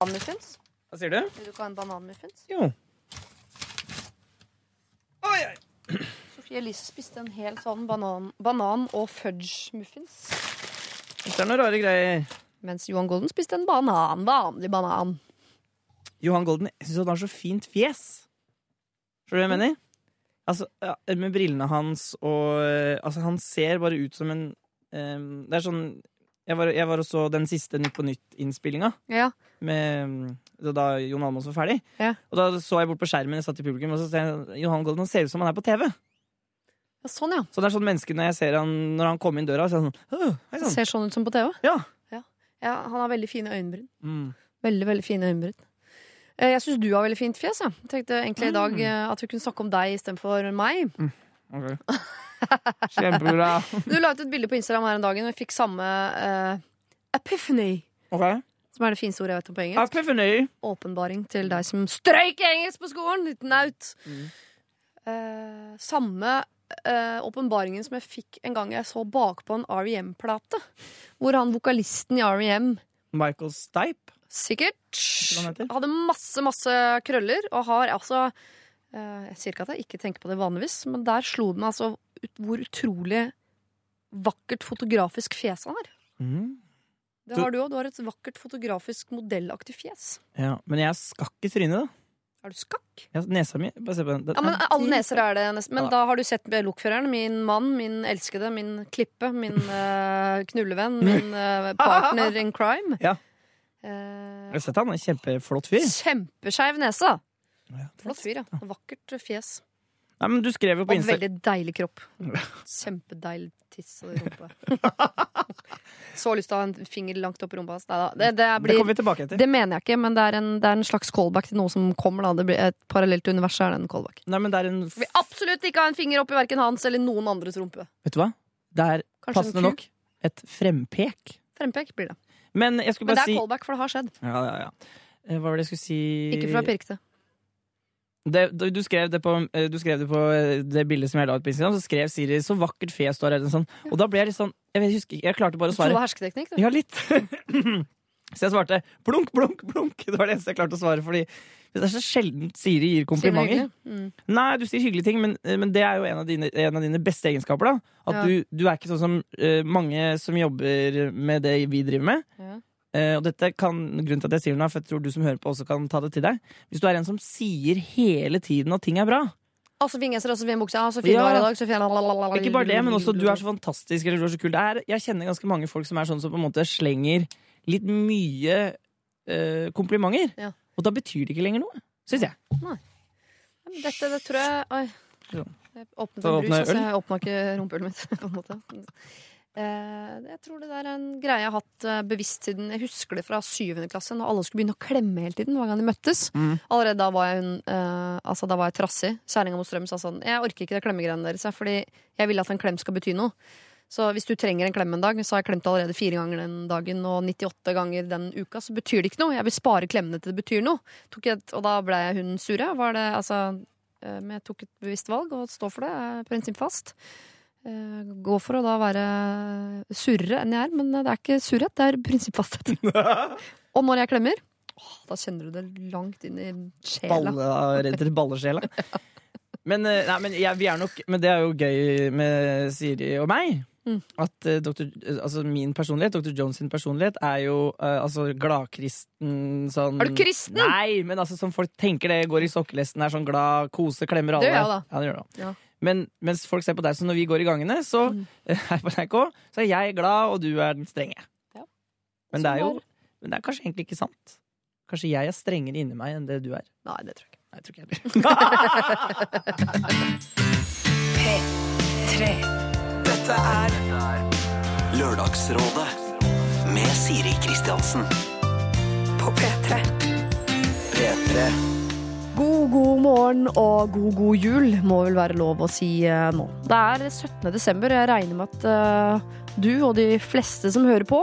bananmuffins? Hva sier du? Vil du ikke ha en bananmuffins? Jo. Oi, oi. Sofie Elise spiste en hel sånn banan, banan- og fudge-muffins. Det er noen rare greier. Mens Johan Golden spiste en banan. Vanlig banan. Johan Golden, jeg syns han har så fint fjes. Skjønner du hva jeg mener? Altså, ja, Med brillene hans og eh, Altså, han ser bare ut som en um, Det er sånn Jeg var, jeg var og så den siste Nytt på Nytt-innspillinga. Ja. Da, Jon Almaas var ferdig. Ja. Og da så jeg bort på skjermen, jeg satt i publikum, og så ser jeg Johan Golden han ser ut som han er på TV. ja, sånn, ja. Så det er sånn menneske når jeg ser han Når han kommer inn døra, så er sånn «Åh, hei sann». Ser sånn ut som på TV. Ja. Ja, Han har veldig fine øyenbryn. Mm. Veldig, veldig fine øyenbryn. Eh, Jeg syns du har veldig fint fjes. Jeg tenkte egentlig i dag Mm. eh, at vi kunne snakke om deg istedenfor meg. Ok. Kjempebra. Du la ut et bilde på Instagram her en dag og jeg fikk samme uh, epiphany. Ok. Som er det fineste ordet jeg vet om på engelsk. Epiphany. Åpenbaring til deg som strøyk engelsk på skolen! Liten naut. Mm. Uh, samme åpenbaringen åpenbaringen som jeg fikk en gang jeg så bakpå en REM-plate. Hvor han vokalisten i REM Michael Stipe. sikkert hadde masse, masse krøller, og har altså Uh, Jeg sier ikke at jeg ikke tenker på det vanligvis, men der slo det meg altså hvor utrolig vakkert fotografisk fjes han har. Mm. Det har du òg. Du har et vakkert fotografisk modellaktig fjes. Ja, men jeg er skakk i trynet, da. Er du skakk? Ja, nesa mi Bare se på den. den Ja, men Alle neser er det nesten. Men Ja. da har du sett lokføreren, min mann, min elskede, min klippe, min uh, knullevenn, min uh, partner in crime. Ja. Uh, Jeg har sett han, kjempeflott fyr. Kjempeskeiv nese. Ja, Flott fyr, ja. Vakkert fjes. Nei, men du skrev jo på Og Insta veldig deilig kropp. Kjempedeilig tiss og rumpe. Så lyst til å ha en finger langt opp i rumpa hans. Neida. Det, det, Det blir, kommer vi tilbake til. det mener jeg ikke, men det er, en, det er en slags callback til noe som kommer. Da. Det blir et parallelt univers er det en callback. Nei, men det er en vil absolutt ikke ha en finger opp i verken hans eller noen andres rumpe. Vet du hva? Det er Kanskje passende nok et frempek. Frempek blir det. Men Men det er si callback, for det har skjedd. ja, ja, ja. Eh, Hva var det jeg skulle si Ikke fra pirkete. Det, du, skrev det på, eh, du skrev det på eh, det bildet som jeg la ut på Instagram, så skrev Siri 'så vakkert fjes du har'. Sånn. Og da ble jeg litt sånn Jeg, husker, jeg klarte bare å svare. var hersketeknikk? du? Ja, litt. så jeg svarte blunk, blunk, blunk. Det var det eneste jeg klarte å svare. Fordi det er så sjelden Siri gir komplimenter. Mm. Nei, du sier hyggelige ting, men, men det er jo en av dine, en av dine beste egenskaper. da At Ja. du, du er ikke sånn som uh, mange som jobber med det vi driver med. Ja. Eh, og dette kan, grunnen til at jeg sier er for jeg tror du som hører på, også kan ta det til deg. Hvis du er en som sier hele tiden at ting er bra. Altså så fin genser og så fin Ja. i dag. Så fin. Ikke bare det, men også du er så fantastisk eller du er så kul. Det er, jeg kjenner ganske mange folk som er sånn som på en måte slenger litt mye eh, komplimenter. Ja. Og da betyr det ikke lenger noe, syns jeg. Nei. Dette det tror jeg Oi. Jeg åpnet en brus, så altså. Jeg åpna ikke rumpehullet mitt. på en måte Jeg tror det der er en greie jeg har hatt eh, bevisst siden Jeg husker det fra syvende klasse, når alle skulle begynne å klemme hele tiden. hver gang de møttes Mm. Allerede da var jeg, hun, eh, altså, da var jeg trassig. Kjerringa mot strøm sa sånn Jeg orker ikke det klemmegreiene deres, fordi jeg vil at en klem skal bety noe. Så hvis du trenger en klem en dag, så har jeg klemt allerede fire ganger den dagen, og 98 ganger den uka, så betyr det ikke noe. Jeg vil spare klemmene til det betyr noe. Et, og da ble hun. Var det, altså, eh, men jeg tok et bevisst valg og står for det. Jeg er prinsippfast. Eh, Gå for å da være surrere enn jeg er, men det er ikke surhet, det er prinsippfasthet. og når jeg klemmer, da kjenner du det langt inn i sjela. Balle, ballesjela. Men, eh, nei, men, jeg, nok, men det er jo gøy med Siri og meg. Mm. At uh, Dr., eh, altså min personlighet, Dr. Jones sin personlighet, er jo uh, altså gladkristen sånn Er du kristen? Nei, men altså som folk tenker det, går i sokkelesten, er sånn glad, kose, klemmer alle. Det gjør jeg da. Ja, det gjør det. Ja. Men mens folk ser på deg, så når vi går i gangene, så Mm. her på NRK, så er jeg glad, og du er den strenge. Ja. Men det er jo men det er kanskje egentlig ikke sant. Kanskje jeg er strengere inni meg enn det du er. Nei, det tror jeg ikke. Nei, jeg tror ikke jeg heller. P3. Dette er Lørdagsrådet med Siri Kristiansen. på P3. P3. God, god morgen og god, god jul må vel være lov å si eh, nå. Det er 17. desember. og Jeg regner med at eh, du og de fleste som hører på,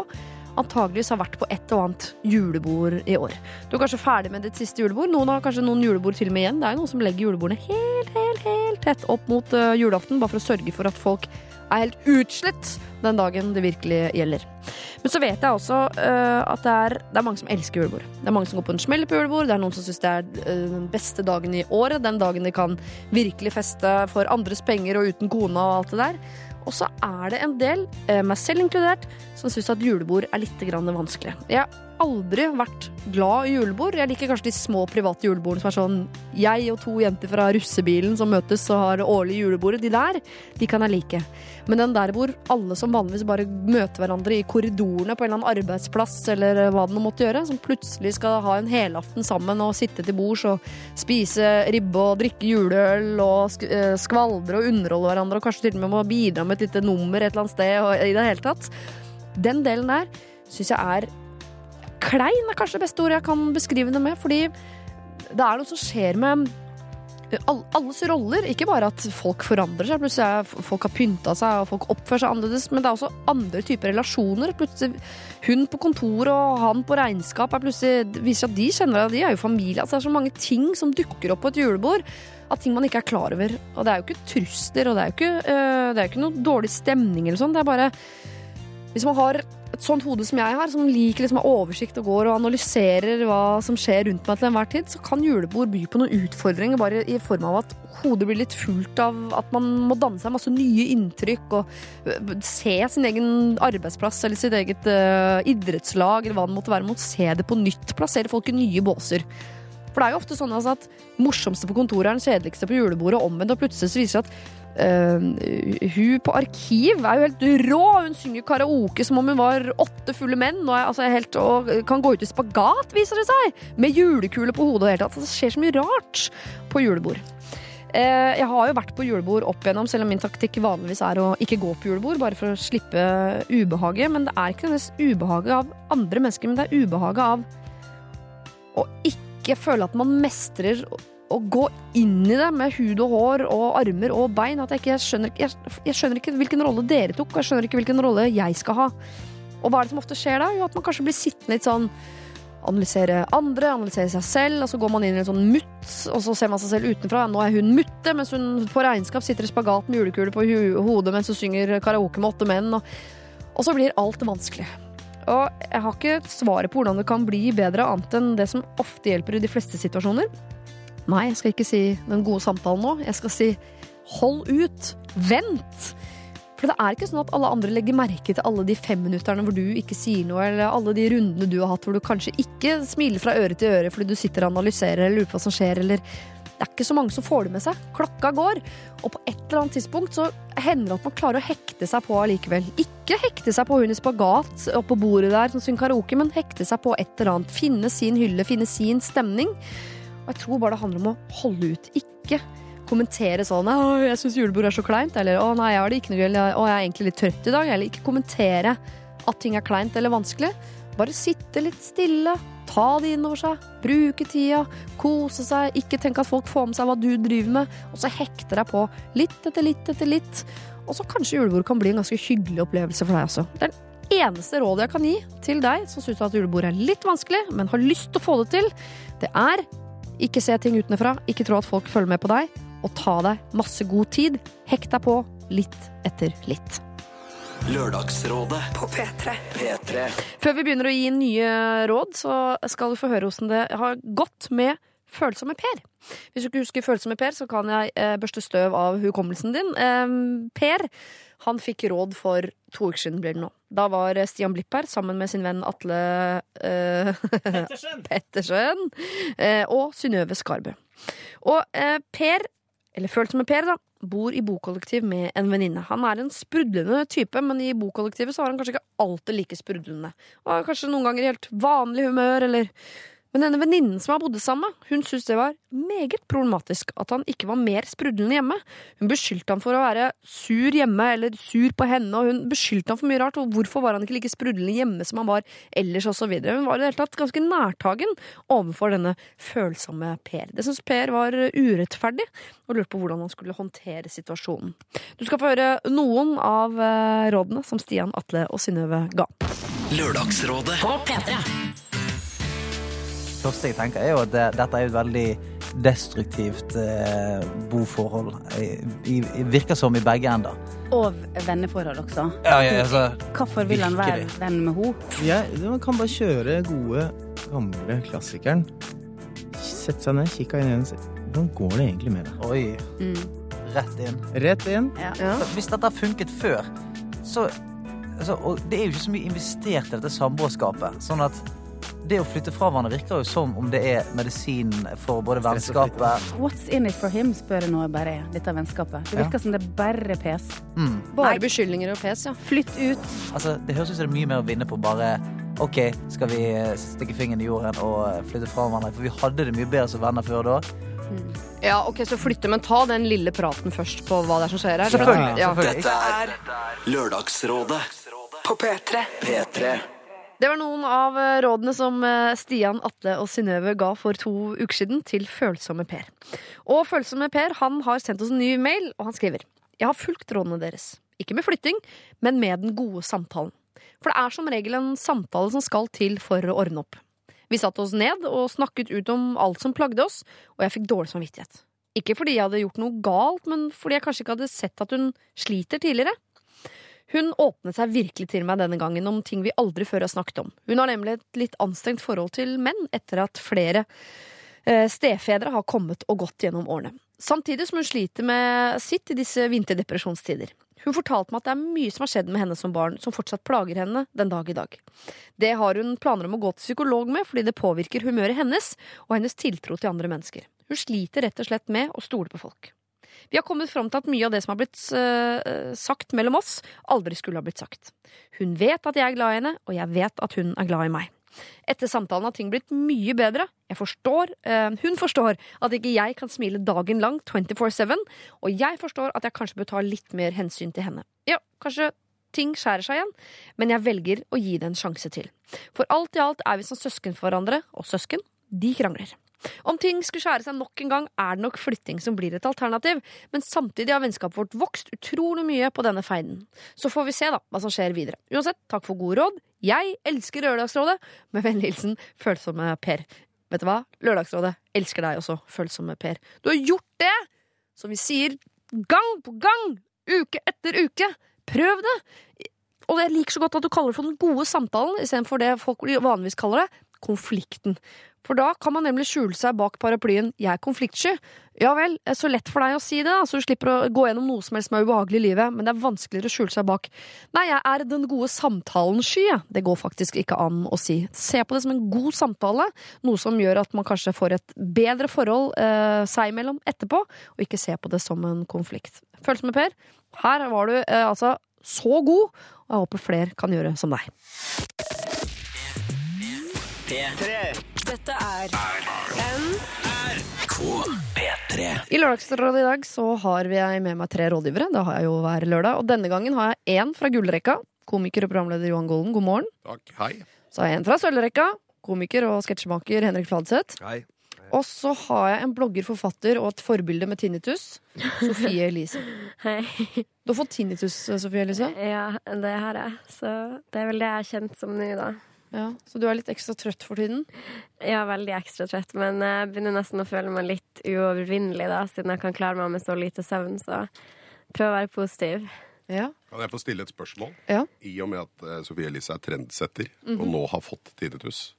antageligvis har vært på et og annet julebord i år. Du er kanskje ferdig med ditt siste julebord. Noen har kanskje noen julebord til og med igjen. Det er jo noen som legger julebordene helt, helt, helt tett opp mot eh, julaften, bare for å sørge for at folk er helt utslitt den dagen det virkelig gjelder. Men så vet jeg også uh, at det er, det er mange som elsker julebord. Det er mange som går på en smell på julebord. Det er noen som syns det er eh, den beste dagen i året. Den dagen de kan virkelig feste for andres penger og uten kona og alt det der. Og så er det en del, uh, meg selv inkludert, som syns at julebord er litt vanskelig. Jeg har aldri vært glad i julebord. Jeg liker kanskje de små private julebordene som er sånn jeg og to jenter fra russebilen som møtes og har årlig julebordet. De der, de kan jeg like. Men den der hvor alle som vanligvis bare møter hverandre i korridorene på en eller annen arbeidsplass eller hva det nå måtte gjøre, som plutselig skal ha en helaften sammen og sitte til bords og spise ribbe og drikke juleøl og eh, skvaldre og underholde hverandre og kanskje til og med må bidra med et lite nummer et eller annet sted og i det hele tatt. Den delen der syns jeg er klein, er kanskje det beste ordet jeg kan beskrive det med, fordi det er noe som skjer med alles roller. Ikke bare at folk forandrer seg, plutselig er folk har pynta seg og folk oppfører seg annerledes, men det er også andre typer relasjoner. Plutselig Hun på kontoret og han på regnskap er plutselig, viser at de kjenner hverandre, de er jo familie. Altså, det er så mange ting som dukker opp på et julebord. Av ting man ikke er klar over. Og det er jo ikke trusler, og det er jo ikke, øh, det er jo ikke noe dårlig stemning eller sånn. Det er bare Hvis man har et sånt hode som jeg har, som liker liksom oversikt og går og analyserer hva som skjer rundt meg til enhver tid, så kan julebord by på noen utfordringer bare i form av at hodet blir litt fullt av at man må danne seg masse nye inntrykk og øh, se sin egen arbeidsplass eller sitt eget uh, idrettslag eller hva det måtte være. mot se det på nytt. Plassere folk i nye båser. For det er jo ofte sånn altså, at morsomste på kontoret er den kjedeligste på julebordet, og omvendt. Og plutselig så viser det seg at øh, hun på arkiv er jo helt rå. Hun synger karaoke som om hun var åtte fulle menn og, er, altså, helt, og kan gå ut i spagat, viser det seg. Med julekule på hodet hele tatt. Det skjer så mye rart på julebord. Uh, Jeg har jo vært på julebord opp igjennom, selv om min taktikk vanligvis er å ikke gå på julebord, bare for å slippe ubehaget. Men det er ikke nødvendigvis ubehaget av andre mennesker, men det er ubehaget av å ikke føle at man mestrer å- gå inn i det med hud og hår og armer og bein. At jeg ikke jeg skjønner, jeg, jeg skjønner ikke hvilken rolle dere tok, og jeg skjønner ikke hvilken rolle jeg skal ha. Og hva er det som ofte skjer da? Jo, at man kanskje blir sittende litt sånn Analysere andre, analysere seg selv, og så går man inn i en sånn mutt, og så ser man seg selv utenfra. Nå er hun mutte, mens hun på regnskap sitter i spagat med julekule på hodet mens hun synger karaoke med åtte menn. Og, og så blir alt vanskelig. Og jeg har ikke svaret på hvordan det kan bli bedre, annet enn det som ofte hjelper i de fleste situasjoner. Nei, jeg skal ikke si den gode samtalen nå. Jeg skal si hold ut. Vent. For det er ikke sånn at alle andre legger merke til alle de femminutterne hvor du ikke sier noe, eller alle de rundene du har hatt hvor du kanskje ikke smiler fra øre til øre fordi du sitter og analyserer eller lurer på hva som skjer, eller det er ikke så mange som får det med seg. Klokka går, og på et eller annet tidspunkt så hender det at man klarer å hekte seg på allikevel. Ikke hekte seg på hun i spagat oppå bordet der som synger karaoke, men hekte seg på et eller annet. Finne sin hylle, finne sin stemning. Og jeg tror bare det handler om å holde ut. Ikke kommentere sånn 'Å, jeg syns julebord er så kleint', eller 'Å nei, jeg har det ikke noe gøy', eller 'Å, jeg er egentlig litt trøtt i dag', eller ikke kommentere at ting er kleint eller vanskelig. Bare sitte litt stille, ta det innover seg, bruke tida, kose seg, ikke tenke at folk får med seg hva du driver med, og så hekte deg på litt etter litt etter litt. Og så kanskje julebord kan bli en ganske hyggelig opplevelse for deg også. Det er den eneste rådet jeg kan gi til deg som syns at julebord er litt vanskelig, men har lyst til å få det til, det er ikke se ting utenfra, ikke tro at folk følger med på deg, og ta deg masse god tid. Hekk deg på litt etter litt. Lørdagsrådet På P3. P3 Før vi begynner å gi nye råd, så skal du få høre hvordan det har gått med Følsomme Per. Hvis du ikke husker Følsomme Per, så kan jeg eh, børste støv av hukommelsen din. Eh, per han fikk råd for to uker siden, blir det nå. Da var Stian Blipp her sammen med sin venn Atle uh, Pettersen Uh, og Synnøve Skarbø. Og uh, Per, eller følt som en Per, da, bor i bokollektiv med en venninne. Han er en sprudlende type, men i bokollektivet så var han kanskje ikke alltid like sprudlende. Og kanskje noen ganger i helt vanlig humør, eller Men denne venninnen som har bodd sammen med, hun syntes det var meget problematisk at han ikke var mer sprudlende hjemme. Hun beskyldte han for å være sur hjemme, eller sur på henne, og hun beskyldte han for mye rart, og hvorfor var han ikke like sprudlende hjemme som han var ellers, videre. Hun var i det hele tatt ganske nærtagen overfor denne følsomme Per. Det syntes Per var urettferdig, og lurte på hvordan han skulle håndtere situasjonen. Du skal få høre noen av eh, rådene som Stian, Atle og Synnøve ga. Lørdagsrådet første jeg tenker, er jo at det, dette er et veldig destruktivt eh, boforhold. I, i, virker som i begge ender. Og venneforhold også. Ja, ja, altså, Hvorfor vil han være venn med henne? Ja, man kan bare kjøre gode, gamle klassikeren. Sette seg ned, kikke inn i øynene og Hvordan går det egentlig med deg? oi, Mm. rett inn. Rett inn. Ja. Hvis dette har funket før, så altså, Og det er jo ikke så mye investert i dette samboerskapet. Sånn at det å flytte fra hverandre virker jo som om det er medisin for både vennskapet What's in it for him, spør jeg nå bare, dette vennskapet. Det Ja. virker som det er bare pes. mm. Bare Nei. beskyldninger og pes, ja. Flytt ut. Altså, Det høres ut som det er mye mer å vinne på bare OK, skal vi eh, stikke fingeren i jorden og eh, flytte fra hverandre? For vi hadde det mye bedre som venner før da. Ja, ok, Så flytte, men ta den lille praten først på hva det er som skjer her. Selvfølgelig. Ja. selvfølgelig. Dette er Lørdagsrådet På P3. P3. Det var noen av eh, rådene som eh, Stian, Atle og Synnøve ga for to uker siden til Følsomme Per. Og Følsomme Per han har sendt oss en ny mail, og han skriver Jeg har fulgt rådene deres. Ikke med flytting, men med den gode samtalen. For det er som regel en samtale som skal til for å ordne opp. Vi satte oss ned og snakket ut om alt som plagde oss, og jeg fikk dårlig samvittighet. Ikke fordi jeg hadde gjort noe galt, men fordi jeg kanskje ikke hadde sett at hun sliter tidligere. Hun åpnet seg virkelig til meg denne gangen om ting vi aldri før har snakket om. Hun har nemlig et litt anstrengt forhold til menn etter at flere eh, stefedre har kommet og gått gjennom årene. Samtidig som hun sliter med sitt i disse vinterdepresjonstider. Hun fortalte meg at det er mye som har skjedd med henne som barn, som fortsatt plager henne den dag i dag. Det har hun planer om å gå til psykolog med, fordi det påvirker humøret hennes og hennes tiltro til andre mennesker. Hun sliter rett og slett med å stole på folk. Vi har kommet fram til at mye av det som har blitt uh, sagt mellom oss, aldri skulle ha blitt sagt. Hun vet at jeg er glad i henne, og jeg vet at hun er glad i meg. Etter samtalen har ting blitt mye bedre. Jeg forstår, uh, hun forstår at ikke jeg kan smile dagen lang 24-7, og jeg forstår at jeg kanskje bør ta litt mer hensyn til henne. Ja, kanskje ting skjærer seg igjen, men jeg velger å gi det en sjanse til. For alt i alt er vi som søsken for hverandre, og søsken, de krangler. Om ting skulle skjære seg nok en gang, er det nok flytting som blir et alternativ, men samtidig har vennskapet vårt vokst utrolig mye på denne feiden. Så får vi se da hva som skjer videre. Uansett, takk for gode råd. Jeg elsker Lørdagsrådet. Med vennlig hilsen Følsomme Per. Vet du hva? Lørdagsrådet elsker deg også, Følsomme Per. Du har gjort det som vi sier gang på gang, uke etter uke. Prøv det! Og jeg liker så godt at du kaller det for den gode samtalen istedenfor det folk vanligvis kaller det, konflikten. For da kan man nemlig skjule seg bak paraplyen 'jeg er konfliktsky'. Ja vel, er så lett for deg å si det, da, så du slipper å gå gjennom noe som helst som er ubehagelig i livet, men det er vanskeligere å skjule seg bak 'nei, jeg er den gode samtalen-sky', jeg. Det går faktisk ikke an å si. Se på det som en god samtale, noe som gjør at man kanskje får et bedre forhold eh, seg imellom etterpå, og ikke se på det som en konflikt. Følelse med Per, her var du eh, altså så god, og jeg håper flere kan gjøre som deg. Dette er P3. I Lørdagsrådet i dag så har jeg med meg tre rådgivere. Det har jeg jo hver lørdag. Og denne gangen har jeg én fra gullrekka. Komiker og programleder Johan Golden, god morgen. Takk. Hei. Så har jeg en fra sølvrekka. Komiker og sketsjemaker Henrik Fladseth. Hei. Og så har jeg en blogger, forfatter og et forbilde med tinnitus. Sofie Elise. Hei. Du har fått tinnitus, Sofie Elise. Ja, det har jeg. Så det er vel det jeg har kjent som nå, da. Ja, så du er litt ekstra trøtt for tiden? Er veldig ekstra trøtt, men jeg begynner nesten å føle meg litt uovervinnelig, da, siden jeg kan klare meg med så lite søvn. Så prøv å være positiv. Ja. Kan jeg få stille et spørsmål? Ja. I og med at eh, Sofie Elise er trendsetter, og nå har fått tinnitus.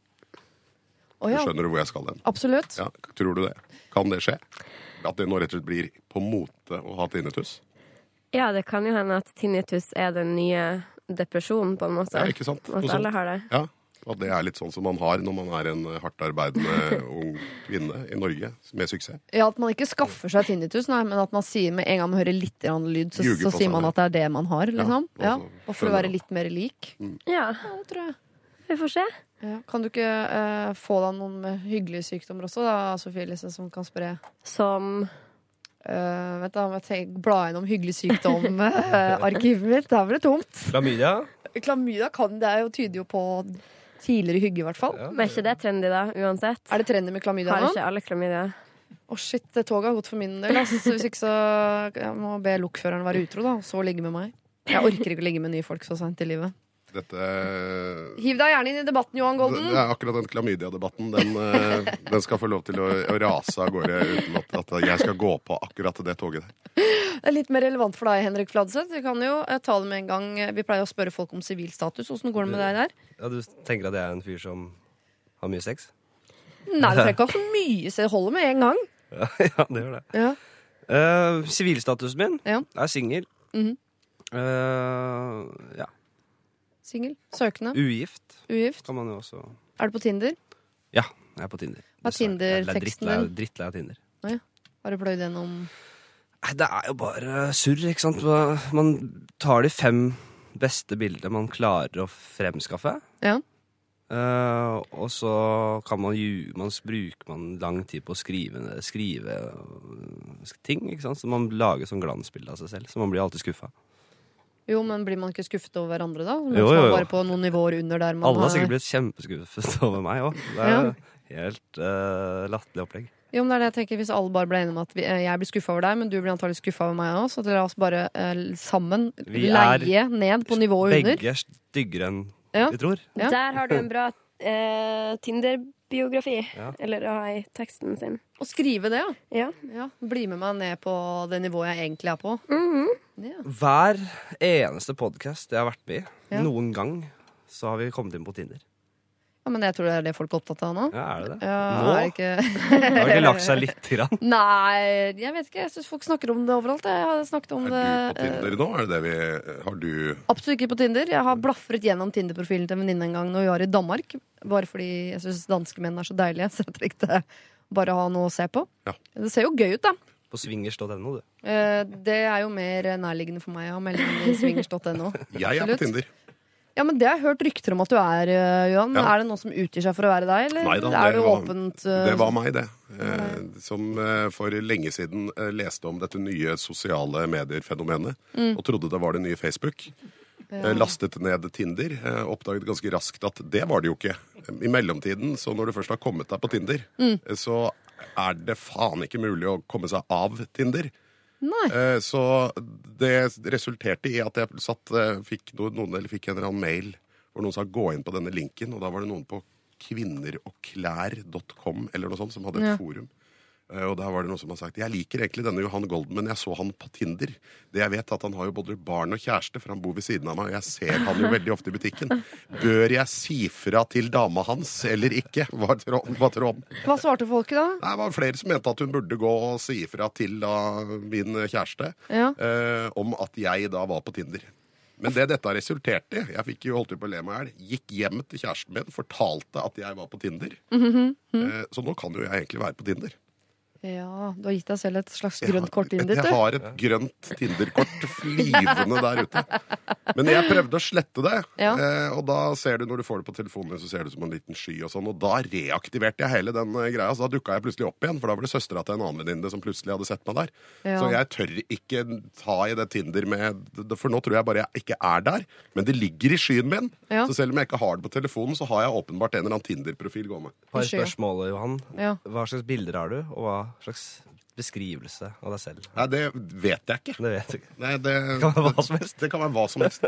Oh, ja, Skjønner du hvor jeg skal hen? absolutt. Ja, tror du det? Kan det skje? At det nå rett og slett blir på mote å ha tinnitus? Ja, det kan jo hende at tinnitus er den nye depresjonen, på en måte. Ja, ikke sant? At alle har det. Ja, At det er litt sånn som man har når man er en hardt arbeidende ung kvinne i Norge med suksess. Ja, At man ikke skaffer seg tinnitus, nei, men at man sier med en gang man hører litt lyd, så, så sier man at det er det man har. liksom. Ja, Ja, og for å være litt mer lik. Ja, Ja, det tror jeg. vi får se. Ja. Kan du ikke eh, få deg noen med hyggelige sykdommer også, da, Sofie Elise, som kan spre Som Uh, vent da, må jeg tenke, bla gjennom hyggelig sykdom-arkivet mitt. Det er vel tomt. Klamydia? Klamydia kan det jo tyder jo på tidligere hygge, i hvert fall. Ja. Men er ikke det trendy, da, uansett? Er det trendy med klamydia Har ikke alle klamydia? Å shit, det toget har gått for min del. ass. Hvis ikke så jeg må be lokføreren være utro, da, og så ligge med meg. Jeg orker ikke å ligge med nye folk så seint i livet. Dette Hiv deg gjerne inn i debatten, Johan Golden. det er akkurat den klamydia-debatten. Den, eh, den skal få lov til å, å rase av gårde uten at, at jeg skal gå på akkurat det toget der. Det er litt mer relevant for deg, Henrik Fladseth. Vi kan jo eh, ta det med en gang. Vi pleier å spørre folk om sivilstatus. Åssen går det med deg der? Ja, Du tenker at jeg er en fyr som har mye sex? Nei, du trenger ikke ha så mye, så det holder med en gang. Ja, ja det gjør det. Ja. Eh, Sivilstatusen min Ja. er singel. Mm -hmm. uh, ja. Singel. Søkende. Ugift Ugift. kan man jo også Er du på Tinder? Ja, jeg er på Tinder. Hva er. Er Tinder-teksten din? Drittlei av Tinder. Har du pløyd gjennom Det er jo bare surr, ikke sant. Man tar de fem beste bildene man klarer å fremskaffe. Ja. Uh, og så kan man ju, man bruker man lang tid på å skrive, skrive øh, ting, ikke sant. Så man lager sånn glansbilde av seg selv. Så man blir alltid skuffa. Jo, men blir man ikke skuffet over hverandre, da? Noen Jo, jo, jo. bare på noen nivåer under der man Alle har sikkert blitt kjempeskuffet over meg òg. Det er helt uh, latterlig opplegg. Jo, men det er det jeg tenker Hvis alle bare ble enige om at vi, eh, jeg blir skuffa over deg, men du blir antagelig skuffa over meg òg, så la oss bare uh, sammen Vi er leie ned på nivået under. Begge er styggere enn Ja. vi tror. Ja. Der har du en bra eh, Tinder-biografi. Ja. Eller å ha i teksten sin. Og skrive det, ja. Ja. ja. Bli med meg ned på det nivået jeg egentlig er på. Mhm. Ja. Hver eneste podkast jeg har vært med i, Ja. noen gang, så har vi kommet inn på Tinder. Ja, Men jeg tror det er det folk er opptatt av nå. Ja, er det det? Ja, Nå? er ikke Har det ikke lagt seg litt? grann? Nei, jeg vet ikke. Jeg syns folk snakker om det overalt. Jeg har snakket om Er det du på Tinder nå? Er det det vi Har du Absolutt ikke på Tinder. Jeg har blafret gjennom Tinder-profilen til en venninne en gang når vi var i Danmark. Bare fordi jeg syns danske menn er så deilige. Så jeg trengte bare ha noe å se på. Ja. Det ser jo gøy ut, da. På swingers.no, du. Eh, Det er jo mer nærliggende for meg å ha melding i swingers.no. Jeg er på Absolutt. Tinder. Ja, men Det har jeg hørt rykter om at du er, eh, Johan. Ja. Er det noen som utgir seg for å være deg, eller Neida, er det du åpent Var, Det var meg, det. Eh, som eh, for lenge siden eh, leste om dette nye sosiale medier-fenomenet. Mm. Og trodde det var det nye Facebook. Ja. Lastet ned Tinder. eh, Oppdaget ganske raskt at det var det jo ikke. I mellomtiden, så når du først har kommet deg på Tinder, Mm. eh, så er det faen ikke mulig å komme seg av Tinder. Nei. Eh, Så det resulterte i at jeg satt, eh, fikk, noen, eller fikk en eller annen mail hvor noen sa gå inn på denne linken, og da var det noen på kvinneroglær.com eller noe sånt som hadde et Ja. forum. Eh, Og der var det noen som har sagt jeg liker egentlig denne Johan Golden, men jeg så han på Tinder. Det jeg vet at Han har jo både barn og kjæreste, for han bor ved siden av meg. Og jeg ser han jo veldig ofte i butikken. Bør jeg si fra til dama hans eller ikke? Var tråden. Var tråden. Hva svarte folket da? Det var flere som mente at hun burde gå og si fra til da, min kjæreste Ja. eh, om at jeg da var på Tinder. Men det dette har resultert i Jeg fikk jo holdt på å le meg i. Gikk hjem til kjæresten min, fortalte at jeg var på Tinder. Mm -hmm. Eh, så nå kan jo jeg egentlig være på Tinder. Ja, Du har gitt deg selv et slags grønt kort inn dit, du. Jeg har et grønt Tinder-kort flyvende der ute. Men jeg prøvde å slette det, Ja. eh, og da ser du når du får det på telefonen din, så ser du som en liten sky og sånn, og da reaktiverte jeg hele den eh, greia. Så da dukka jeg plutselig opp igjen, for da var det søstera til en annen venninne som plutselig hadde sett meg der. Ja. Så jeg tør ikke ta i det Tinder med For nå tror jeg bare jeg ikke er der, men det ligger i skyen min. Ja. Så selv om jeg ikke har det på telefonen, så har jeg åpenbart en eller annen Tinder-profil gående. Par spørsmål, Johan. Ja. Hva slags bilder har du, og hva slags beskrivelse av deg selv? Nei, det vet jeg ikke. Det vet du ikke. Nei, det, Kan være hva som helst. Det kan være hva som helst.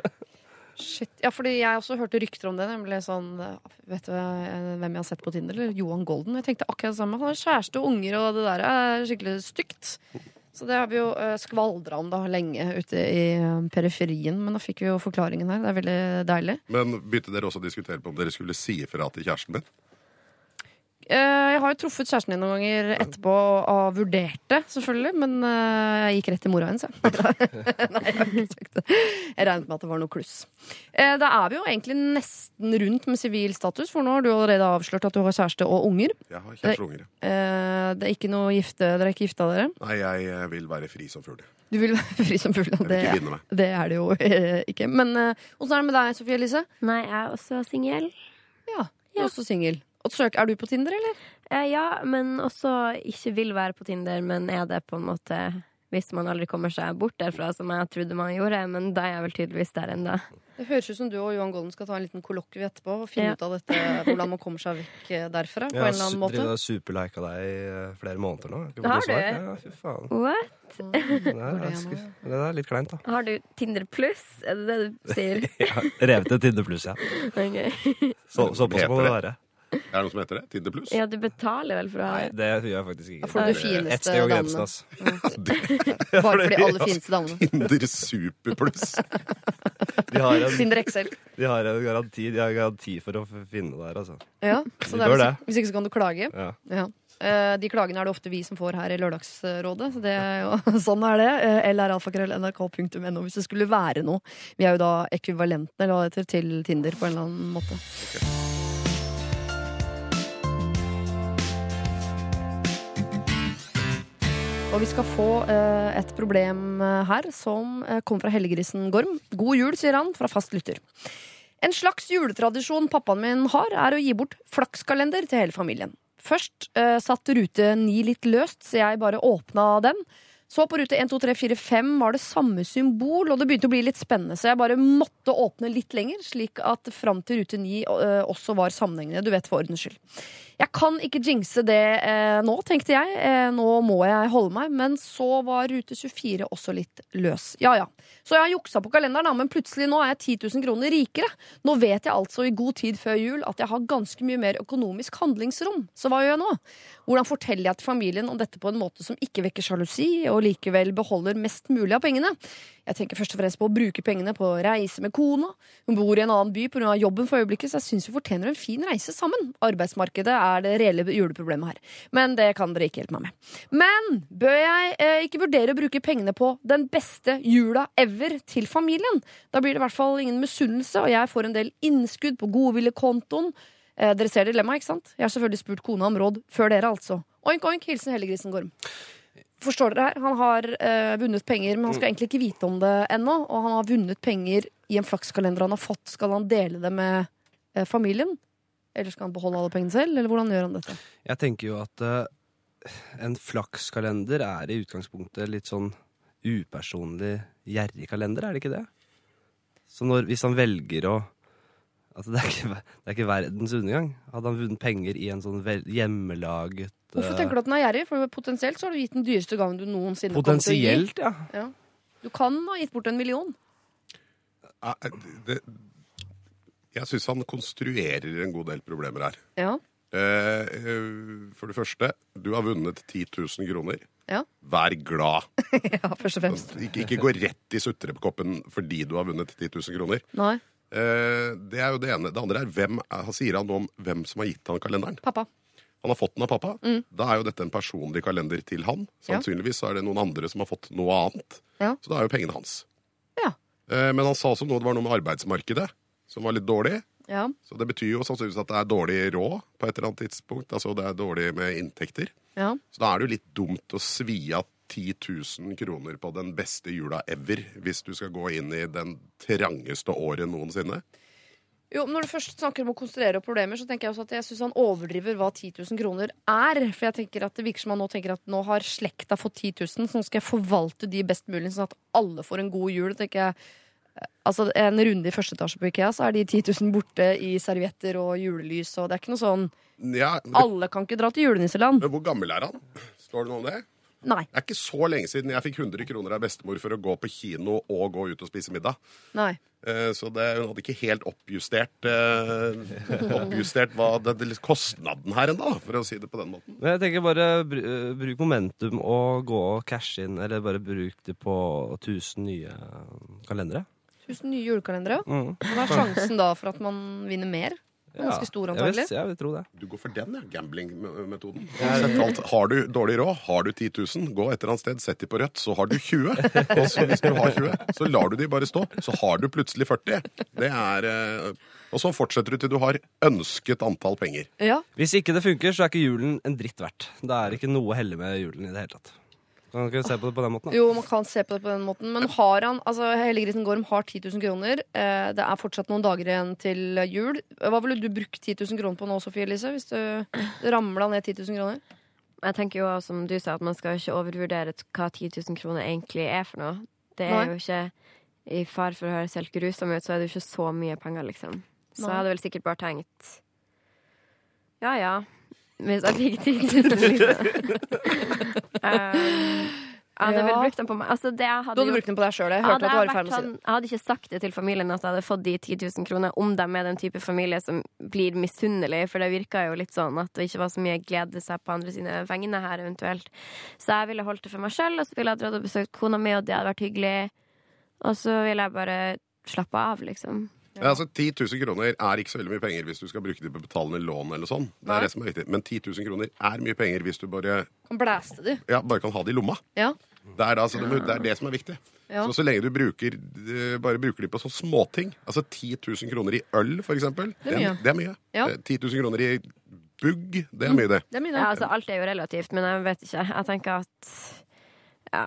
Shit. Ja, fordi jeg også hørte rykter om det. Nemlig sånn Vet du hvem jeg har sett på Tinder? Eller Johan Golden. Jeg tenkte akkurat det samme. Han har kjæreste og unger, og det der er skikkelig stygt. Så det har vi jo uh, skvaldra om da lenge ute i eh, periferien. Men nå fikk vi jo forklaringen her. Det er veldig deilig. Men begynte dere også å diskutere på om dere skulle si ifra til kjæresten din? Eh, jeg har jo truffet kjæresten din noen ganger etterpå og vurdert det, selvfølgelig. Men eh, jeg gikk rett til mora hennes, jeg. Nei, jeg har ikke sagt det. Jeg regnet med at det var noe kluss. Eh, da er vi jo egentlig nesten rundt med sivil status, for nå har du allerede avslørt at du har kjæreste og unger. Jeg har kjæreste og unger. ja. Eh, det er ikke noe gifte, Dere er ikke gifta, dere? Nei, jeg vil være fri som fugl. Du vil være fri som fugl. Det, det er det jo ikke. Men åssen er det med deg, Sofie Elise? Nei, jeg er også singel. Ja, du er også singel. Og søk, Er du på Tinder, eller? Eh, ja, men også ikke vil være på Tinder, men er det på en måte hvis man aldri kommer seg bort derfra, som jeg trodde man gjorde. Men da er jeg vel tydeligvis der ennå. Det høres ut som du og Johan Golden skal ta en liten kollokvie etterpå og finne Ja. ut av dette, hvordan man kommer seg vekk eh, derfra. på Jeg en eller annen måte. Jeg har superlika deg i eh, flere måneder nå. Ikke Har du? Ja, fy faen. What? Det er, det er, er litt kleint, da. Har du Tinder pluss? Er det det du sier? Ja, Revet til Tinder pluss, ja. Ok. Så, såpass må det være. Er det noe som heter det? Tinder pluss? Ja, du betaler vel for å ha Nei, det gjør jeg faktisk ikke. Da får du de fineste grensen, damene. Bare for de aller fineste damene. Tinder superpluss. De Tinder XL. de har en garanti, de har garanti for å finne der, altså. Ja, så De det er hvis, hvis ikke så kan du klage. Ja. Ja. Uh, De klagene er det ofte vi som får her i Lørdagsrådet. Så det er jo, sånn er det. Uh, lralfakrøll.nrk.no hvis det skulle være noe. Vi er jo da ekvivalentene eller til Tinder på en eller annen måte. Og vi skal få eh, et problem eh, her som eh, kommer fra hellegrisen Gorm. God jul, sier han, fra fast lytter. En slags juletradisjon pappaen min har, er å gi bort flakskalender til hele familien. Først eh, satt rute 9 litt løst, så jeg bare åpna den. Så på rute 1, 2, 3, 4, 5 var det samme symbol, og det begynte å bli litt spennende, så jeg bare måtte åpne litt lenger, slik at fram til rute 9 eh, også var sammenhengende. Du vet, for ordens skyld. Jeg kan ikke jinxe det eh, nå, tenkte jeg. Eh, nå må jeg holde meg. Men så var rute 24 også litt løs. Ja ja. Så jeg har juksa på kalenderen, men plutselig nå er jeg 10 000 kroner rikere. Nå vet jeg altså i god tid før jul at jeg har ganske mye mer økonomisk handlingsrom. Så hva gjør jeg nå? Hvordan forteller jeg til familien om dette på en måte som ikke vekker sjalusi, og likevel beholder mest mulig av pengene? Jeg tenker først og fremst på å bruke pengene på å reise med kona. Hun bor i en annen by pga. jobben for øyeblikket, så jeg syns vi fortjener en fin reise sammen. Arbeidsmarkedet er det reelle juleproblemet her. Men det kan dere ikke hjelpe meg med. Men bør jeg eh, ikke vurdere å bruke pengene på den beste jula ever til familien? Da blir det i hvert fall ingen misunnelse, og jeg får en del innskudd på godviljekontoen. Eh, dere ser dilemmaet, ikke sant? Jeg har selvfølgelig spurt kona om råd før dere, altså. Oink, oink, hilsen Hellegrisen Gorm. Forstår dere her? Han har eh, vunnet penger, men han skal egentlig ikke vite om det ennå. Og han har vunnet penger i en flakskalender han har fått. Skal han dele det med eh, familien? Eller skal han beholde alle pengene selv? Eller hvordan gjør han dette? Jeg tenker jo at eh, en flakskalender er i utgangspunktet litt sånn upersonlig gjerrig kalender, er det ikke det? Så når, hvis han velger å Altså, det er, ikke, det er ikke verdens undergang. Hadde han vunnet penger i en sånn vel, hjemmelaget Hvorfor tenker du at den er gjerrig? For potensielt så har du gitt den dyreste gaven du noensinne kommer Potensielt, til å ja. Potensielt, ja. Du kan ha gitt bort en million. Ja, det, jeg syns han konstruerer en god del problemer her. Ja. Eh, eh, For det første, du har vunnet 10 000 kroner. Ja. Vær glad. ja, først og fremst. Ikke, ikke gå rett i sutrekoppen fordi du har vunnet 10 000 kroner. Nei. Eh, Det er jo det ene. Det andre er hvem, sier han noe om hvem som har gitt han kalenderen. Pappa. Han har fått den av pappa. Mm. Da er jo dette en personlig kalender til han. Sannsynligvis er det noen andre som har fått noe annet. Ja. Så da er jo pengene hans. Ja. Eh, Men han sa også noe det var noe med arbeidsmarkedet som var litt dårlig. Ja. Så det betyr jo sannsynligvis at det er dårlig råd på et eller annet tidspunkt. Altså det er dårlig med inntekter. ja. Så da er det jo litt dumt å svi av 10 000 kroner på den beste jula ever hvis du skal gå inn i den trangeste året noensinne. Jo, Når du først snakker om å konstruere problemer, så tenker jeg også at jeg synes han overdriver hva 10 000 kroner er. For jeg tenker at det virker som han nå tenker at nå har slekta fått 10 000, så nå skal jeg forvalte de best mulig, sånn at alle får en god jul. tenker jeg Altså En runde i første etasje på Ikea, så er de 10 000 borte i servietter og julelys. Og det er ikke noe sånn Ja, men, Alle kan ikke dra til julenisseland. men hvor gammel er han? Står det noe om det? Nei. Det er ikke så lenge siden jeg fikk 100 kroner av bestemor for å gå på kino og gå ut og spise middag. nei Eh, Så det, hun hadde ikke helt oppjustert, eh, oppjustert hva det, det, kostnaden her ennå, for å si det på den måten. Jeg tenker bare eh, bruk momentum og gå og cash inn, eller bare bruk det på 1000 nye kalendere. 1000 nye julekalendere. Mm. Hva er sjansen da for at man vinner mer? Ganske stor, antagelig. jeg vil tro det. Du går for den, ja. Gambling-metoden. Har du dårlig råd, har du 10 000, gå et eller annet sted, sett de på rødt, så har du 20. Og så hvis du har 20, så lar du de bare stå. Så har du plutselig 40. Det er eh, Og så fortsetter du til du har ønsket antall penger. Ja. Hvis ikke det funker, så er ikke julen en dritt verdt. Det er ikke noe hellig med julen i det hele tatt. Kan se på det på den måten? Da? Jo, man kan se på det på den måten. Men har han, altså Hellegrisen Gorm har 10 000 kroner. Eh, det er fortsatt noen dager igjen til jul. Hva ville du brukt 10 000 kroner på nå, Sofie Elise? Hvis du ramla ned 10 000 kroner? Jeg tenker jo som du sa, at man skal ikke overvurdere hva 10 000 kroner egentlig er for noe. Det er Nei. jo ikke I far for å høres helt grusom ut, så er det jo ikke så mye penger, liksom. Så Nei. jeg hadde vel sikkert bare tenkt Ja ja, hvis jeg fikk 10 000, liksom. um, jeg hadde vel brukt dem på meg. Altså, det jeg hadde Du hadde gjort- brukt den på deg sjøl. Jeg Hadde jeg vært sånn- det. Hadde ikke sagt det til familien at jeg hadde fått de 10 000 kroner, om de er den type familie som blir misunnelig, for det virka jo litt sånn at det ikke var så mye glede seg på andre sine vegne her, eventuelt. Så jeg ville holdt det for meg sjøl, og så ville jeg dratt og besøkt kona mi, og det hadde vært hyggelig. Og så ville jeg bare slappe av, liksom. Ja, altså 10 000 kroner er ikke så veldig mye penger hvis du skal bruke det på betalende lån eller sånn. Det er det som er viktig. Men 10 000 kroner er mye penger hvis du bare, Kan blæste de. ja, bare kan ha det i lomma. Ja. Det er, da, det, det er det som er viktig. Ja. Så så lenge du bruker, eh, bare bruker de på sånne småting, altså 10 000 kroner i øl, for eksempel, Det er mye. det er mye. Ja. Eh, 10 000 kroner i bugg, det er mye, det. Det er mye. Ja, altså, alt er jo relativt, men jeg vet ikke. Jeg tenker at Ja.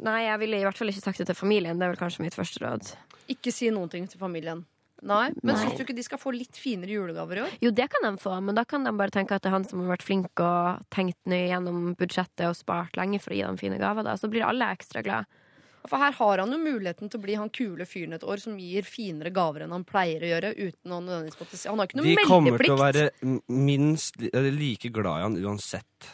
Nei, jeg ville i hvert fall ikke sagt det til familien. Det er vel kanskje mitt første råd. Ikke si noen ting til familien. Nei, Men Nei. syns du ikke de skal få litt finere julegaver i år? Jo, det kan de få, men da kan de bare tenke at det er han som har vært flink og tenkt nøye gjennom budsjettet og spart lenge for å gi dem fine gaver. Da. Så blir alle ekstra glad. For her har han jo muligheten til å bli han kule fyren et år som gir finere gaver enn han pleier å gjøre. Uten å nødvendigvis måtte Han har ikke De noe kommer til å være minst like glad i han uansett.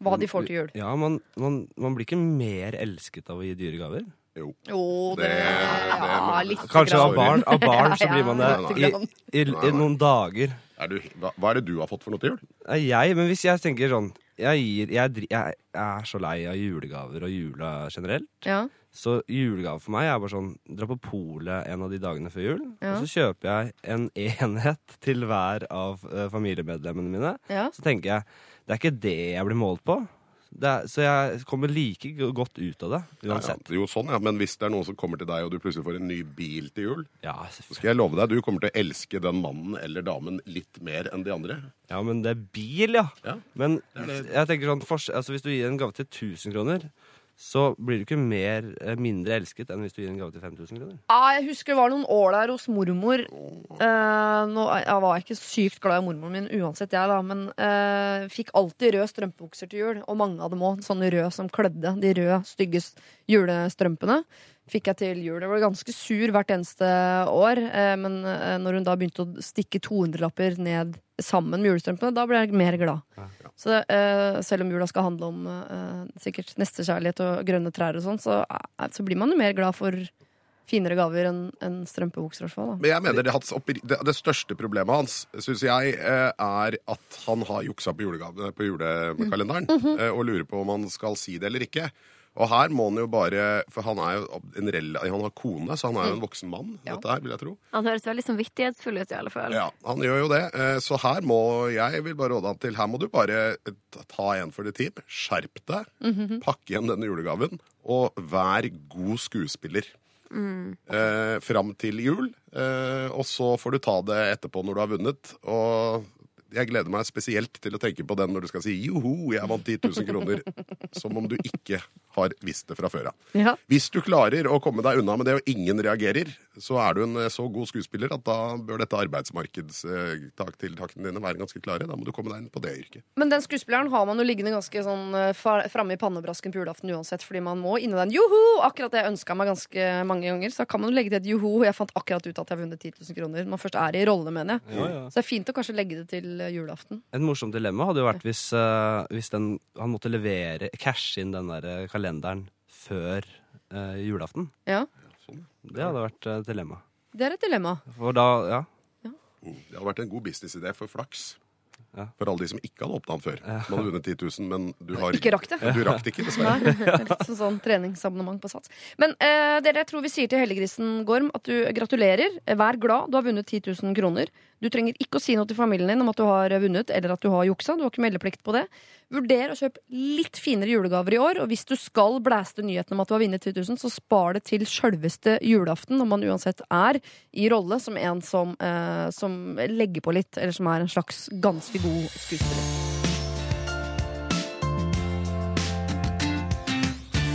hva de får til jul. Ja, man, man, man blir ikke mer elsket av å gi dyre gaver. Jo. Jo, det, Det- ja, det- litt Kanskje av barn, av barn så blir man det i, i, i noen dager. Er du, hva, hva er det du har fått for noe til jul? Jeg, men hvis jeg tenker sånn jeg, gir, jeg, jeg er så lei av julegaver og jula generelt. Ja. Så julegave for meg er bare sånn dra på polet en av de dagene før jul. Ja. Og så kjøper jeg en enhet til hver av eh, familiemedlemmene mine. Ja. Så tenker jeg det er ikke det jeg blir målt på. Det er, så jeg kommer like godt ut av det uansett. Ja, ja. Jo, sånn, ja. Men hvis det er noen som kommer til deg, og du plutselig får en ny bil til jul, Ja, så skal jeg love deg, du kommer til å elske den mannen eller damen litt mer enn de andre. Ja, men det er bil, ja. Ja. Men Det det. jeg tenker sånn, for, altså hvis du gir en gave til 1000 kroner, så blir du ikke mer, eh, mindre elsket enn hvis du gir en gave til 5000 kroner. Ah, jeg husker det var noen år der hos mormor. Eh, nå, jeg var ikke sykt glad i mormoren min uansett, jeg, da. Men eh, fikk alltid røde strømpebukser til jul. Og mange av dem òg. Sånne røde som klødde. De røde, stygge julestrømpene fikk jeg til jul. Jeg var ganske sur hvert eneste år. eh, men eh, når hun da begynte å stikke 200-lapper ned sammen med julestrømpene, da blir jeg mer glad. Så uh, selv om jula skal handle om uh, sikkert nestekjærlighet og grønne trær og sånn, så, uh, så blir man jo mer glad for finere gaver enn en strømpebukser. fall. Men jeg mener det, hans det, det største problemet hans syns jeg er at han har juksa på, julegave, på julekalenderen Mhm. eh, og lurer på om han skal si det eller ikke. Og her må han jo bare For han er jo en rel, Han har kone, så han er jo en voksen mann, dette her, vil jeg tro. Han høres veldig samvittighetsfull ut, i alle fall. Ja, han gjør jo det. Eh, Så her må jeg vil bare råde han til Her må du bare eh, ta en for det team. Skjerp deg. Mhm. Pakke igjen denne julegaven. Og vær god skuespiller. Eh, fram til jul. Eh, og så får du ta det etterpå når du har vunnet. Og jeg gleder meg spesielt til å tenke på den når du skal si 'joho, jeg vant 10 000 kroner'. Som om du ikke har visst det fra før av. Ja. Hvis du klarer å komme deg unna med det, og ingen reagerer, så er du en eh, så god skuespiller at da bør dette arbeidsmarkedstiltakene dine være ganske klare. Da må du komme deg inn på det yrket. Men den skuespilleren har man jo liggende ganske sånn eh, framme i pannebrasken på julaften uansett, fordi man må inni den joho! Akkurat det jeg ønska meg ganske mange ganger. Så da kan man jo legge til et joho. Jeg fant akkurat ut at jeg har vunnet 10 000 kroner. Man først er i rolle, mener jeg. Ja, ja. Så det er fint å kanskje legge det til eh, julaften. Et morsomt dilemma hadde jo vært hvis, uh, hvis den, han måtte levere, cashe inn den der eh, kalenderen før uh, julaften. Ja, Det hadde vært et dilemma. Det er et dilemma. For da, ja. Det hadde vært en god businessidé for flaks. Ja. For alle de som ikke hadde åpna den før. Man hadde vunnet 10 000, men du har Ikke rakk det. Du rakk det ikke, dessverre. Nei, er litt sånn, sånn treningsabonnement på Sats. Men eh, dere, jeg tror vi sier til Hellegrisen Gorm at du gratulerer. Vær glad, du har vunnet 10 000 kroner. Du trenger ikke å si noe til familien din om at du har vunnet eller at du har juksa. Du har ikke meldeplikt på det. Vurder å kjøpe litt finere julegaver i år, og hvis du skal blæste nyheten om at du har vunnet 10 000, så spar det til sjølveste julaften, når man uansett er i rolle som en som, eh, som legger på litt, eller som er en slags ganske god skuespiller.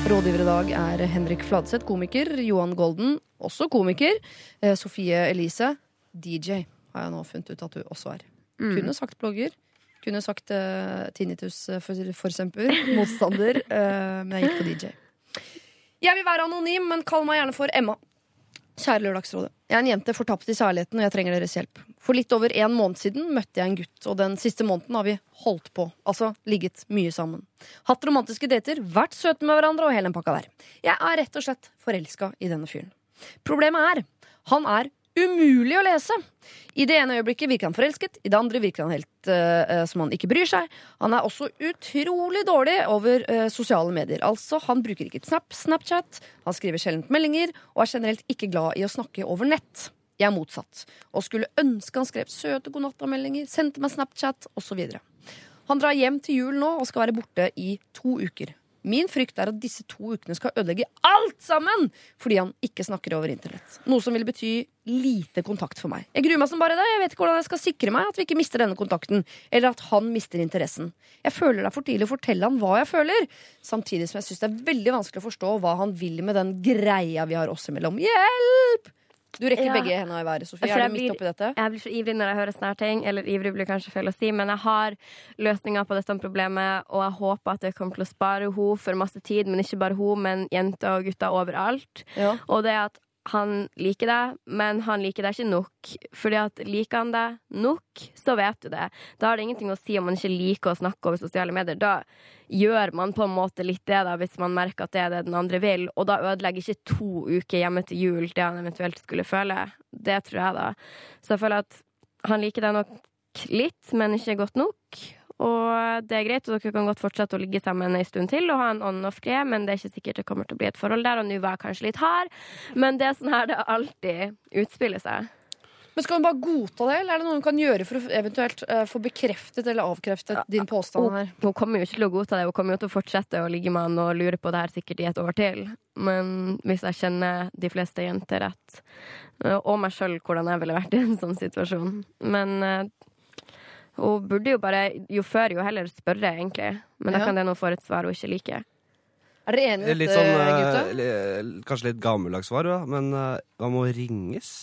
Rådgiver i dag er Henrik Fladseth, komiker. Johan Golden, også komiker. Eh, Sofie Elise, DJ, har jeg nå funnet ut at du også er. Mm. Kunne sagt blogger. Kunne sagt uh, tinnitus, eh, for, for eksempel. Motstander. Uh, men jeg gikk på DJ. Jeg vil være anonym, men kall meg gjerne for Emma. Kjære Lørdagsrådet. Jeg er en jente fortapt i kjærligheten, og jeg trenger deres hjelp. For litt over en måned siden møtte jeg en gutt, og den siste måneden har vi holdt på. Altså ligget mye sammen. Hatt romantiske dater, vært søte med hverandre og hele en pakka der. Jeg er rett og slett forelska i denne fyren. Problemet er, han er umulig å lese. I det ene øyeblikket virker han forelsket, i det andre virker han helt uh, som han ikke bryr seg. Han er også utrolig dårlig over uh, sosiale medier. Altså, Han bruker ikke Snap, Snapchat, han skriver sjelden meldinger, og er generelt ikke glad i å snakke over nett. Jeg er motsatt, og skulle ønske han skrev søte godnatta-meldinger, sendte meg Snapchat osv. Han drar hjem til jul nå og skal være borte i to uker. Min frykt er at disse to ukene skal ødelegge alt sammen fordi han ikke snakker over internett. Noe som vil bety lite kontakt for meg. Jeg gruer meg som bare det. Jeg vet ikke hvordan jeg skal sikre meg at vi ikke mister denne kontakten, eller at han mister interessen. Jeg føler det er for tidlig å fortelle han hva jeg føler, samtidig som jeg syns det er veldig vanskelig å forstå hva han vil med den greia vi har oss imellom. Hjelp! Du rekker Ja. begge hendene i været, Sofie. Er du midt blir- oppi dette? Jeg blir så ivrig når jeg hører sånne ting. Eller ivrig blir kanskje feil å si, men jeg har løsninger på dette problemet, og jeg håper at det kommer til å spare henne for masse tid. Men ikke bare hun, men jenter og gutter overalt. Ja. Og det at han liker deg, men han liker deg ikke nok. Fordi at liker han deg nok, så vet du det. Da har det ingenting å si om man ikke liker å snakke over sosiale medier. Da gjør man på en måte litt det, da, hvis man merker at det er det den andre vil. Og da ødelegger ikke to uker hjemme til jul det han eventuelt skulle føle. Det tror jeg, da. Så jeg føler at han liker deg nok litt, men ikke godt nok. Og det er greit, og dere kan godt fortsette å ligge sammen en stund til og ha en on-off-greie, men det er ikke sikkert det kommer til å bli et forhold der, og nå var jeg kanskje litt hard, men det er sånn her det alltid utspiller seg. Men Skal hun bare godta det, eller er det noe hun kan gjøre for å eventuelt uh, få bekreftet eller avkreftet din påstand her? Hun kommer jo ikke til å godta det, hun kommer jo til å fortsette å ligge med han og lure på det her sikkert i et år til. Men hvis jeg kjenner de fleste jenter rett, eh, og meg sjøl hvordan jeg ville vært i en sånn situasjon Men eh, hun burde jo bare, jo før jo heller spørre, egentlig. Men da kan det nå få et svar hun ikke liker. Er dere enige i dette, sånn, eh, gutta? kanskje litt gammeldags svar, ja. men eh, hva med å ringes?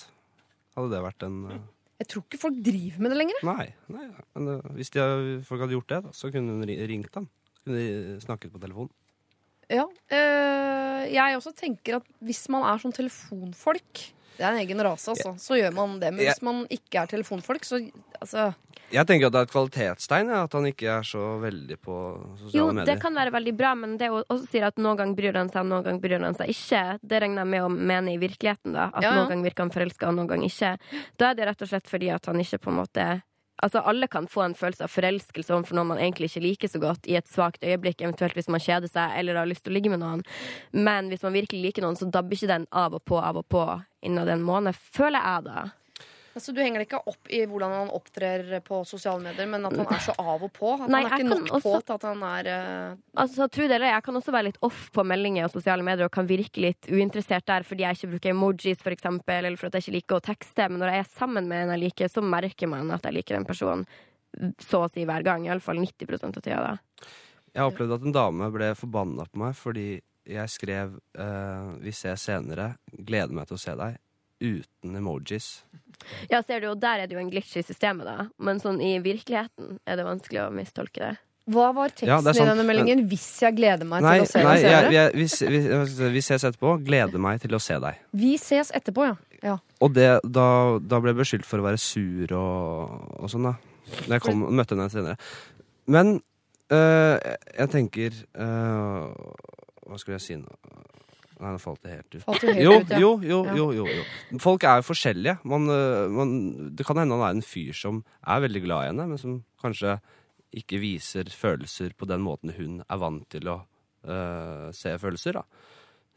Hadde det vært en eh, Jeg tror ikke folk driver med det lenger. Nei. nei men eh, hvis de, folk hadde gjort det, da, så kunne hun ri- ringt ham. Kunne de snakket på telefon. Ja, Øh, jeg også tenker at hvis man er sånn telefonfolk Det er en egen rase, altså. Så gjør man det. Men hvis man ikke er telefonfolk, så altså Jeg tenker at det er et kvalitetstegn ja, at han ikke er så veldig på sosiale Jo, medier. det kan være veldig bra, men det hun også sier at noen ganger bryr han seg, noen ganger bryr han seg ikke. Det regner jeg med å mene i virkeligheten, da. At Ja, ja. noen ganger virker han forelska, og noen ganger ikke. Da er det rett og slett fordi at han ikke på en måte Altså, alle kan få en følelse av forelskelse overfor noen man egentlig ikke liker så godt, i et svakt øyeblikk, eventuelt hvis man kjeder seg eller har lyst til å ligge med noen. Men hvis man virkelig liker noen, så dabber ikke den av og på, av og på innad en måned, føler jeg da. Altså, Du henger det ikke opp i hvordan han opptrer på sosiale medier, men at han er så av og på. At Nei, han er ikke nok også- på til at han er uh... Altså, tro det eller ei, Jeg kan også være litt off på meldinger og sosiale medier og kan virke litt uinteressert der fordi jeg ikke bruker emojis, for eksempel, eller for at jeg ikke liker å tekste. Men når jeg er sammen med en jeg liker, så merker man at jeg liker den personen så å si hver gang. Iallfall 90 av tida. da. Jeg har opplevd at en dame ble forbanna på meg fordi jeg skrev uh, 'Vi ses senere. Gleder meg til å se deg'. Uten emojis. Ja, ser du, og Der er det jo en glitch i systemet, da. Men sånn i virkeligheten er det vanskelig å mistolke det. Hva var teksten Ja, i denne meldingen? Hvis jeg gleder meg Nei, til å se nei deg senere? Ja, vi, vi, vi ses etterpå. Gleder meg til å se deg. Vi ses etterpå, ja. ja. Og det, da, da ble jeg beskyldt for å være sur og, og sånn, da. Da jeg kom, møtte henne senere. Men øh, jeg tenker øh, Hva skulle jeg si nå? Nei, nå falt det helt ut. Falt helt jo, ut, ja. jo, jo, jo, jo, jo. Folk er jo forskjellige. Man, øh, man, det kan hende han er en fyr som er veldig glad i henne, men som kanskje ikke viser følelser på den måten hun er vant til å uh, se følelser. da.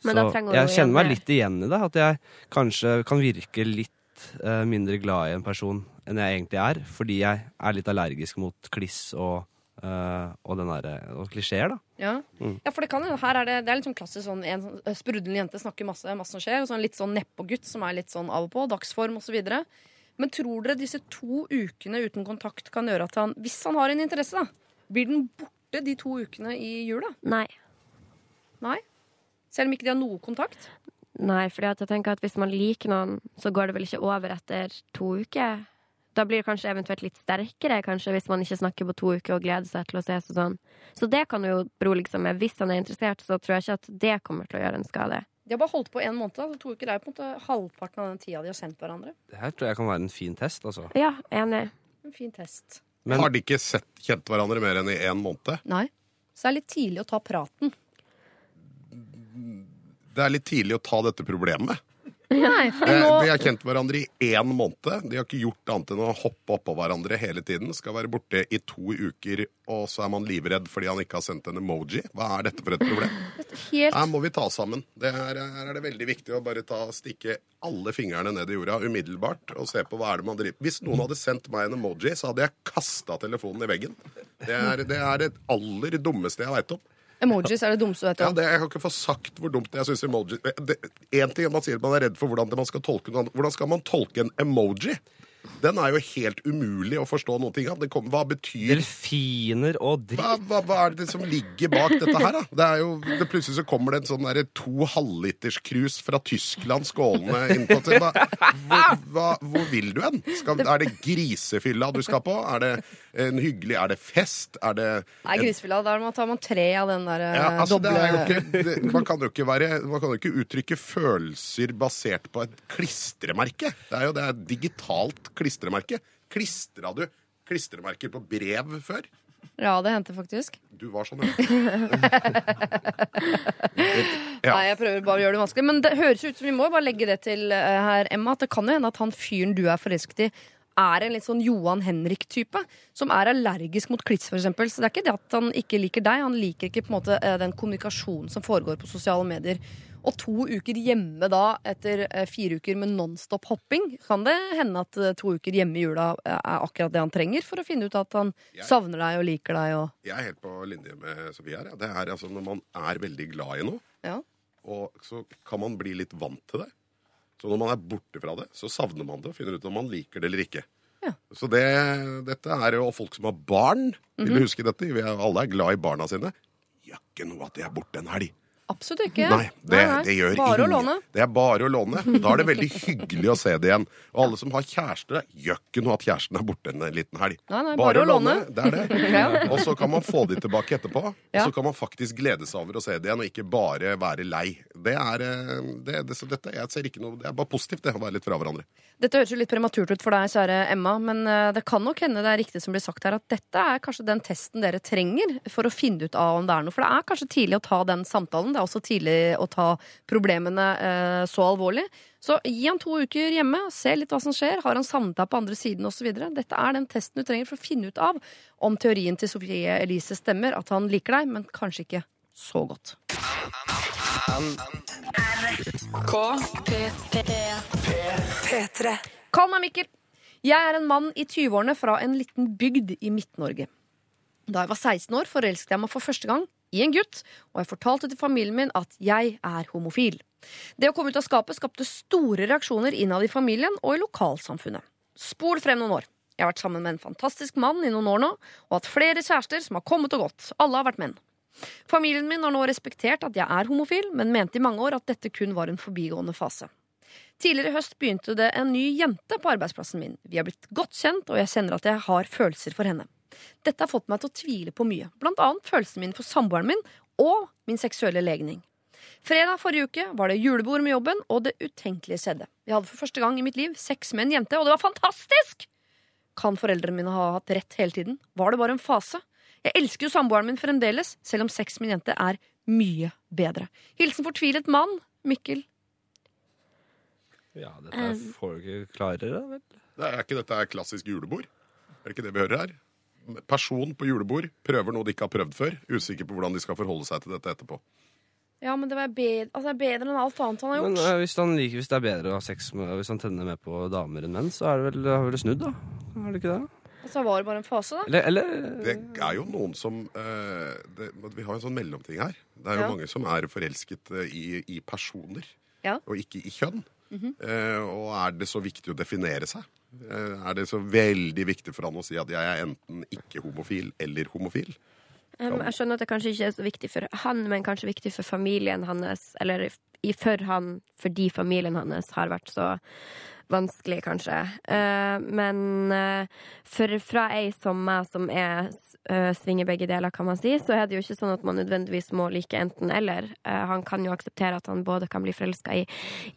Så da jeg kjenner meg litt igjen i det. At jeg kanskje kan virke litt uh, mindre glad i en person enn jeg egentlig er. Fordi jeg er litt allergisk mot kliss og, uh, og, den og klisjeer, da. Ja. Mm. ja, for det kan jo, her er det, det er litt sånn klassisk sånn En sånn, eh, sprudlende jente snakker masse, masse som skjer, og så en litt sånn nedpågutt som er litt sånn av og på, dagsform osv. Men tror dere disse to ukene uten kontakt kan gjøre at han, hvis han har en interesse, da, blir den borte de to ukene i jula? Nei. Nei? Selv om ikke de har noe kontakt? Nei, for jeg tenker at hvis man liker noen, så går det vel ikke over etter to uker? Da blir det kanskje eventuelt litt sterkere, kanskje, hvis man ikke snakker på to uker og gleder seg til å ses og sånn. Så det kan du jo berolige seg med. Hvis han er interessert, så tror jeg ikke at det kommer til å gjøre en skade. De har bare holdt på en måned. Altså To uker er på en måte halvparten av den tida de har sendt hverandre. Det her tror jeg kan være en fin test, altså. Ja, enig. En fin test. Men- Har de ikke sett, kjent hverandre mer enn i én måned? Nei. Så det er litt tidlig å ta praten. Det er litt tidlig å ta dette problemet. Nei, Eh, nå De har kjent hverandre i én måned. De har ikke gjort annet enn å hoppe oppå hverandre hele tiden. Skal være borte i to uker, og så er man livredd fordi han ikke har sendt en emoji. Hva er dette for et problem? helt Her må vi ta sammen. Det her, her er det veldig viktig å bare ta, stikke alle fingrene ned i jorda umiddelbart og se på hva er det man driver Hvis noen hadde sendt meg en emoji, så hadde jeg kasta telefonen i veggen. Det er det, er det aller dummeste jeg veit om. Emojis er det dummeste du vet Ja, det, jeg kan ikke få sagt hvor dumt jeg syns emojis Én ting er man sier man er redd for hvordan man skal tolke noe annet. Hvordan skal man tolke en emoji? Den er jo helt umulig å forstå noen ting av. Det kom, hva betyr Delfiner og dritt. hva, hva, hva er det som ligger bak dette her, da? Det er jo, det Plutselig så kommer det en sånn derre to halvliterskrus fra Tyskland skålende inn på hva, hvor, hva, hvor vil du hen? Skal, er det grisefylla du skal på? Er det en hyggelig Er det fest? Er det Nei, grisefylla, da tar man tre av den der eh, ja, altså, det doble er jo ikke, det, man, kan jo ikke være, man kan jo ikke uttrykke følelser basert på et klistremerke. Det er jo det er digitalt klistremerke. Klistra du klistremerker på brev før? Ja, det hendte faktisk. Du var sånn, ja. Nei, jeg prøver bare å gjøre det vanskelig. Men det høres ut som vi må bare legge det til eh, her, Emma, at det kan jo hende at han fyren du er forelsket i, er en litt sånn Johan Henrik-type. Som er allergisk mot kliss, eksempel. Så det er ikke det at han ikke liker deg, han liker ikke på en måte eh, den kommunikasjonen som foregår på sosiale medier. Og to uker hjemme da, etter eh, fire uker med nonstop hopping, kan det hende at eh, to uker hjemme i jula eh, er akkurat det han trenger for å finne ut at han Jeg- savner deg og liker deg og Jeg er helt på linje med Sofie her. Ja. Det er altså når man er veldig glad i noe, Ja. og så kan man bli litt vant til det. Så når man er borte fra det, så savner man det og finner ut om man liker det eller ikke. Ja. Så det, dette er jo folk som har barn. Vil mm -hmm. huske dette? Vi er, alle er glad i barna sine. Gjør ikke noe at de er borte en helg. Absolutt ikke. Nei, det, det gjør Bare å låne. Det er bare å låne. Da er det veldig hyggelig å se det igjen. Og alle som har kjærester, gjør ikke noe at kjæresten er borte en liten helg. Nei, nei, bare å låne. Det er det. Ja. Og så kan man få de tilbake etterpå. Og så kan man faktisk glede seg over å se det igjen, og ikke bare være lei. Det er eh, det, det, dette, Jeg ser ikke noe Det er bare positivt, det, å være litt fra hverandre. Dette høres jo litt prematurt ut for deg, kjære Emma, men eh, det kan nok hende det er riktig som blir sagt her, at dette er kanskje den testen dere trenger for å finne ut av om det er noe. For det er kanskje tidlig å ta den samtalen. Det er også tidlig å ta problemene eh, så alvorlig. Så gi han to uker hjemme, se litt hva som skjer. Har han savnet deg på andre siden osv.? Dette er den testen du trenger for å finne ut av om teorien til Sofie Elise stemmer, at han liker deg, men kanskje ikke så godt. P3. Kall meg Mikkel. Jeg er en mann i 20-årene fra en liten bygd i Midt-Norge. Da jeg var 16 år, forelsket jeg meg for første gang i en gutt, og jeg fortalte til familien min at jeg er homofil. Det å komme ut av skapet skapte store reaksjoner innad i familien og i lokalsamfunnet. Spol frem noen år. Jeg har vært sammen med en fantastisk mann i noen år nå, og hatt flere kjærester som har kommet og gått. Alle har vært menn. Familien min har nå respektert at jeg er homofil, men mente i mange år at dette kun var en forbigående fase. Tidligere i høst begynte det en ny jente på arbeidsplassen min. Vi har blitt godt kjent, og jeg kjenner at jeg har følelser for henne. Dette har fått meg til å tvile på mye, blant annet følelsene mine for samboeren min og min seksuelle legning. Fredag forrige uke var det julebord med jobben, og det utenkelige skjedde. Jeg hadde for første gang i mitt liv sex med en jente, og det var fantastisk! Kan foreldrene mine ha hatt rett hele tiden? Var det bare en fase? Jeg elsker jo samboeren min fremdeles, selv om sex med en jente er mye bedre. Hilsen fortvilet mann, Mikkel. Ja, dette får du ikke klarere, vel? Det er ikke dette er klassisk julebord? Er det ikke det vi hører her? Person på julebord prøver noe de ikke har prøvd før. Usikker på hvordan de skal forholde seg til dette etterpå. Ja, men det, var bedre, altså, det er bedre enn alt annet han har Men gjort. eh, hvis, han liker, hvis det er bedre å ha sex med Hvis han tenner mer på damer enn menn, så er det vel, har vel snudd, da? Er det ikke det? Altså, var det bare en fase, da? Eller, eller Det er jo noen som eh, det, Vi har en sånn mellomting her. Det er jo Ja. mange som er forelsket eh, i, i personer, Ja. og ikke i kjønn. Mm -hmm. uh, og er det så viktig å definere seg? Eh, er det så veldig viktig for han å si at jeg er enten ikke homofil eller homofil? Um, jeg skjønner at det kanskje ikke er så viktig for han, men kanskje viktig for familien hans. Eller i, for han fordi familien hans har vært så vanskelig, kanskje. Uh, men uh, for fra ei som meg, som er eh, svinger begge deler, kan man si, så er det jo ikke sånn at man nødvendigvis må like enten-eller. Eh, han kan jo akseptere at han både kan bli forelska i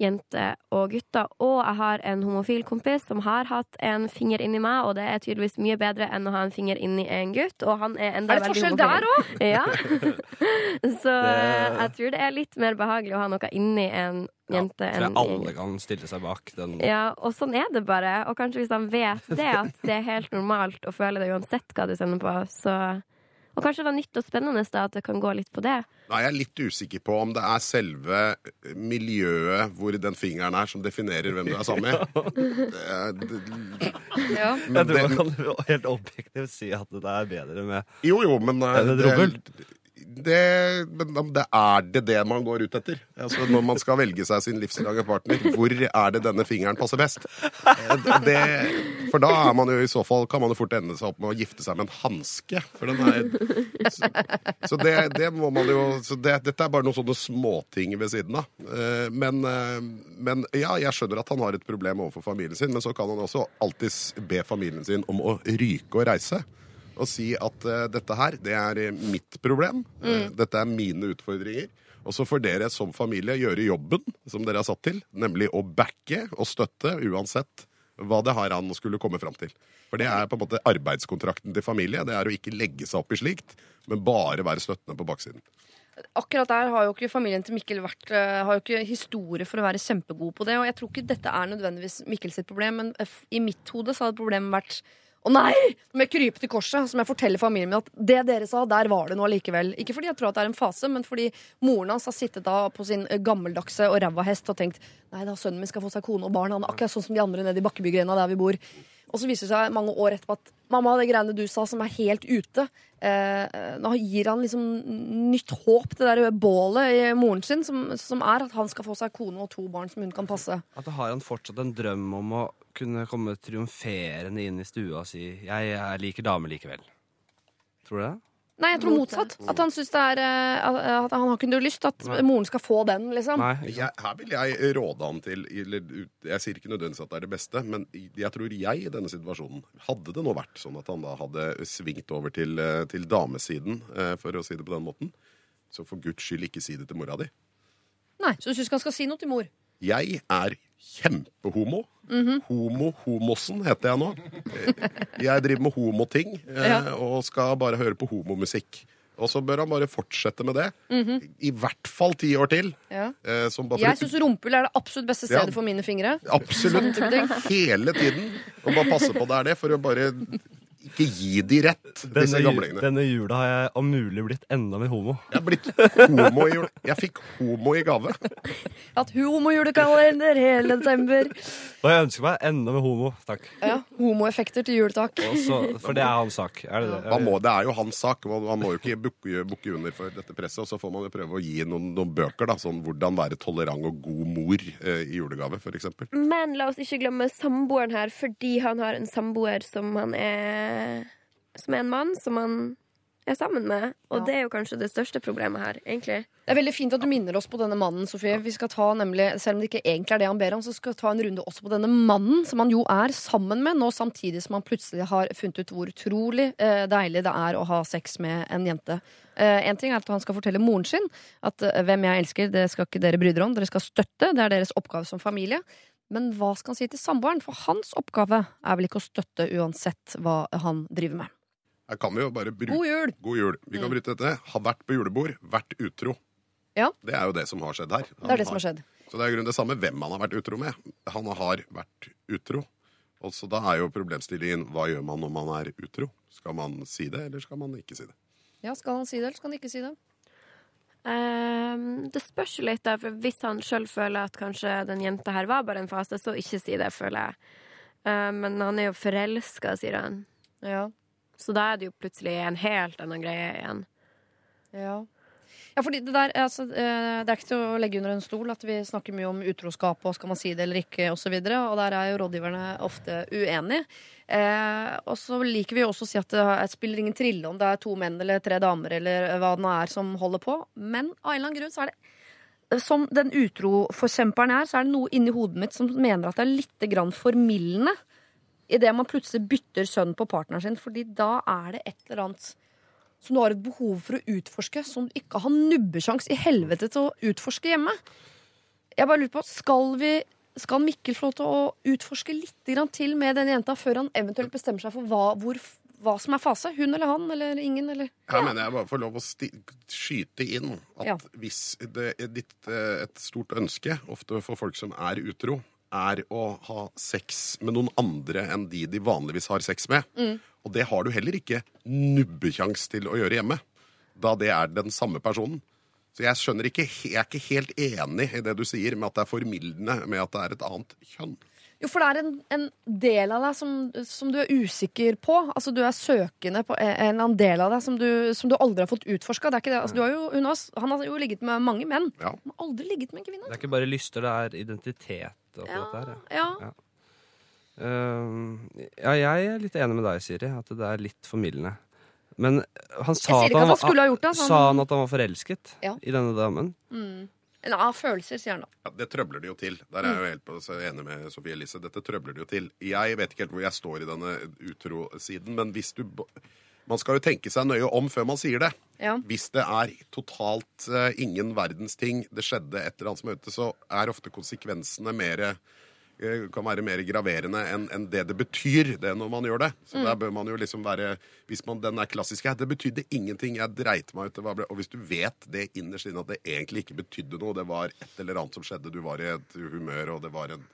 jenter og gutter. Og jeg har en homofil kompis som har hatt en finger inni meg, og det er tydeligvis mye bedre enn å ha en finger inni en gutt. Og han er enda Er det forskjell der òg?! Ja. så Det- jeg tror det er litt mer behagelig å ha noe inni en jente ja, enn alle kan stille seg bak den. Ja, og sånn er det bare. Og kanskje hvis han vet det, at det er helt normalt å føle det uansett hva du sender på, så Og kanskje det var nytt og spennende da, at det kan gå litt på det. Jeg er jeg litt usikker på om det er selve miljøet hvor den fingeren er, som definerer hvem du er sammen med. Det det- Ja. Men Jeg tror man kan helt objektivt si at det er bedre med Jo, jo, men det, Er det et rubbel? Det, det er det det man går ut etter? Altså, når man skal velge seg sin livslange partner, hvor er det denne fingeren passer best? Eh, Det, for da er man jo i så fall kan man jo fort ende seg opp med å gifte seg med en hanske. Så, så det, det må man jo Dette er bare noen sånne småting ved siden av. Eh, Men, eh, men ja, jeg skjønner at han har et problem overfor familien sin, men så kan han også alltids be familien sin om å ryke og reise og si at uh, dette her, det er eh, mitt problem. Eh, dette er mine utfordringer. Og så får dere som familie gjøre jobben som dere er satt til, nemlig å backe og støtte uansett hva det har han skulle komme fram til. For det er på en måte arbeidskontrakten til familie. Det er å ikke legge seg opp i slikt, men bare være støttende på baksiden. Akkurat der har jo ikke familien til Mikkel vært Har jo ikke historie for å være kjempegod på det. Og jeg tror ikke dette er nødvendigvis Mikkel sitt problem, men i mitt hode så hadde problemet vært å nei! Nå må jeg krype til korset, så må jeg fortelle familien min at det dere sa, der var det noe allikevel. Ikke fordi jeg tror at det er en fase, men fordi moren hans har sittet da på sin eh, gammeldagse og ræva hest og tenkt nei da, sønnen min skal få seg kone og barn, han er akkurat sånn som de andre nede i Bakkebygrenda der vi bor. Og så viser det seg mange år etterpå at mamma, det greiene du sa som er helt ute eh, Nå gir han liksom nytt håp, det der bålet i moren sin, som, som er at han skal få seg kone og to barn som hun kan passe. At da har han fortsatt en drøm om å kunne komme triumferende inn i stua og si 'jeg, jeg liker damer likevel'. Tror du det? Nei, jeg tror motsatt. At han syns det er eh, At han har ikke noe lyst at moren skal få den, liksom. Nei. Jeg, her vil jeg råde han til eller, Jeg sier ikke nødvendigvis at det er det beste, men jeg tror jeg i denne situasjonen Hadde det nå vært sånn at han da hadde svingt over til, eh, til damesiden, eh, for å si det på den måten, så for guds skyld ikke si det til mora di. Nei, Så du syns ikke han skal si noe til mor? Jeg er kjempehomo. Homo-homosen heter jeg nå. Jeg driver med homoting eh, Ja. og skal bare høre på homomusikk. Og så bør han bare fortsette med det. I hvert fall ti år til. Ja. eh, som bare for Jeg syns rumpehull er det absolutt beste Ja. stedet for mine fingre. Absolutt. Hele tiden. Og bare passe på det er det, for å bare ikke gi de rett, Denne, disse gamlingene. denne jula har jeg om mulig blitt enda mer homo. Jeg er blitt homo i jul. Jeg fikk homo i gave. At homojulekalender hele desember. Og jeg ønsker meg enda mer homo. Takk. Ja, Homoeffekter til jul, takk. Også, for det er hans sak. Er det det? Man må, det er jo hans sak. Man må jo ikke bukke, bukke under for dette presset. Og så får man jo prøve å gi noen, noen bøker, da, sånn hvordan være tolerant og god mor eh, i julegave, f.eks. Men la oss ikke glemme samboeren her, fordi han har en samboer som han er Som er en mann som man er sammen med. Og Ja. det er jo kanskje det største problemet her, egentlig. Det er veldig fint at du minner oss på denne mannen, Sofie. Vi skal ta nemlig, Selv om det ikke egentlig er det han ber om, så skal vi ta en runde også på denne mannen, som han jo er sammen med nå, samtidig som han plutselig har funnet ut hvor utrolig eh, deilig det er å ha sex med en jente. Eh, en ting er at han skal fortelle moren sin at eh, hvem jeg elsker, det skal ikke dere bry dere om. Dere skal støtte. Det er deres oppgave som familie. Men hva skal han si til samboeren? For hans oppgave er vel ikke å støtte uansett hva han driver med. Her kan vi jo bare bruke God jul! God jul. Vi kan bryte dette. Har vært på julebord, vært utro. Ja. Det er jo det som har skjedd her. Det er det som har skjedd. Så det er grunn grunnen det samme hvem han har vært utro med. Han har vært utro. Og så da er jo problemstillingen hva gjør man når man er utro? Skal man si det, eller skal man ikke si det? Ja, Skal han si det, eller skal han ikke si det? Ehm, det spørs jo litt, da, for hvis han sjøl føler at kanskje den jenta her var bare en fase, så ikke si det, føler jeg. Ehm, men han er jo forelska, sier han. Ja. Så da er det jo plutselig en helt annen greie igjen. Ja. Ja, fordi det der, altså, eh, det er ikke til å legge under en stol at vi snakker mye om utroskap og skal man si det eller ikke osv. Og, så og der er jo rådgiverne ofte uenige. Eh, og så liker vi også å si at det er- spiller ingen trille om det er to menn eller tre damer eller hva det nå er som holder på. Men av en eller annen grunn så er det som den utroforkjemperen er, så er det noe inni hodet mitt som mener at det er litt formildende idet man plutselig bytter sønn på partneren sin, fordi da er det et eller annet som du har et behov for å utforske, som du ikke har nubbesjans i helvete til å utforske hjemme. Jeg bare lurer på, skal vi skal Mikkel få lov til å utforske litt til med denne jenta før han eventuelt bestemmer seg for hva, hvor, hva som er fase? Hun eller han eller ingen? Eller? Her mener jeg bare får lov å sti skyte inn at Ja. hvis det er ditt, eh, et stort ønske, ofte for folk som er utro, er å ha sex med noen andre enn de de vanligvis har sex med, Mm. og det har du heller ikke nubbekjangs til å gjøre hjemme, da det er den samme personen. Så jeg skjønner ikke, jeg er ikke helt enig i det du sier med at det er formildende med at det er et annet kjønn. Jo, for det er en, en del av deg som, som du er usikker på. Altså, du er søkende på en eller annen del av deg som du, som du aldri har fått utforska. Altså, du har jo, hun har, han har jo ligget med mange menn, Ja. har aldri ligget med en kvinne. Det er ikke bare lyster, det er identitet. oppi Ja, dette her, ja. Ja. Uh, ja, jeg er litt enig med deg, Siri, at det er litt formildende. Men han sa at han, at han var- ha gjort det, altså. Sa han at han var forelsket Ja. i denne damen? Mm. av følelser, sier han da. Ja, det trøbler det jo til. Der er jeg jo helt på, så enig med Sofie Elise. Dette trøbler det jo til. Jeg vet ikke helt hvor jeg står i denne utro-siden, men hvis du Man skal jo tenke seg nøye om før man sier det. Ja. Hvis det er totalt uh, ingen verdens ting, det skjedde et eller annet som er ute, så er ofte konsekvensene mer eh, kan være mer graverende enn det det betyr, det når man gjør det. Så Mm. der bør man jo liksom være Hvis man, den er klassisk her, det betydde ingenting, jeg dreit meg ut, det var og hvis du vet det innerst inne at det egentlig ikke betydde noe, det var et eller annet som skjedde, du var i et humør, og det var en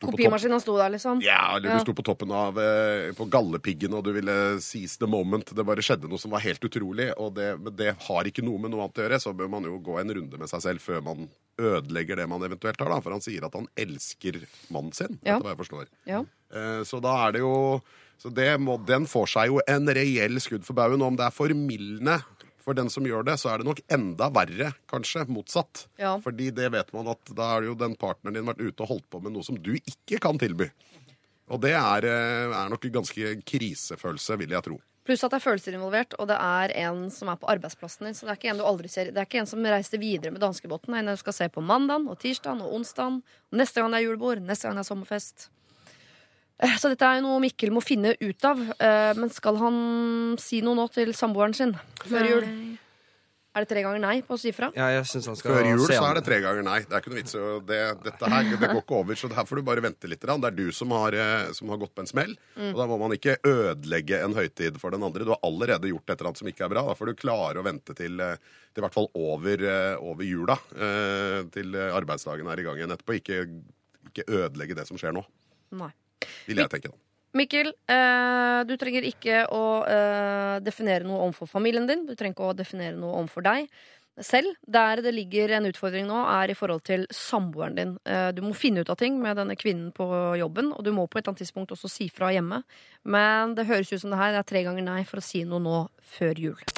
Kopimaskinen sto der, liksom. ja, eller du sto på toppen av eh, på Gallepiggen, og du ville seize the moment. Det bare skjedde noe som var helt utrolig, og det, det har ikke noe med noe annet å gjøre. Så bør man jo gå en runde med seg selv før man ødelegger det man eventuelt har, da. For han sier at han elsker mannen sin, Ja. etter hva jeg forstår. Ja. Eh, Så da er det jo Så det må, den får seg jo en reell skudd for baugen. Om det er formildende for den som gjør det, så er det nok enda verre, kanskje, motsatt. Ja. Fordi det vet man at da har jo den partneren din vært ute og holdt på med noe som du ikke kan tilby. Og det er, eh, er nok en ganske krisefølelse, vil jeg tro. Pluss at det er følelser involvert, og det er en som er på arbeidsplassen din. Så det er ikke en du aldri ser Det er ikke en som reiste videre med danskebåten. Det er en du skal se på mandagen og tirsdagen og onsdagen. Og neste gang det er julebord, neste gang det er sommerfest. Eh, Så dette er jo noe Mikkel må finne ut av. Eh, Men skal han si noe nå til samboeren sin før jul? Er det tre ganger nei på å si fra? Ja, jeg synes han skal Før jul se så er det tre ganger nei. Det er ikke noe vits. Det, dette her det går ikke over, så her får du bare vente litt. Det er du som har, eh, som har gått på en smell. Mm. Og da må man ikke ødelegge en høytid for den andre. Du har allerede gjort et eller annet som ikke er bra. Da får du klare å vente til, eh, til i hvert fall over, eh, over jula. eh, Til arbeidsdagen er i gang igjen etterpå. Ikke, ikke ødelegge det som skjer nå, Nei. vil jeg tenke. da. Mikkel, eh, du trenger ikke å eh, definere noe overfor familien din. Du trenger ikke å definere noe overfor deg selv. Der det ligger en utfordring nå, er i forhold til samboeren din. Eh, du må finne ut av ting med denne kvinnen på jobben, og du må på et eller annet tidspunkt også si fra hjemme. Men det høres ut som det her det er tre ganger nei for å si noe nå før jul.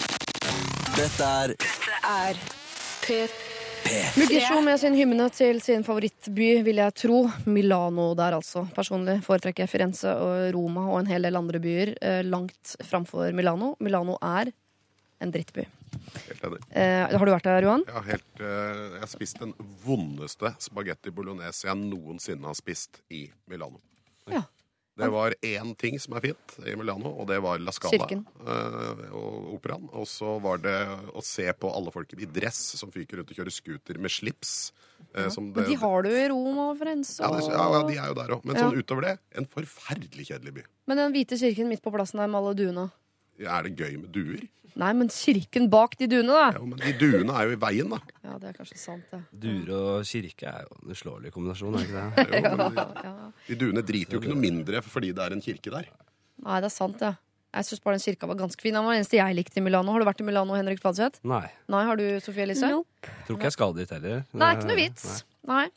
Dette er Er P3. Mugisho med sin hymne til sin favorittby, vil jeg tro. Milano der, altså. Personlig foretrekker jeg Firenze og Roma og en hel del andre byer eh, langt framfor Milano. Milano er en drittby. Helt enig. Eh, har du vært der, Johan? Har, helt, eh, jeg har spist den vondeste spagetti bolognese jeg noensinne har spist i Milano. Ja. Det var én ting som er fint i Milano, og det var La Scala eh, og operaen. Og så var det å se på alle folk i dress som fyker rundt og kjører scooter med slips. eh, som Men det- de har du i Rom og Firenze. Og... ja, ja, de er jo der òg. Men Ja. sånn utover det, en forferdelig kjedelig by. Men den hvite kirken midt på plassen der med alle duene. Ja, Er det gøy med duer? Nei, men kirken bak de duene, da! Jo, men de duene er jo i veien, da. Ja, det er kanskje sant, det. Duer og kirke er jo en uslåelig kombinasjon, er ikke det? Jo, men de, de duene driter jo ikke noe mindre fordi det er en kirke der. Nei, det er sant, det. Jeg syns bare den kirka var ganske fin. Den var den eneste jeg likte i Milano. Har du vært i Milano, Henrik Fladseth? Nei. Nei, har du, Sofie Elise? Tror ikke jeg skal dit heller. Nei, ikke noe vits. Nei.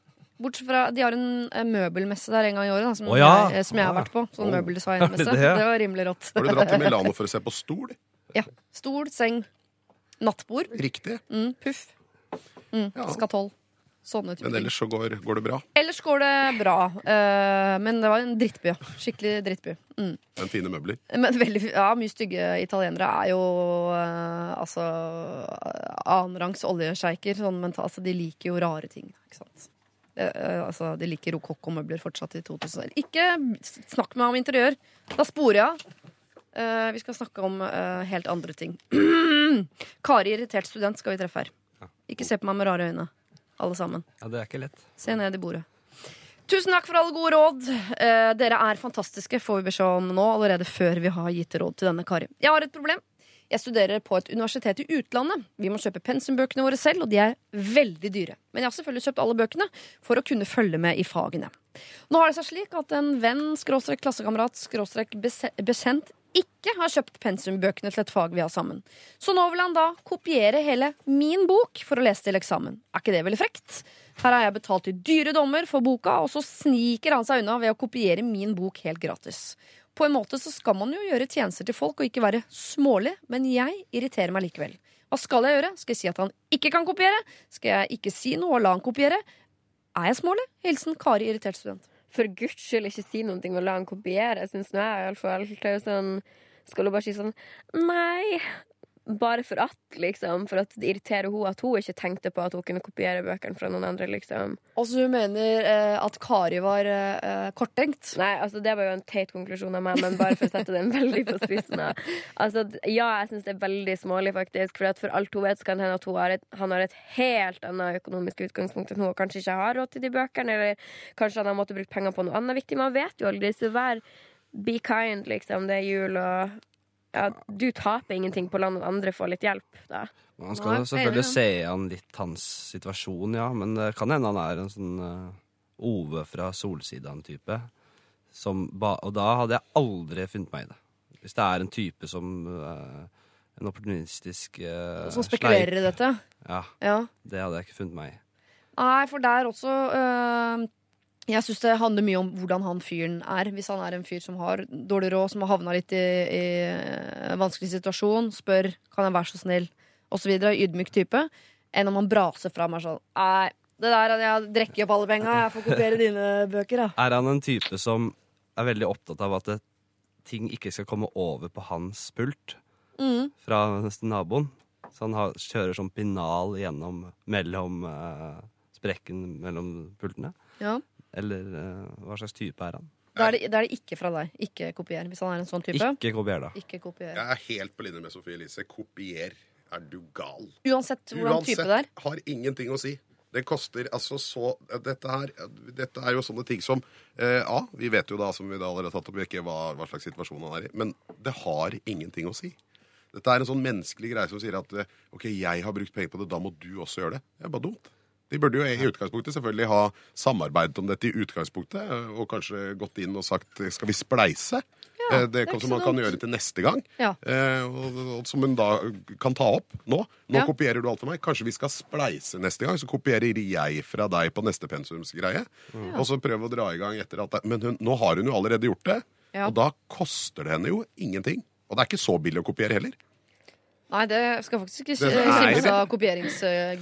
Bortsett fra, De har en møbelmesse der en gang i året, da, som, oh, ja. jeg, eh, som jeg har vært på. Sånn oh. møbeldesignmesse. Er det Det, det? var rimelig rått. Har du dratt til Milano for å se på stol? Ja. Stol, seng, nattbord, Riktig. mm, puff, mm, Ja. skatoll. Sånne typer Men ellers så går, går det bra. Ellers går det bra. Uh, men det var en drittby. Skikkelig drittby. Mm. Men fine møbler. Men veldig, ja, mye stygge italienere er jo uh, altså annenrangs oljesjeiker. Sånn, men altså, de liker jo rare ting. Ikke sant? Uh, eh, altså, de liker rokokkomøbler fortsatt i 2000. Ikke snakk med meg om interiør. Da sporer jeg av. Eh, vi skal snakke om uh, helt andre ting. Kari, irritert student, skal vi treffe her. Ikke se på meg med rare øyne, alle sammen. Ja, det er ikke lett. Se ned i bordet. Tusen takk for alle gode råd. Uh, dere er fantastiske, får vi beskjed om nå, allerede før vi har gitt råd til denne Kari. Jeg har et problem. Jeg studerer på et universitet i utlandet. Vi må kjøpe pensumbøkene våre selv, og de er veldig dyre. Men jeg har selvfølgelig kjøpt alle bøkene for å kunne følge med i fagene. Nå har det seg slik at en venn, skråstrek klassekamerat, skråstrek bekjent ikke har kjøpt pensumbøkene til et fag vi har sammen. Så nå vil han da kopiere hele min bok for å lese til eksamen. Er ikke det veldig frekt? Her har jeg betalt i dyre dommer for boka, og så sniker han seg unna ved å kopiere min bok helt gratis. På en måte så skal man jo gjøre tjenester til folk og ikke være smålig, men jeg irriterer meg likevel. Hva skal jeg gjøre? Skal jeg si at han ikke kan kopiere? Skal jeg ikke si noe og la han kopiere? Er jeg smålig? Hilsen Kari, irritert student. For guds skyld ikke si noe og la han kopiere. Syns nå jeg iallfall sånn Skal du bare si sånn Nei. Bare for at, liksom. For at det irriterer hun at hun ikke tenkte på at hun kunne kopiere bøkene fra noen andre, liksom. Altså hun mener eh, at Kari var eh, korttenkt? Nei, altså det var jo en teit konklusjon av meg, men bare for å sette den veldig på spissen. Altså, ja, jeg syns det er veldig smålig, faktisk. For at for alt hun vet, så kan det hende at har et, han har et helt annet økonomisk utgangspunkt enn hun, og kanskje ikke har råd til de bøkene, eller kanskje han har måttet bruke penger på noe annet viktig. Man vet jo aldri, så vær be kind, liksom. Det er jul, og ja, du taper ingenting på å la noen andre få litt hjelp, da. Man skal selvfølgelig se an litt hans situasjon, ja. Men det kan hende han er en sånn uh, Ove fra Solsidan-type. Og da hadde jeg aldri funnet meg i det. Hvis det er en type som uh, En opportunistisk uh, Som spekulerer i dette? Ja. Ja. Det hadde jeg ikke funnet meg i. Nei, for der også Jeg syns det handler mye om hvordan han fyren er. Hvis han er en fyr som har dårlig råd, som har havna litt i, i vanskelig situasjon, spør kan jeg være så snill, osv. Ydmyk type. Enn om han braser fram og er sånn Nei, det der at jeg drikker opp alle penga, jeg får kopiere dine bøker, da. Er han en type som er veldig opptatt av at ting ikke skal komme over på hans pult Mm. fra nesten naboen? Så han har, kjører sånn pinal gjennom mellom eh, sprekken mellom pultene? Ja. Eller eh, hva slags type er han? Da er, det, da er det ikke fra deg. Ikke kopier. Hvis han er en sånn type. Ikke kopier, da. Ikke kopier. Jeg er helt på linje med Sofie Elise. Kopier. Er du gal? Uansett hvordan type det er. har ingenting å si. Det koster altså så Dette, her, dette er jo sånne ting som eh, A, vi vet jo da, som vi da allerede har tatt opp, ikke hva, hva slags situasjon han er i, men det har ingenting å si. Dette er en sånn menneskelig greie som sier at eh, OK, jeg har brukt penger på det, da må du også gjøre det. Det er bare dumt. De burde jo i utgangspunktet selvfølgelig ha samarbeidet om dette i utgangspunktet, og kanskje gått inn og sagt skal vi spleise? Ja, Eh, det det er som man kan gjøre til neste gang. Ja. Eh, og, og, som hun da kan ta opp nå. Nå Ja. kopierer du alt for meg. Kanskje vi skal spleise neste gang, så kopierer jeg fra deg på neste pensumsgreie. Og så prøve å dra i gang etter at det, Men hun, nå har hun jo allerede gjort det, og da koster det henne jo ingenting. Og det er ikke så billig å kopiere heller. Nei, det skal faktisk ikke eh, kimse av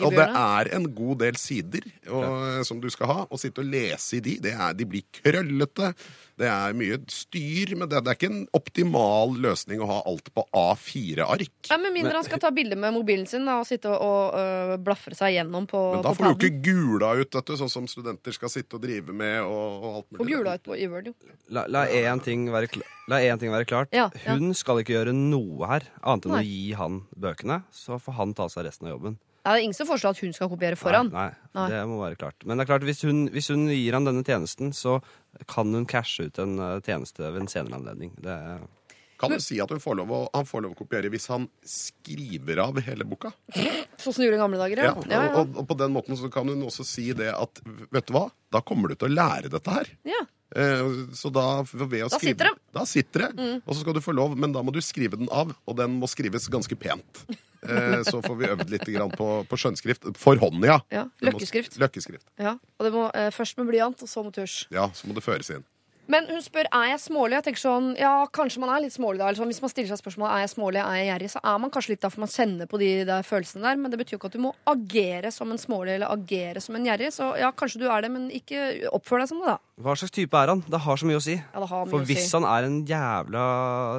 Og det er en god del sider og, som du skal ha. Å sitte og lese i de, det er, de blir krøllete. Det er mye styr, men det, det er ikke en optimal løsning å ha alt på A4-ark. Ja, Med mindre han skal ta bilde med mobilen sin da, og sitte og, og øh, blafre seg gjennom på, Men da på får du jo ikke gula ut, vet du, sånn som studenter skal sitte og drive med. Og, og alt mulig. Og gula ut på i Word, jo. La, la, én ting være, kl- la én ting være klart. Ja, ja. Hun skal ikke gjøre noe her, annet enn Nei. å gi han bøkene. Så får han ta seg resten av jobben. Nei, det er ingen som foreslår at hun skal kopiere foran. Nei, Nei. nei, det må være klart. Men det er klart, hvis hun, hvis hun gir han denne tjenesten, så kan hun cashe ut en eh, tjeneste ved en senere anledning. Det er Kan du si at hun får lov å, han får lov å kopiere hvis han skriver av hele boka? Sånn som de gjorde i gamle dager. Ja, Ja. Ja, ja. Og, og på den måten så kan hun også si det at vet du hva, da kommer du til å lære dette her. Ja. Eh, så da ved å Da skrive, sitter det. Mm. Da sitter det. Og så skal du få lov, men da må du skrive den av, og den må skrives ganske pent. Eh, så får vi øvd litt på, på skjønnskrift. For hånd, ja. Ja, Løkkeskrift. må- Løkkeskrift. Løkkeskrift. ja. Og det må eh, først med blyant, og så med tusj. Ja, så må det føres inn. Men hun spør er jeg smålig. Jeg tenker sånn, ja, Kanskje man er litt smålig da. Eller sånn, hvis man stiller seg spørsmålet er jeg smålig, er jeg gjerrig, så er man kanskje litt da, for man kjenner på de der følelsene der. Men det betyr jo ikke at du må agere som en smålig eller agere som en gjerrig. Så ja, kanskje du er det, men ikke oppfør deg som det, da. Hva slags type er han? Det har så mye å si. Ja, det har mye For å si. hvis han er en jævla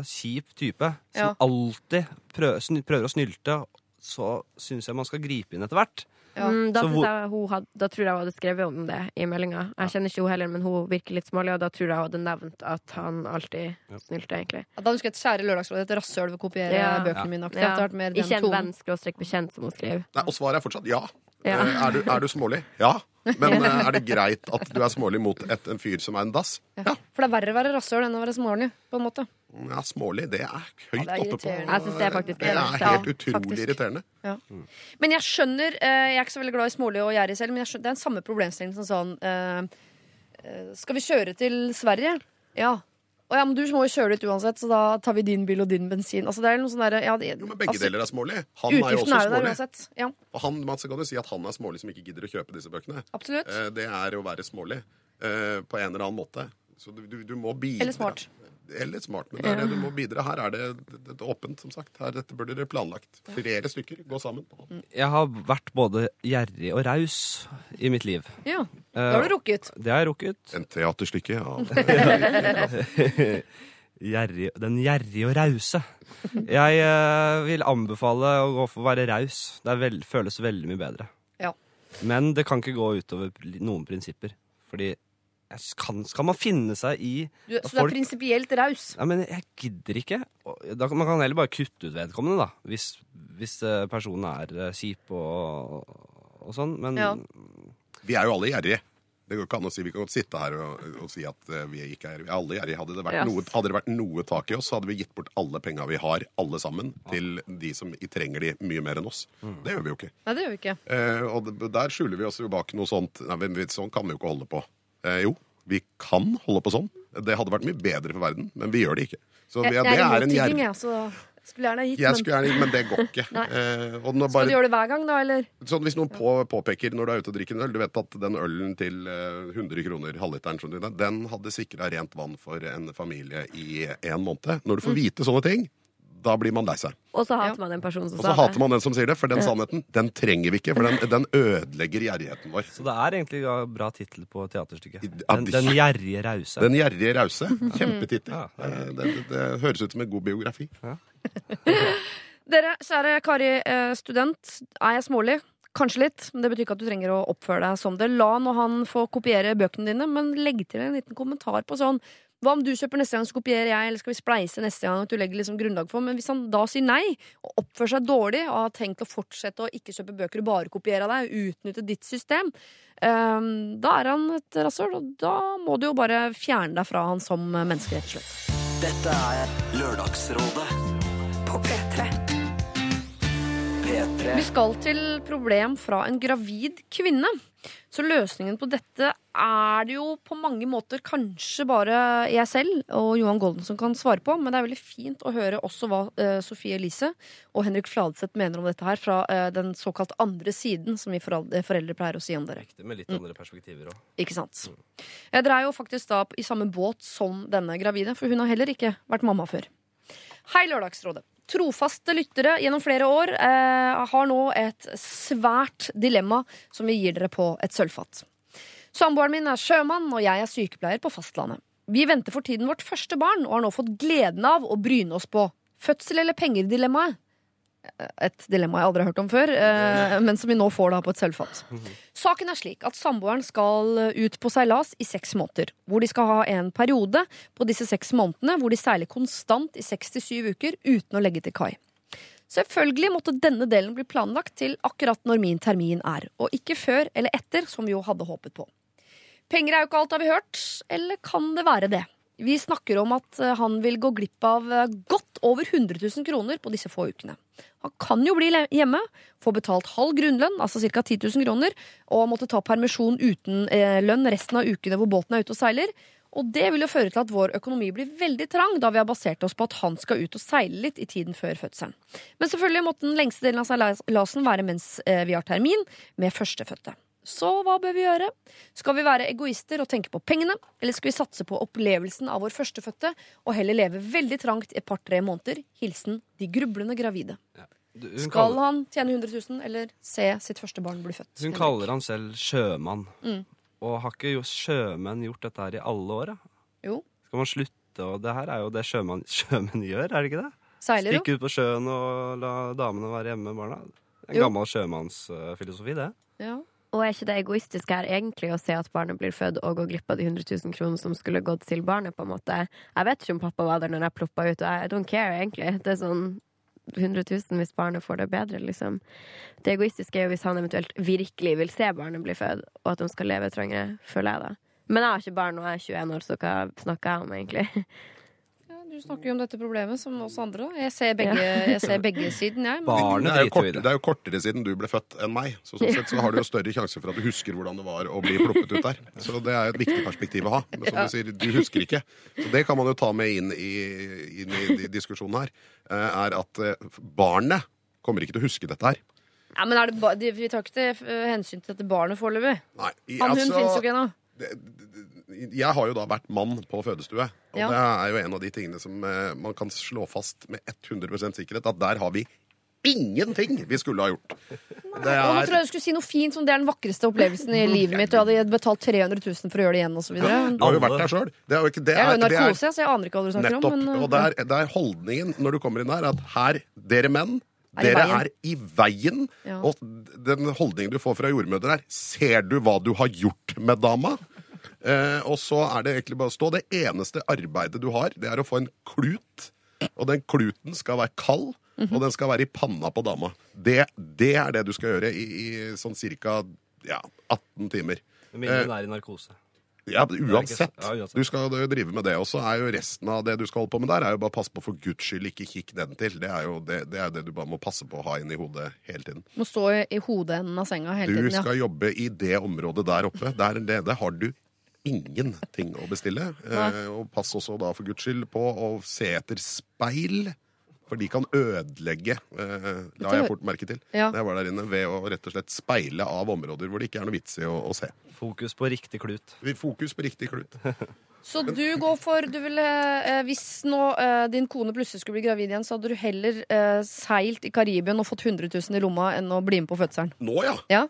kjip type som Ja. alltid prøver, prøver å snylte, så syns jeg man skal gripe inn etter hvert. Ja. Mm, da, hvor- jeg hun hadde, da tror jeg hun hadde skrevet om det i meldinga. Jeg kjenner ikke hun heller, men hun virker litt smålig, og da tror jeg hun hadde nevnt at han alltid snylte, egentlig. Ja, Da husker jeg et kjære Lørdagsråd, et rasshøl ved å kopiere Ja. bøkene mine. akkurat. Det har vært mer den Ikke en venn skråstrek bekjent, som hun skrev. Nei, og svaret er fortsatt ja. Ja. Eh, Er, du, er du smålig? Ja. Men eh, er det greit at du er smålig mot et, en fyr som er en dass? Ja. For det er verre å være rasshøl enn å være smålig, på en måte. Ja smålig, det er høyt Ja, oppe på. Jeg synes det er faktisk Det er helt Ja, utrolig faktisk. irriterende. Men jeg skjønner eh, Jeg er ikke så veldig glad i smålig og gjerrig selv, men jeg skjønner, det er den samme problemstillingen som sånn eh, eh, Skal vi kjøre til Sverige? Ja. Å ja, men du må jo kjøre dit uansett, så da tar vi din bil og din bensin. Altså, det er noe sånn der, ja, det- Jo, men begge altså, deler er smålig. Han er jo også er jo smålig. uansett. Ja, Og han, man kan jo si at han er smålig som ikke gidder å kjøpe disse bøkene. absolutt. Eh, Det er å være smålig eh, på en eller annen måte. Så du, du, du må bidra. Eller smart. Eller smart, men det er det du må bidra. Her er det, det, det åpent, som sagt. Her, dette burde dere planlagt. Flere stykker, gå sammen. Jeg har vært både gjerrig og raus i mitt liv. Ja, Eh, Det har du rukket. Det har jeg rukket. En teaterstykke av Gjerrig, den gjerrige og rause. Jeg eh, vil anbefale å gå for å være raus. Det er vel, føles veldig mye bedre. Ja. Men det kan ikke gå utover noen prinsipper. Fordi kan, skal man finne seg i Du, så du er prinsipielt raus. ja, men jeg gidder ikke. Da, man kan heller bare kutte ut vedkommende, da. Hvis, hvis eh, personen er eh, kjip og, og sånn. Men Ja. Vi er jo alle gjerrige. Det går ikke an å si, Vi kan godt sitte her og, og si at eh, vi ikke er ikke er alle gjerrige. Hadde Yes. hadde det vært noe tak i oss, så hadde vi gitt bort alle penga vi har, alle sammen, til de som trenger de mye mer enn oss. Det gjør vi jo ikke. Nei, det gjør vi ikke. Eh, og der skjuler vi oss jo bak noe sånt. Nei, men sånn kan vi jo ikke holde på. Eh, jo, vi kan holde på sånn. Det hadde vært mye bedre for verden, men vi gjør det ikke. Så Jeg, ja, det er en gjerrig jeg, så skulle gjerne gitt, Jeg skulle gjerne, gitt, men det går ikke. Eh, når skal du gjøre det hver gang, da, eller? Sånn Hvis noen på, påpeker når du er ute og drikker en øl Du vet at den ølen til eh, 100 kroner, halvliteren, den hadde sikra rent vann for en familie i en måned. Når du får vite sånne ting, da blir man lei seg. Og så hater man den personen som Og sa så hater man den som sier det, for den sannheten den trenger vi ikke. For den, den ødelegger gjerrigheten vår. Så det er egentlig en bra tittel på teaterstykket. Ja, Den, det- den gjerrige rause. Den gjerrige rause. Kjempetittel. Ja, Eh, det, det, det høres ut som en god biografi. Dere, kjære Kari, eh, student. Er jeg smålig? Kanskje litt, men det betyr ikke at du trenger å oppføre deg som det. La nå han få kopiere bøkene dine, men legg til en liten kommentar på sånn hva om du kjøper neste gang, så kopierer jeg, eller skal vi spleise neste gang? At du legger liksom grunnlag for Men hvis han da sier nei, og oppfører seg dårlig, og har tenkt å fortsette å ikke kjøpe bøker og bare kopiere deg, utnytte ditt system, um, da er han et rasshøl, og da må du jo bare fjerne deg fra han som menneske, rett og slett. Dette er Lørdagsrådet På P3. P3. Vi skal til problem fra en gravid kvinne. Så løsningen på dette er det jo på mange måter kanskje bare jeg selv og Johan Golden som kan svare på, men det er veldig fint å høre også hva uh, Sofie Elise og Henrik Fladseth mener om dette her fra uh, den såkalt andre siden, som vi foreldre, foreldre pleier å si om dere. Med litt andre perspektiver òg. Ikke sant? Mm. Dere er jo faktisk da i samme båt som denne gravide, for hun har heller ikke vært mamma før. Hei, Lørdagsrådet. Trofaste lyttere gjennom flere år eh, har nå et svært dilemma som vi gir dere på et sølvfat. Samboeren min er sjømann, og jeg er sykepleier på fastlandet. Vi venter for tiden vårt første barn, og har nå fått gleden av å bryne oss på fødsel eller penger-dilemmaet. Et dilemma jeg aldri har hørt om før, eh, men som vi nå får da på et sølvfat. Saken er slik at samboeren skal ut på seilas i seks måneder. Hvor de skal ha en periode på disse seks månedene hvor de seiler konstant i seks til syv uker uten å legge til kai. Selvfølgelig måtte denne delen bli planlagt til akkurat når min termin er, og ikke før eller etter, som vi jo hadde håpet på. Penger er jo ikke alt, har vi hørt. Eller kan det være det? Vi snakker om at eh, han vil gå glipp av eh, over 100 000 kroner på disse få ukene. Han kan jo bli hjemme, få betalt halv grunnlønn, altså ca. 10 000 kroner, og måtte ta permisjon uten eh, lønn resten av ukene hvor båten er ute og seiler. Og det vil jo føre til at vår økonomi blir veldig trang, da vi har basert oss på at han skal ut og seile litt i tiden før fødselen. Men selvfølgelig måtte den lengste delen av seilasen være mens eh, vi har termin, med førstefødte. Så hva bør vi gjøre? Skal vi være egoister og tenke på pengene, eller skal vi satse på opplevelsen av vår førstefødte og heller leve veldig trangt i et par-tre måneder? Hilsen de grublende gravide. Du- Skal kaller, han tjene 100 000, eller se sitt første barn bli født? hun kaller han selv sjømann. Mm. Og har ikke sjømenn gjort dette her i alle år? da? Jo. Skal man slutte? Og det her er jo det sjømann, sjømenn gjør, er det ikke det? Seiler. Stikke ut på sjøen og la damene være hjemme med barna. En Jo. gammel sjømannsfilosofi, det. Ja. Og er ikke det egoistiske her egentlig å se at barnet blir født og gå glipp av de 100 000 kronene som skulle gått til barnet, på en måte? Jeg vet ikke om pappa var der når jeg ploppa ut, og I don't care, egentlig. Det er sånn 100 000 hvis barnet får det bedre, liksom. Det egoistiske er jo hvis han eventuelt virkelig vil se barnet bli født, og at de skal leve trangere, føler jeg da. Men jeg har ikke barn, og jeg er 21 år, så hva snakker jeg om, egentlig? Du snakker jo om dette problemet som oss andre. Jeg ser begge, jeg ser begge siden, jeg. men- det, er jo kort, det er jo kortere siden du ble født enn meg. Så sånn sett så har du jo større sjanse for at du husker hvordan det var å bli pluppet ut der. Så det er et viktig perspektiv å ha. Men som du sier, du husker ikke. Så det kan man jo ta med inn i, inn i diskusjonen her. eh, Er at eh, barnet kommer ikke til å huske dette her. Ja, men er det ba de, Vi tar ikke til, eh, hensyn til dette barnet foreløpig. Han, hun altså- finnes jo ikke ennå. Jeg har jo da vært mann på fødestue. Og Ja. det er jo en av de tingene som eh, man kan slå fast med 100% sikkerhet at der har vi ingenting vi skulle ha gjort. Det er... nå tror jeg du skulle si noe fint som det er den vakreste opplevelsen i livet mitt. Og jeg hadde betalt 300 000 for å gjøre det igjen, osv. Du har jo vært der sjøl. Det er jo ikke det. Jeg jo er- det er- narkose, så jeg aner ikke hva du snakker Nettopp. om. Men, og det er, det er holdningen når du kommer inn her, at her, dere menn, Er dere er i veien. Ja. Og den holdningen du får fra jordmødre er Ser du hva du har gjort med dama? Eh, og så er det egentlig bare å stå. Det eneste arbeidet du har, det er å få en klut. Og den kluten skal være kald, Mhm. og den skal være i panna på dama. Det, det er det du skal gjøre i, i sånn cirka ja, 18 timer. Med mindre Eh, hun er i narkose. ja, er uansett. Du skal drive med det. Og så er jo resten av det du skal holde på med der, er jo bare passe på for guds skyld, ikke kikk den til. Det er jo det, det, er det du bare må passe på å ha inn i hodet hele tiden. Må stå i, hodeenden av senga hele Du tiden. Ja. skal jobbe i det området der oppe. Der nede har du ingenting å bestille. Eh, og pass også da for guds skyld på å se etter speil. For de kan ødelegge, eh, la jeg fort merke til, Ja. når jeg var der inne, ved å rett og slett speile av områder hvor det ikke er noe vits i å, å se. Fokus på riktig klut. Fokus på riktig klut. Så du går for du ville, eh, Hvis nå eh, din kone plutselig skulle bli gravid igjen, så hadde du heller eh, seilt i Karibien og fått 100 000 i lomma enn å bli med på fødselen? Nå, ja. Ja.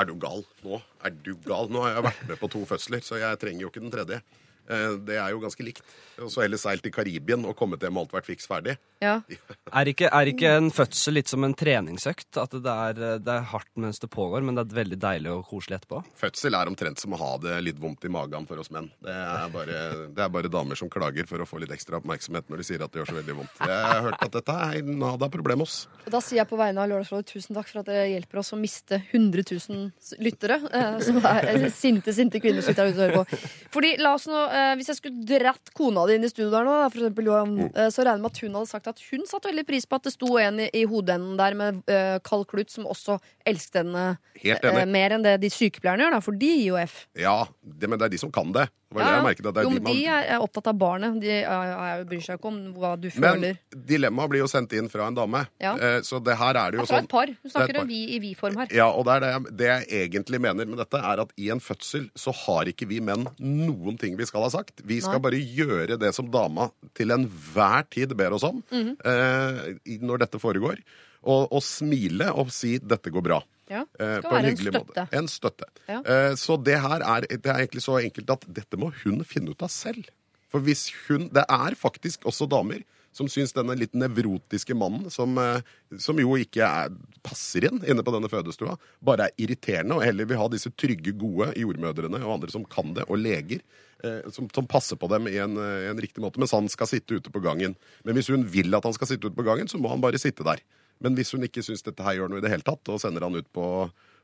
Er du gal? Nå er du gal. Nå har jeg vært med på to fødsler, så jeg trenger jo ikke den tredje. Eh, Det er jo ganske likt. Og så heller seilt i Karibien og kommet hjem og alt vært fiks ferdig. Ja. Er ikke, er ikke en fødsel litt som en treningsøkt? At det er, det er hardt mens det pågår, men det er veldig deilig og koselig etterpå? Fødsel er omtrent som å ha det litt vondt i magen for oss menn. Det er bare, det er bare damer som klager for å få litt ekstra oppmerksomhet når de sier at det gjør så veldig vondt. Jeg har hørt at dette er nada problemos. Og Da sier jeg på vegne av Lørdagsrådet tusen takk for at dere hjelper oss å miste 100 000 lyttere. Eh, som er eh, sinte, sinte kvinner som sitter ute og hører på. Fordi, la oss nå, eh, Hvis jeg skulle dratt kona di inn i studio der nå, da, for eksempel Johan, eh, så regner jeg med at hun hadde sagt at hun satte veldig pris på at det sto en i, i hodeenden der med eh, kald klut som også elsket henne Helt enig. eh, mer enn det de sykepleierne gjør, da, for de gir jo F. Ja, det, men det er de som kan det. Det var det jeg at det er jo, men de er, er opptatt av barnet. De er, er, bryr seg ikke om hva du føler. Men dilemmaet blir jo sendt inn fra en dame. Ja. Eh, Så det her er det jo Ja, fra sånn et par. Du Det er snakker par. vi i vi-form her. Ja, og det, er det, jeg, det jeg egentlig mener med dette, er at i en fødsel så har ikke vi menn noen ting vi skal ha sagt. Vi skal Nei. bare gjøre det som dama til enhver tid ber oss om Mhm. eh, når dette foregår. Og, og smile og si 'dette går bra'. Ja, det skal være en en støtte. måte. En støtte. Ja. Eh, så det her er, det er egentlig så enkelt at dette må hun finne ut av selv. For hvis hun Det er faktisk også damer som syns denne litt nevrotiske mannen, som, eh, som jo ikke er, passer inn inne på denne fødestua, bare er irriterende og heller vil ha disse trygge, gode jordmødrene og andre som kan det, og leger. eh, Som, som passer på dem i en, eh, en riktig måte, mens han skal sitte ute på gangen. Men hvis hun vil at han skal sitte ute på gangen, så må han bare sitte der. Men hvis hun ikke syns dette her gjør noe i det hele tatt, og sender han ut på,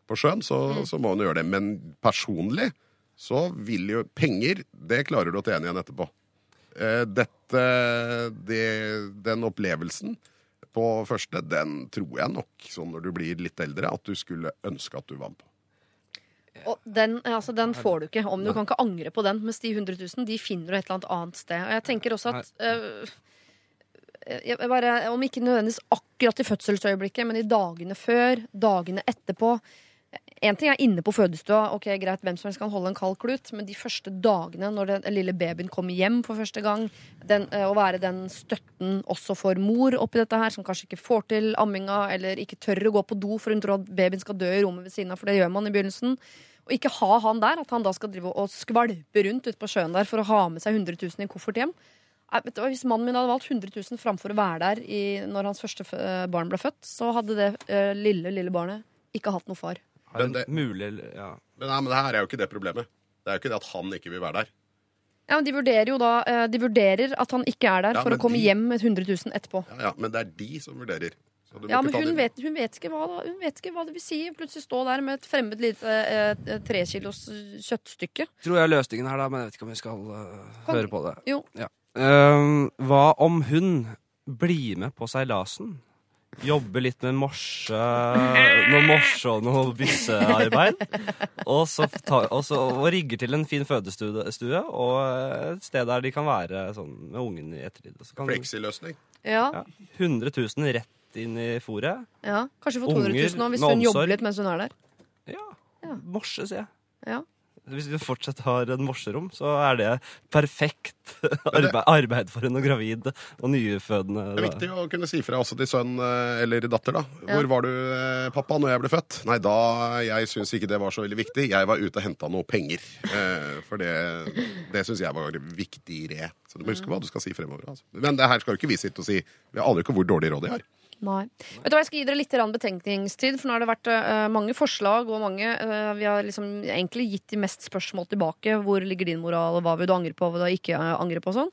på sjøen, så, så må hun gjøre det. Men personlig så vil jo Penger, det klarer du å tjene igjen etterpå. Eh, Dette det, Den opplevelsen på første, den tror jeg nok, sånn når du blir litt eldre, at du skulle ønske at du var med på. Og den, altså, den får du ikke. Om Du kan ikke angre på den. Mens de 100 000 de finner du et eller annet annet sted. Og jeg tenker også at øh, bare, Om ikke nødvendigvis akkurat i fødselsøyeblikket, men i dagene før, dagene etterpå En ting er inne på fødestua, ok greit, hvem som helst kan holde en kald klut, men de første dagene når den lille babyen kommer hjem for første gang, den, eh, å være den støtten også for mor oppi dette her, som kanskje ikke får til amminga, eller ikke tør å gå på do for hun tror at babyen skal dø i rommet ved siden av, for det gjør man i begynnelsen. Og ikke ha han der, at han da skal drive og skvalpe rundt ute på sjøen der for å ha med seg 100 000 i koffert hjem. Du Hvis mannen min hadde valgt 100 000 framfor å være der i, når hans første fø- barn ble født, så hadde det eh, lille, lille barnet ikke hatt noe far. Men det- mulig ja. Men, nei, men det her er jo ikke det problemet. Det er jo ikke det at han ikke vil være der. Ja, men De vurderer jo da eh, De vurderer at han ikke er der Ja, for å komme de- hjem med 100 000 etterpå. Ja, ja, Men det er de som vurderer. Ja, men hun vet, hun, vet ikke hva, hun vet ikke hva det vil si. Plutselig stå der med et fremmed lite eh, eh, trekilos kjøttstykke. Tror jeg løsningen her, da, men jeg vet ikke om vi skal uh, høre på det. Jo. Ja. Ehm, hva om hun blir med på seilasen? Jobber litt med morse, noe morse og noe byssearbeid. Og så ta, og så og rigger til en fin fødestue og et sted der de kan være sånn med ungen i ettertid. Fleksiløsning. Ja, Ja, 100 000 rett inn i fôret. ja. Kanskje få 200 000 nå, hvis hun med jobber litt mens hun er der. Ja. Ja. Morse, sier jeg. Ja. Hvis du fortsatt har en morserom, så er det perfekt arbeid, arbeid for en og gravid og nyfødende. Det er viktig å kunne si fra også til sønn eh, eller datter. da. Ja. Hvor var du, eh, pappa, når jeg ble født? Nei, da Jeg syns ikke det var så veldig viktig. Jeg var ute og henta noe penger. Eh, For det, det syns jeg var viktigere. Så du må huske hva du skal si fremover. Altså. Men det her skal jo ikke vi sitte og si. Vi aner ikke hvor dårlig råd de har. Nei. Vet du hva, Jeg skal gi dere litt betenkningstid, for nå har det vært uh, mange forslag. og mange, uh, Vi har liksom egentlig gitt de mest spørsmål tilbake. Hvor ligger din moral, og hva vil du angre på, hva vil du ikke eh, angre på? og sånn.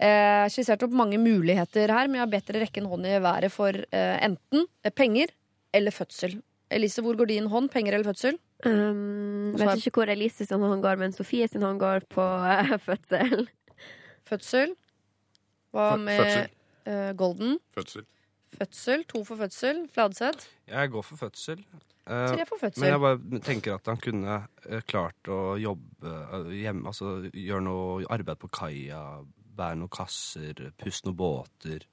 Eh, skissert opp mange muligheter her, men jeg har bedt dere rekke en hånd i været for eh, enten penger eller fødsel. Elise, hvor går din hånd? Penger eller fødsel? Um, vet ikke hvor Elise sin hånd går, men Sofie sin hånd går på uh, fødsel. Fødsel. Hva med eh, Golden? Fødsel. Fødsel. To for fødsel. Fladseth. Jeg går for fødsel. Eh, Tre for fødsel. Men jeg bare tenker at han kunne eh, klart å jobbe eh, hjemme, altså gjøre noe arbeid på kaia, bære noen kasser, pusse noen båter.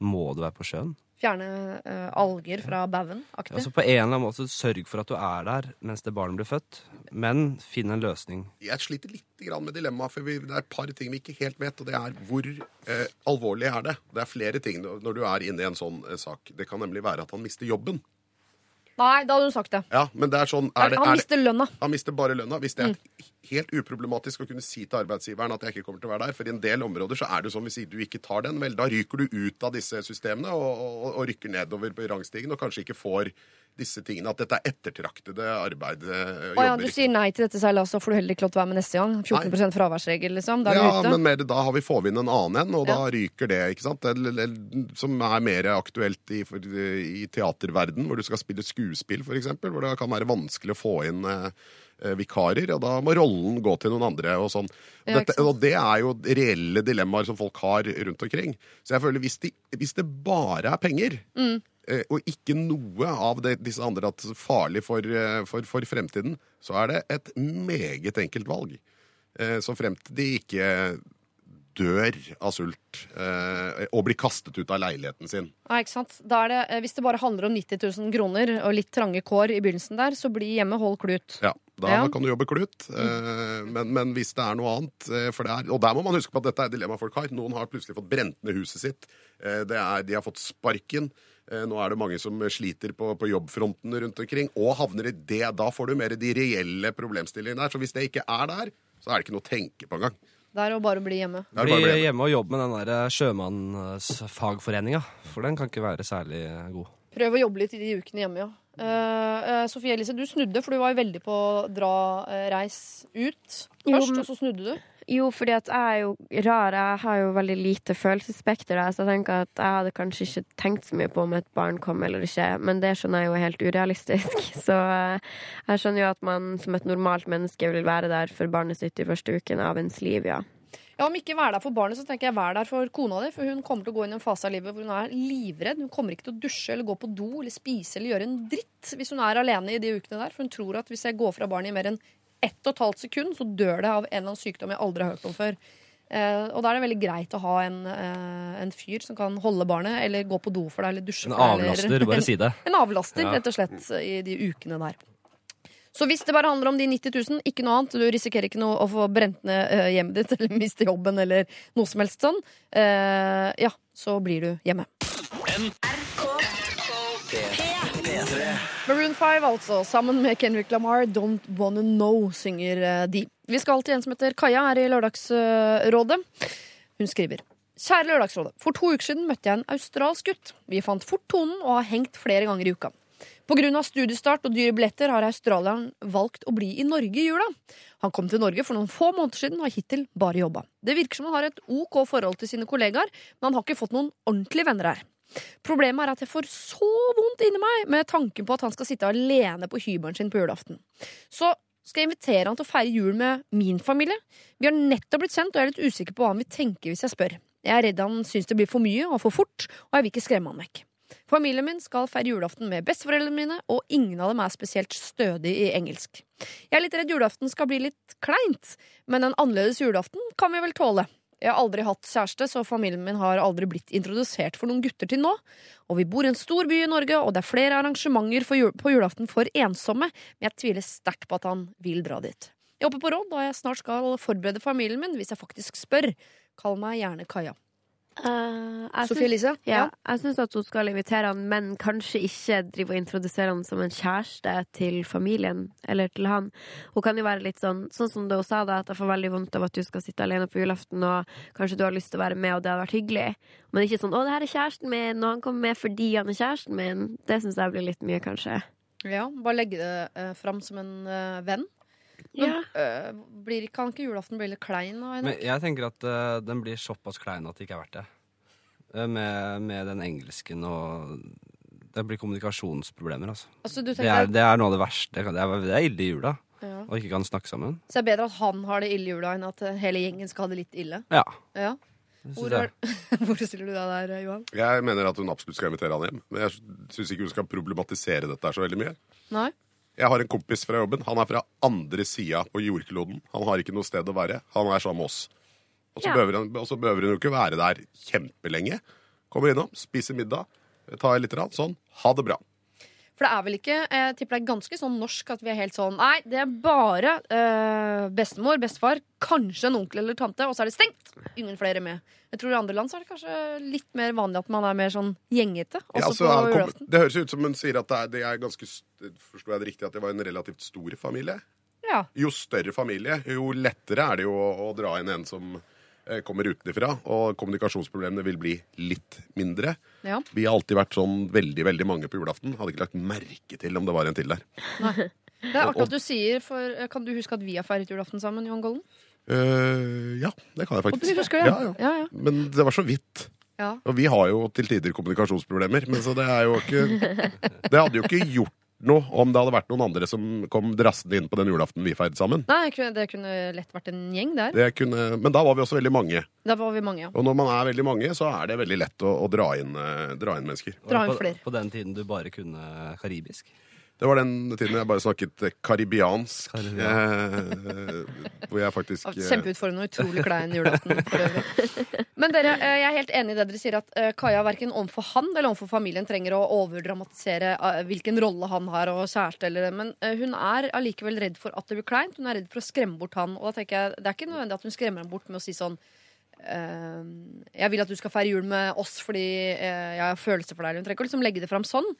Må det være på sjøen? Fjerne uh, alger fra baugen. Altså på en eller annen måte Sørg for at du er der mens det barnet blir født, men finn en løsning. Jeg sliter litt med dilemmaet, for vi, det er et par ting vi ikke helt vet. Og det er hvor eh, alvorlig er det? Det er flere ting når når du er inne i en sånn eh, sak. Det kan nemlig være at han mister jobben. Nei, da hadde hun sagt det. Ja, men det er sånn er det, han er det, mister lønna. Han mister bare lønna. Hvis det er helt uproblematisk å kunne si til arbeidsgiveren at jeg ikke kommer til å være der, for i en del områder så er det sånn hvis du ikke tar den, vel, da ryker du ut av disse systemene og, og, og rykker nedover på rangstigen og kanskje ikke får disse tingene. At dette er ettertraktede arbeid. eh, Å ja, du sier nei til dette seilaset, så får du heller ikke lov til å være med neste gang. 14 fraværsregel, liksom. Da er ja, du ute. men mer, da har vi får vi inn en annen en, og da Ja. ryker det. ikke sant? Eller, som er mer aktuelt i, i teaterverden, hvor du skal spille skuespill, f.eks. Hvor det kan være vanskelig å få inn eh, eh, vikarer, og da må rollen gå til noen andre. Og sånn. Ja, dette, og det er jo reelle dilemmaer som folk har rundt omkring. Så jeg føler hvis, de, hvis det bare er penger, Mm. Eh, og ikke noe av det, disse andre at farlig for, eh, for, for fremtiden, så er det et meget enkelt valg. Eh, Så fremt de ikke dør av sult eh, og blir kastet ut av leiligheten sin. Ja, ikke sant? Da er det, hvis det bare handler om 90 000 kroner og litt trange kår i begynnelsen der, så bli hjemme, hold klut. Ja, Da Ja. kan du jobbe klut. men, men hvis det er noe annet for det er, Og der må man huske på at dette er et dilemma folk har. Noen har plutselig fått brent ned huset sitt. Det er, de har fått sparken. Eh, Nå er det mange som sliter på, på jobbfronten rundt omkring, og havner i det. Da får du mer de reelle problemstillingene der. Så hvis det ikke er der, så er det ikke noe å tenke på engang. Det er å bare bli hjemme. Bli bli hjemme. hjemme og jobbe med den der sjømannsfagforeninga, for den kan ikke være særlig god. Prøv å jobbe litt i de ukene hjemme, ja. Uh, eh, Sofie Elise, du snudde, for du var jo veldig på dra, uh, reis ut Jo, først, men- og så snudde du. Jo, fordi at jeg er jo rar. Jeg har jo veldig lite følelsesspekter. Så jeg tenker at jeg hadde kanskje ikke tenkt så mye på om et barn kom eller ikke. Men det skjønner jeg jo er helt urealistisk. Så eh, jeg skjønner jo at man som et normalt menneske vil være der for barnet sitt de første ukene av ens liv, ja. Ja, Om ikke vær der for barnet, så tenker jeg vær der for kona di. For hun kommer til å gå inn i en fase av livet hvor hun er livredd. Hun kommer ikke til å dusje eller gå på do eller spise eller gjøre en dritt hvis hun er alene i de ukene der. For hun tror at hvis jeg går fra barnet i mer enn ett og et halvt sekund, så dør det av en eller annen sykdom jeg aldri har hørt om før. Uh, og da er det veldig greit å ha en, uh, en fyr som kan holde barnet, eller gå på do for deg, eller dusje for deg. En avlaster, eller- bare si det. En avlaster, Ja. rett og slett, i de ukene der. Så hvis det bare handler om de 90 000, ikke noe annet, du risikerer ikke noe å få brent ned eh, hjemmet ditt eller miste jobben eller noe som helst sånn, uh, ja, så blir du hjemme. Maroon 5, altså, sammen med Kendrick Lamar, Don't Wanna Know, synger eh, de. Vi skal til en som heter Kaja, her i Lørdagsrådet. Hun skriver. Kjære Lørdagsrådet. For to uker siden møtte jeg en australsk gutt. Vi fant fort tonen og har hengt flere ganger i uka. Pga. studiestart og dyre billetter har australieren valgt å bli i Norge i jula. Han kom til Norge for noen få måneder siden og har hittil bare jobba. Det virker som han har et OK forhold til sine kollegaer, men han har ikke fått noen ordentlige venner her. Problemet er at jeg får så vondt inni meg med tanken på at han skal sitte alene på hybelen sin på julaften. Så skal jeg invitere han til å feire jul med min familie. Vi har nettopp blitt kjent, og jeg er litt usikker på hva han vil tenke hvis jeg spør. Jeg er redd han syns det blir for mye og for fort, og jeg vil ikke skremme han vekk. Familien min skal feire julaften med besteforeldrene mine, og ingen av dem er spesielt stødig i engelsk. Jeg er litt redd julaften skal bli litt kleint, men en annerledes julaften kan vi vel tåle. Jeg har aldri hatt kjæreste, så familien min har aldri blitt introdusert for noen gutter til nå. Og vi bor i en stor by i Norge, og det er flere arrangementer jul på julaften for ensomme, men jeg tviler sterkt på at han vil dra dit. Jeg håper på råd da jeg snart skal forberede familien min hvis jeg faktisk spør. Kall meg gjerne Kaja. Eh, Sofie Elise? Ja, Ja. jeg syns at hun skal invitere han, men kanskje ikke drive og introdusere han som en kjæreste til familien eller til han. Hun kan jo være litt sånn sånn som det hun sa, da, at jeg får veldig vondt av at du skal sitte alene på julaften, og kanskje du har lyst til å være med, og det hadde vært hyggelig. Men ikke sånn 'Å, det her er kjæresten min', og han kommer med fordi han er kjæresten min. Det syns jeg blir litt mye, kanskje. Ja, Bare legge det uh, fram som en eh, venn. Men eh, blir, kan ikke julaften bli litt klein? nå? Men jeg tenker at øh, den blir såpass klein at det ikke er verdt det. Eh, med, med den engelsken og Det blir kommunikasjonsproblemer, altså. Altså, du det, er, det er noe av det verste. Det, er, det er ille i jula. Ja. Og ikke kan snakke sammen. Så det er bedre at han har det ille i jula, enn at hele gjengen skal ha det litt ille? Ja. Ja. Hvor, er, hvor stiller du deg der, Johan? Jeg mener at hun absolutt skal invitere han hjem. Men jeg syns ikke hun skal problematisere dette så veldig mye. Nei? Jeg har en kompis fra jobben. Han er fra andre sida på jordkloden. Han har ikke noe sted å være. Han er sammen med oss. Og så Ja. behøver han- og så behøver hun jo ikke være der kjempelenge. Kommer innom, spiser middag, tar litt rann, sånn. Ha det bra. For det er vel ikke Jeg tipper det er ganske sånn norsk at vi er helt sånn Nei, det er bare øh, bestemor, bestefar, kanskje en onkel eller tante, og så er det stengt! Ingen flere med. Jeg tror I andre land så er det kanskje litt mer vanlig at man er mer sånn gjengete. Ja, altså, på kom, det høres ut som hun sier at det er, det er ganske st- Forsto jeg det riktig at det var en relativt stor familie? Ja. Jo større familie, jo lettere er det jo å, å dra inn en som eh, kommer utenfra, og kommunikasjonsproblemene vil bli litt mindre. Ja. Vi har alltid vært sånn veldig veldig mange på julaften. Hadde ikke lagt merke til om det var en til der. Nei. Det er artig at du sier, for eh, kan du huske at vi har feiret julaften sammen, Johan Golden? Uh, ja, det kan jeg faktisk. du husker det? Ja, ja. Ja. Men det var så vidt. Ja. Og vi har jo til tider kommunikasjonsproblemer, men så det er jo ikke Det hadde jo ikke gjort noe om det hadde vært noen andre som kom drassende inn på den julaften vi feiret sammen. Nei, det kunne lett vært en gjeng der. Det kunne, men da var vi også veldig mange. Da var vi mange, ja. Og når man er veldig mange, så er det veldig lett å, å dra, inn, eh, dra inn mennesker. Dra inn på, på den tiden du bare kunne karibisk. Det var den tiden jeg bare snakket karibiansk. karibiansk. Eh, hvor jeg faktisk eh, Kjempeutfordrende og utrolig klein julaften. Men dere, eh, jeg er helt enig i det dere sier, at eh, Kaja verken overfor han eller overfor familien trenger å overdramatisere eh, hvilken rolle han har og kjæreste eller det. Men eh, hun er allikevel redd for at det blir kleint. Hun er redd for å skremme bort han. Og da tenker jeg, det er ikke nødvendig at hun skremmer ham bort med å si sånn eh, jeg vil at du skal feire jul med oss fordi eh, jeg har følelser for deg. Hun trenger ikke å liksom legge det fram sånn.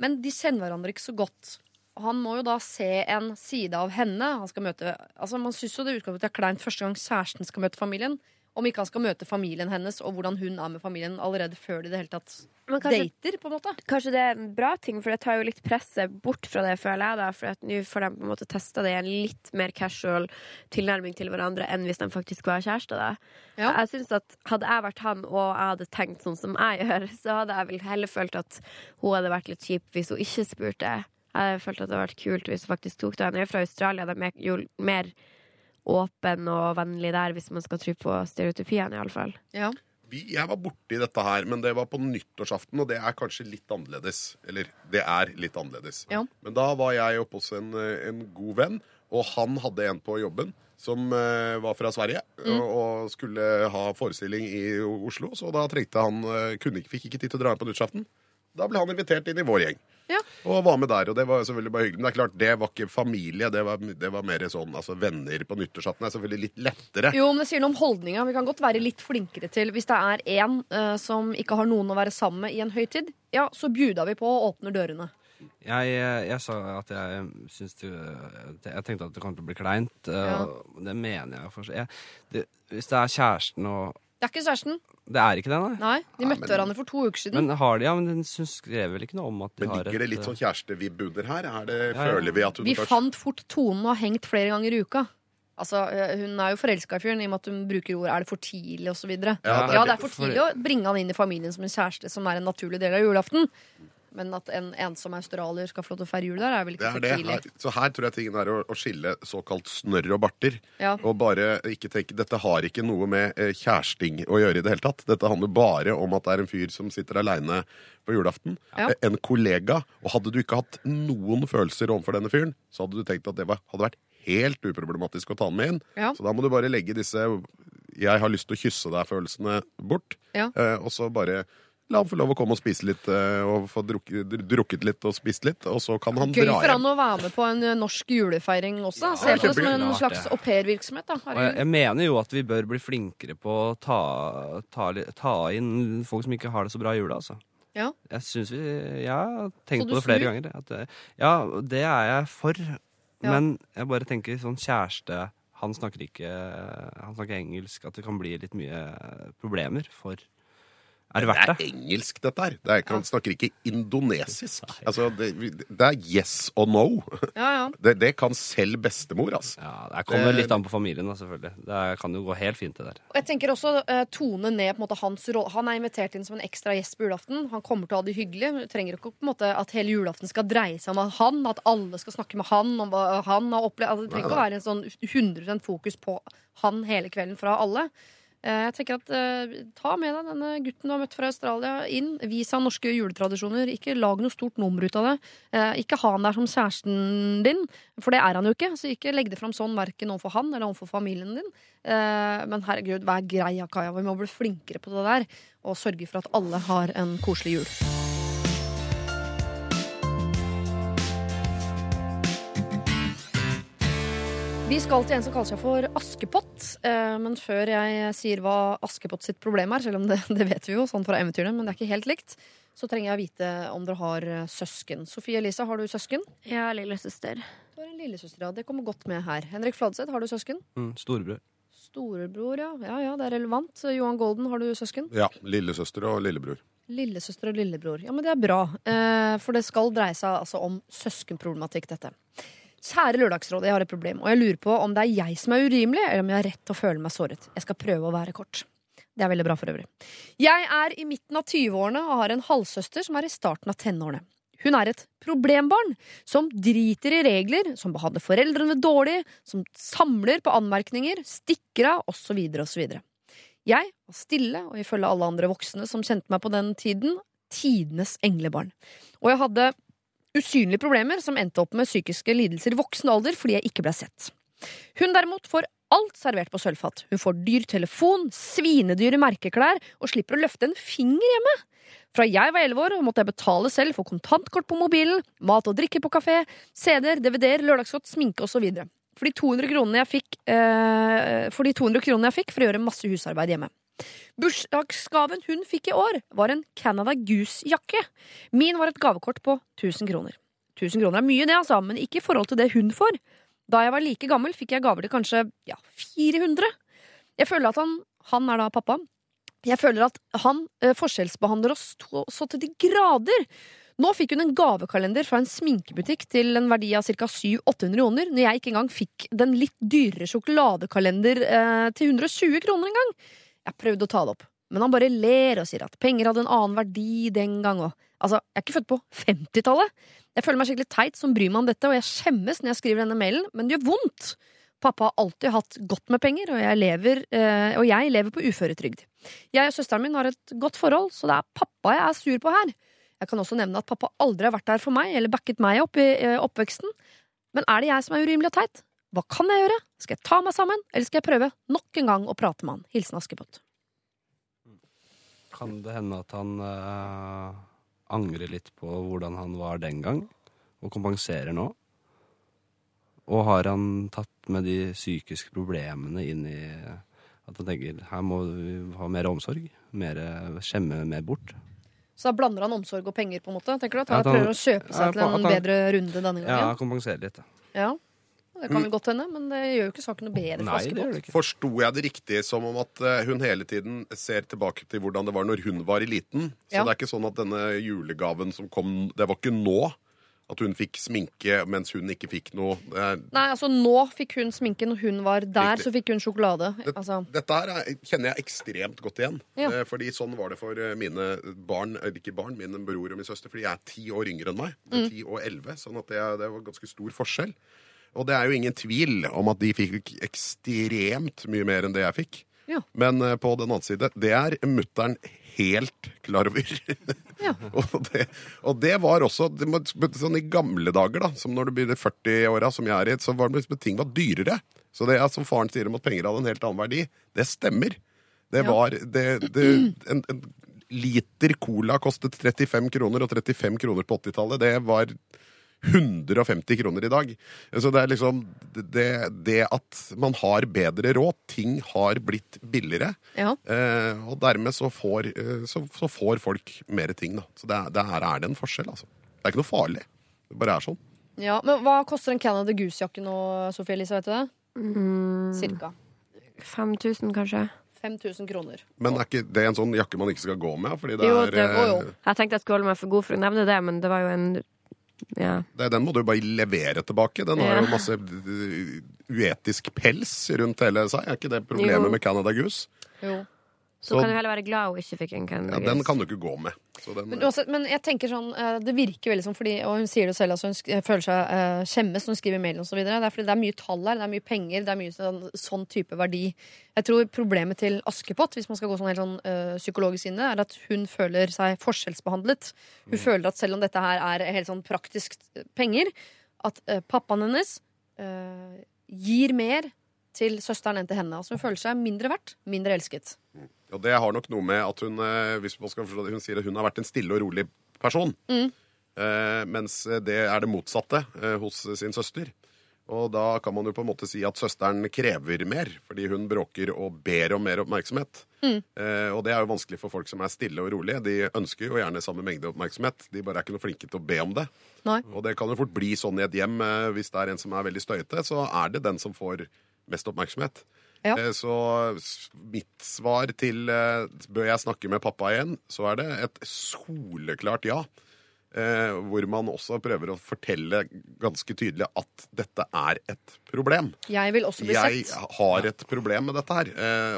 Men de kjenner hverandre ikke så godt. Han må jo da se en side av henne. Han skal møte, altså Man syns jo det er kleint første gang kjæresten skal møte familien. Om ikke han skal møte familien hennes og hvordan hun er med familien allerede før de det hele tatt kanskje- dater. på en måte Kanskje det er en bra ting, for det tar jo litt presset bort fra det, føler jeg. da For at nå får de på en måte testa det i en litt mer casual tilnærming til hverandre enn hvis de faktisk var kjærester. da Jeg synes at Hadde jeg vært han og jeg hadde tenkt sånn som jeg gjør, så hadde jeg vel heller følt at hun hadde vært litt kjip hvis hun ikke spurte. Jeg hadde følt at det hadde vært kult hvis hun faktisk tok det. Hun er fra Australia, de er jo mer åpen og vennlig der, hvis man skal tro på stereotypiene, iallfall. Ja. vi, jeg var borti dette her, men det var på nyttårsaften, og det er kanskje litt annerledes. Eller det er litt annerledes. Ja. Men da var jeg oppe hos en, eh, en god venn, og han hadde en på jobben som uh, var fra Sverige Mm. og, og skulle ha forestilling i Oslo. Så da trengte han uh, kunne Fikk ikke tid til å dra inn på nyttårsaften. Da ble han invitert inn i vår gjeng. Ja. Og var med der, og det var selvfølgelig bare hyggelig. Men det er klart, det var ikke familie, det var, det var mer sånn altså venner på nyttårsaften. er selvfølgelig litt lettere. Jo, men det sier noe om holdninga. Vi kan godt være litt flinkere til Hvis det er én uh, som ikke har noen å være sammen med i en høytid, ja, så bjuda vi på og åpner dørene. Jeg, jeg sa at jeg syns du Jeg tenkte at det kom til å bli kleint. Uh, Ja. Det mener jeg for jeg, det, Hvis det er kjæresten og Det er ikke kjæresten. Det er ikke det, nei? Nei, De møtte men- hverandre for to uker siden. Men har de, ja, men hun skrev vel ikke noe om at de Men har ligger det litt eh, sånn kjærestevibb under her? Er det, Ja, ja. Føler vi at hun vi kanskje fant fort tonen og har hengt flere ganger i uka. Altså, eh, Hun er jo forelska i fyren i og med at hun bruker ord 'er det for tidlig' osv. Ja, Ja, ja, det er for for- tidlig å bringe han inn i familien som en kjæreste som er en naturlig del av julaften. Men at en ensom australier skal få lov til å feire jul der, er vel det ikke for tidlig. Her, så her tror jeg tingen er å, å skille såkalt snørr og barter. Ja. Og bare ikke tenke Dette har ikke noe med eh, kjæresting å gjøre i det hele tatt. Dette handler bare om at det er en fyr som sitter aleine på julaften. Ja. Eh, En kollega. Og hadde du ikke hatt noen følelser overfor denne fyren, så hadde du tenkt at det var, hadde vært helt uproblematisk å ta den med inn. Ja. Så da må du bare legge disse 'jeg har lyst til å kysse deg'-følelsene bort. Eh, og så bare la han få lov å komme og spise litt, eh, og få drukket, drukket litt og spist litt, og så kan han Gøy dra for han å være med på en eh, norsk julefeiring også. Ja, Se på det som en slags det. aupairvirksomhet. da. Jeg, jeg mener jo at vi bør bli flinkere på å ta, ta, ta inn folk som ikke har det så bra i jula, altså. Ja. Jeg synes vi Jeg har tenkt på det flere snur? ganger. At ja, det er jeg for. Men jeg bare tenker sånn kjæreste Han snakker ikke Han snakker engelsk. At det kan bli litt mye problemer for Er det verdt Det det? er engelsk, dette her. Det er, han snakker ikke indonesisk. Altså, det, det er yes og no. Ja, ja. Det, det kan selv bestemor, altså. Ja, Det kommer litt an på familien, da, selvfølgelig. Det kan jo gå helt fint, det der. Og jeg tenker også uh, tone ned på en måte hans rolle. Han er invitert inn som en ekstra gjest på julaften. Han kommer til å ha det hyggelig. Du trenger ikke på en måte at hele julaften skal dreie seg om han. At alle skal snakke med han om hva han har opplevd. Altså, det trenger ikke å være en sånn 100% fokus på han hele kvelden fra alle. Eh, Jeg tenker at eh, Ta med deg denne gutten du har møtt fra Australia inn. Vis han norske juletradisjoner. Ikke lag noe stort nummer ut av det. Eh, Ikke ha han der som kjæresten din, for det er han jo ikke. Så ikke legg det fram sånn verken overfor han eller overfor familien din. Men herregud, vær grei, Akaya. Vi må bli flinkere på det der. Og sørge for at alle har en koselig jul. Vi skal til en som kaller seg for Askepott. Eh, Men før jeg sier hva Askepott sitt problem er, selv om det, det vet vi jo sånn fra eventyrene, men det er ikke helt likt, så trenger jeg å vite om dere har eh, søsken. Sofie Elise, har du søsken? Ja, lillesøster. Du har en lillesøster, ja. Det kommer godt med her. Henrik Fladseth, har du søsken? Mm, Storebror. Storebror, ja. Ja ja, det er relevant. Johan Golden, har du søsken? Ja. Lillesøster og lillebror. Lillesøster og lillebror. Ja, men det er bra. Eh, for det skal dreie seg altså om søskenproblematikk, dette. Kjære Lørdagsrådet, jeg har et problem, og jeg lurer på om det er jeg som er urimelig, eller om jeg har rett til å føle meg såret. Jeg skal prøve å være kort. Det er veldig bra for øvrig. Jeg er i midten av 20-årene og har en halvsøster som er i starten av tenårene. Hun er et problembarn som driter i regler, som behandler foreldrene dårlig, som samler på anmerkninger, stikker av, osv., osv. Jeg var stille, og ifølge alle andre voksne som kjente meg på den tiden, tidenes englebarn. Og jeg hadde usynlige problemer som endte opp med psykiske lidelser i voksen alder fordi jeg ikke ble sett. Hun derimot får alt servert på sølvfat. Hun får dyr telefon, svinedyre merkeklær og slipper å løfte en finger hjemme. Fra jeg var elleve år, måtte jeg betale selv for kontantkort på mobilen, mat og drikke på kafé, CD-er, DVD-er, lørdagsgodt, sminke osv. For de 200 kronene jeg fikk eh, For de 200 kronene jeg fikk for å gjøre masse husarbeid hjemme. Bursdagsgaven hun fikk i år, var en Canada Goose-jakke. Min var et gavekort på 1000 kroner. 1000 kroner er mye, det, altså, men ikke i forhold til det hun får. Da jeg var like gammel, fikk jeg gaver til kanskje ja, 400. Jeg føler at han, han er da pappa, jeg føler at han eh, forskjellsbehandler oss to, så til de grader. Nå fikk hun en gavekalender fra en sminkebutikk til en verdi av ca. 700-800 kroner, når jeg ikke engang fikk den litt dyrere sjokoladekalender eh, til 120 kroner engang. Jeg prøvde å ta det opp, men han bare ler og sier at penger hadde en annen verdi den gang òg. Altså, jeg er ikke født på 50-tallet. Jeg føler meg skikkelig teit som bryr meg om dette, og jeg skjemmes når jeg skriver denne mailen, men det gjør vondt. Pappa har alltid hatt godt med penger, og jeg lever, eh, og jeg lever på uføretrygd. Jeg og søsteren min har et godt forhold, så det er pappa jeg er sur på her. Jeg kan også nevne at pappa aldri har vært der for meg, eller backet meg opp i eh, oppveksten. Men er det jeg som er urimelig og teit? Hva kan jeg gjøre? Skal jeg ta meg sammen, eller skal jeg prøve nok en gang å prate med han? Hilsen Askepott. Kan det hende at han eh, angrer litt på hvordan han var den gang, og kompenserer nå? Og har han tatt med de psykiske problemene inn i at han tenker her må vi ha mer omsorg? Mer, skjemme mer bort? Så da blander han omsorg og penger, på en måte? tenker du? At Ja, han at han- prøver å kjøpe seg Ja, til en han- bedre runde denne gangen? Ja, kompensere litt. Ja. Det kan vel godt hende, men det gjør jo ikke saken noe bedre. Nei, det gjør det ikke. Forsto jeg det riktig som om at eh, hun hele tiden ser tilbake til hvordan det var når hun var i liten? Så Ja. det er ikke sånn at denne julegaven som kom Det var ikke nå at hun fikk sminke mens hun ikke fikk noe. Nei, altså Nå fikk hun sminke. Når hun var der, Riktig. så fikk hun sjokolade. Altså, Dette her er, kjenner jeg ekstremt godt igjen. Ja. Eh, Fordi sånn var det for eh, mine barn, ikke barn, min bror og min søster. Fordi jeg er ti år yngre enn meg. Mm. Ti og elleve. Sånn at det, det var ganske stor forskjell. Og det er jo ingen tvil om at de fikk ekstremt mye mer enn det jeg fikk. Ja. Men eh, på den annen side, det er mutter'n helt klar over. og, det, og det var også det må, sånn I gamle dager, da, som når du blir i 40-åra, som jeg er i, så var det liksom, ting var dyrere. Så det er som faren sier om at penger hadde en helt annen verdi, det stemmer. Det Ja. var det, det, en, en liter cola kostet 35 kroner, og 35 kroner på 80-tallet, det var 150 kroner i dag. Så det er liksom det, det at man har bedre råd, ting har blitt billigere, ja. eh, og dermed så får, eh, så, så får folk mer ting, da. Så det, er- det her er det en forskjell, altså. Det er ikke noe farlig. Det bare er sånn. ja. Men hva koster en Canada Goose-jakke nå, Sofie Elise? Vet du det? Mm, Cirka. 5000, kanskje. 5000 kroner. Men er ikke det en sånn jakke man ikke skal gå med? Fordi det Jo, er, det jo. Jeg tenkte jeg skulle holde meg for god for å nevne det, men det var jo en ja. det, den må du bare levere tilbake. Den har Ja. jo masse uh, uetisk pels rundt hele seg. Er ikke det problemet Jo. med Canada Goose? Jo. Så, kan du heller være glad hun ikke fikk en Canada ja, den kan du ikke gå med. Så den, Men, også, men jeg tenker sånn, eh, det virker veldig sånn fordi, Og hun sier det selv, altså hun føler seg uh, skjemmes når hun skriver mail. Og så videre. det er fordi det er mye tall her, det er mye penger, det er mye sånn, sånn type verdi. Jeg tror problemet til Askepott, hvis man skal gå sånn helt sånn uh, psykologisk inne, er at hun føler seg forskjellsbehandlet. Hun føler at selv om dette her er helt sånn praktisk penger, at uh, pappaen hennes eh, gir mer til søsteren enn til henne. Altså Hun føler seg mindre verdt, mindre elsket. Og det har nok noe med at hun eh, hvis man skal forstå det, hun sier at hun har vært en stille og rolig person. Mm. Eh, mens det er det motsatte eh, hos sin søster. Og da kan man jo på en måte si at søsteren krever mer, fordi hun bråker og ber om mer oppmerksomhet. Mm. Eh, og det er jo vanskelig for folk som er stille og rolige. De ønsker jo gjerne samme mengde oppmerksomhet. De bare er ikke noe flinke til å be om det. Nei. Og det kan jo fort bli sånn i et hjem eh, hvis det er en som er veldig støyete, så er det den som får mest oppmerksomhet. Ja. Eh, Så mitt svar til eh, bør jeg snakke med pappa igjen, så er det et soleklart ja. Eh, hvor man også prøver å fortelle ganske tydelig at dette er et problem. Jeg vil også bli Jeg sett. har et problem med dette her.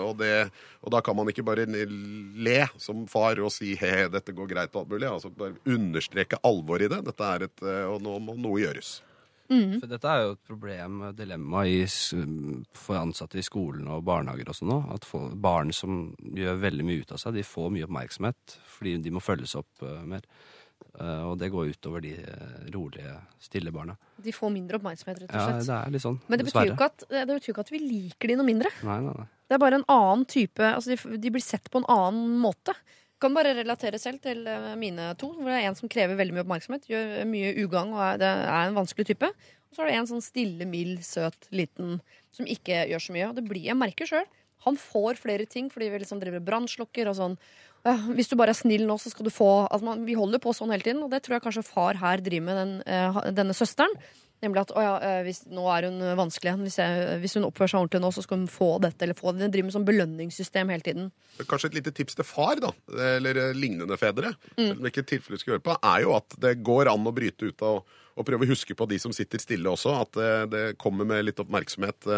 Og, det, og da kan man ikke bare le som far og si he, dette går greit og alt mulig. Altså bare understreke alvoret i det. Dette er et, og nå må noe gjøres. For dette er jo et problem, et dilemma i, for ansatte i skolen og barnehager også nå. At få- barn som gjør veldig mye ut av seg, de får mye oppmerksomhet fordi de må følges opp uh, mer. Uh, og det går utover de eh, rolige, stille barna. De får mindre oppmerksomhet, rett og slett. Ja, det er litt sånn. Men det betyr, at, det betyr jo ikke at vi liker de noe mindre. Nei, nei, nei. Det er bare en annen type altså de, de blir sett på en annen måte. Kan bare relatere selv til eh, mine to. Hvor det er en som krever veldig mye oppmerksomhet, gjør mye ugagn og er, det er en vanskelig type. Og så er det en sånn stille, mild, søt, liten som ikke gjør så mye. Og det blir, jeg merker sjøl. Han får flere ting fordi vi liksom driver brannslokker og sånn. Ja, hvis du bare er snill nå, så skal du få altså man, Vi holder på sånn hele tiden, og det tror jeg kanskje far her driver med den, eh, denne søsteren. Nemlig at å ja, eh, hvis, nå er hun vanskelig igjen. Hvis, hvis hun oppfører seg ordentlig nå, så skal hun få dette eller få det. Den driver med sånn belønningssystem hele tiden. Kanskje et lite tips til far, da, eller eh, lignende fedre, Mm. selv om det ikke tilfelle du skal høre på, er jo at det går an å bryte ut av og prøve å huske på de som sitter stille også. At eh, det kommer med litt oppmerksomhet.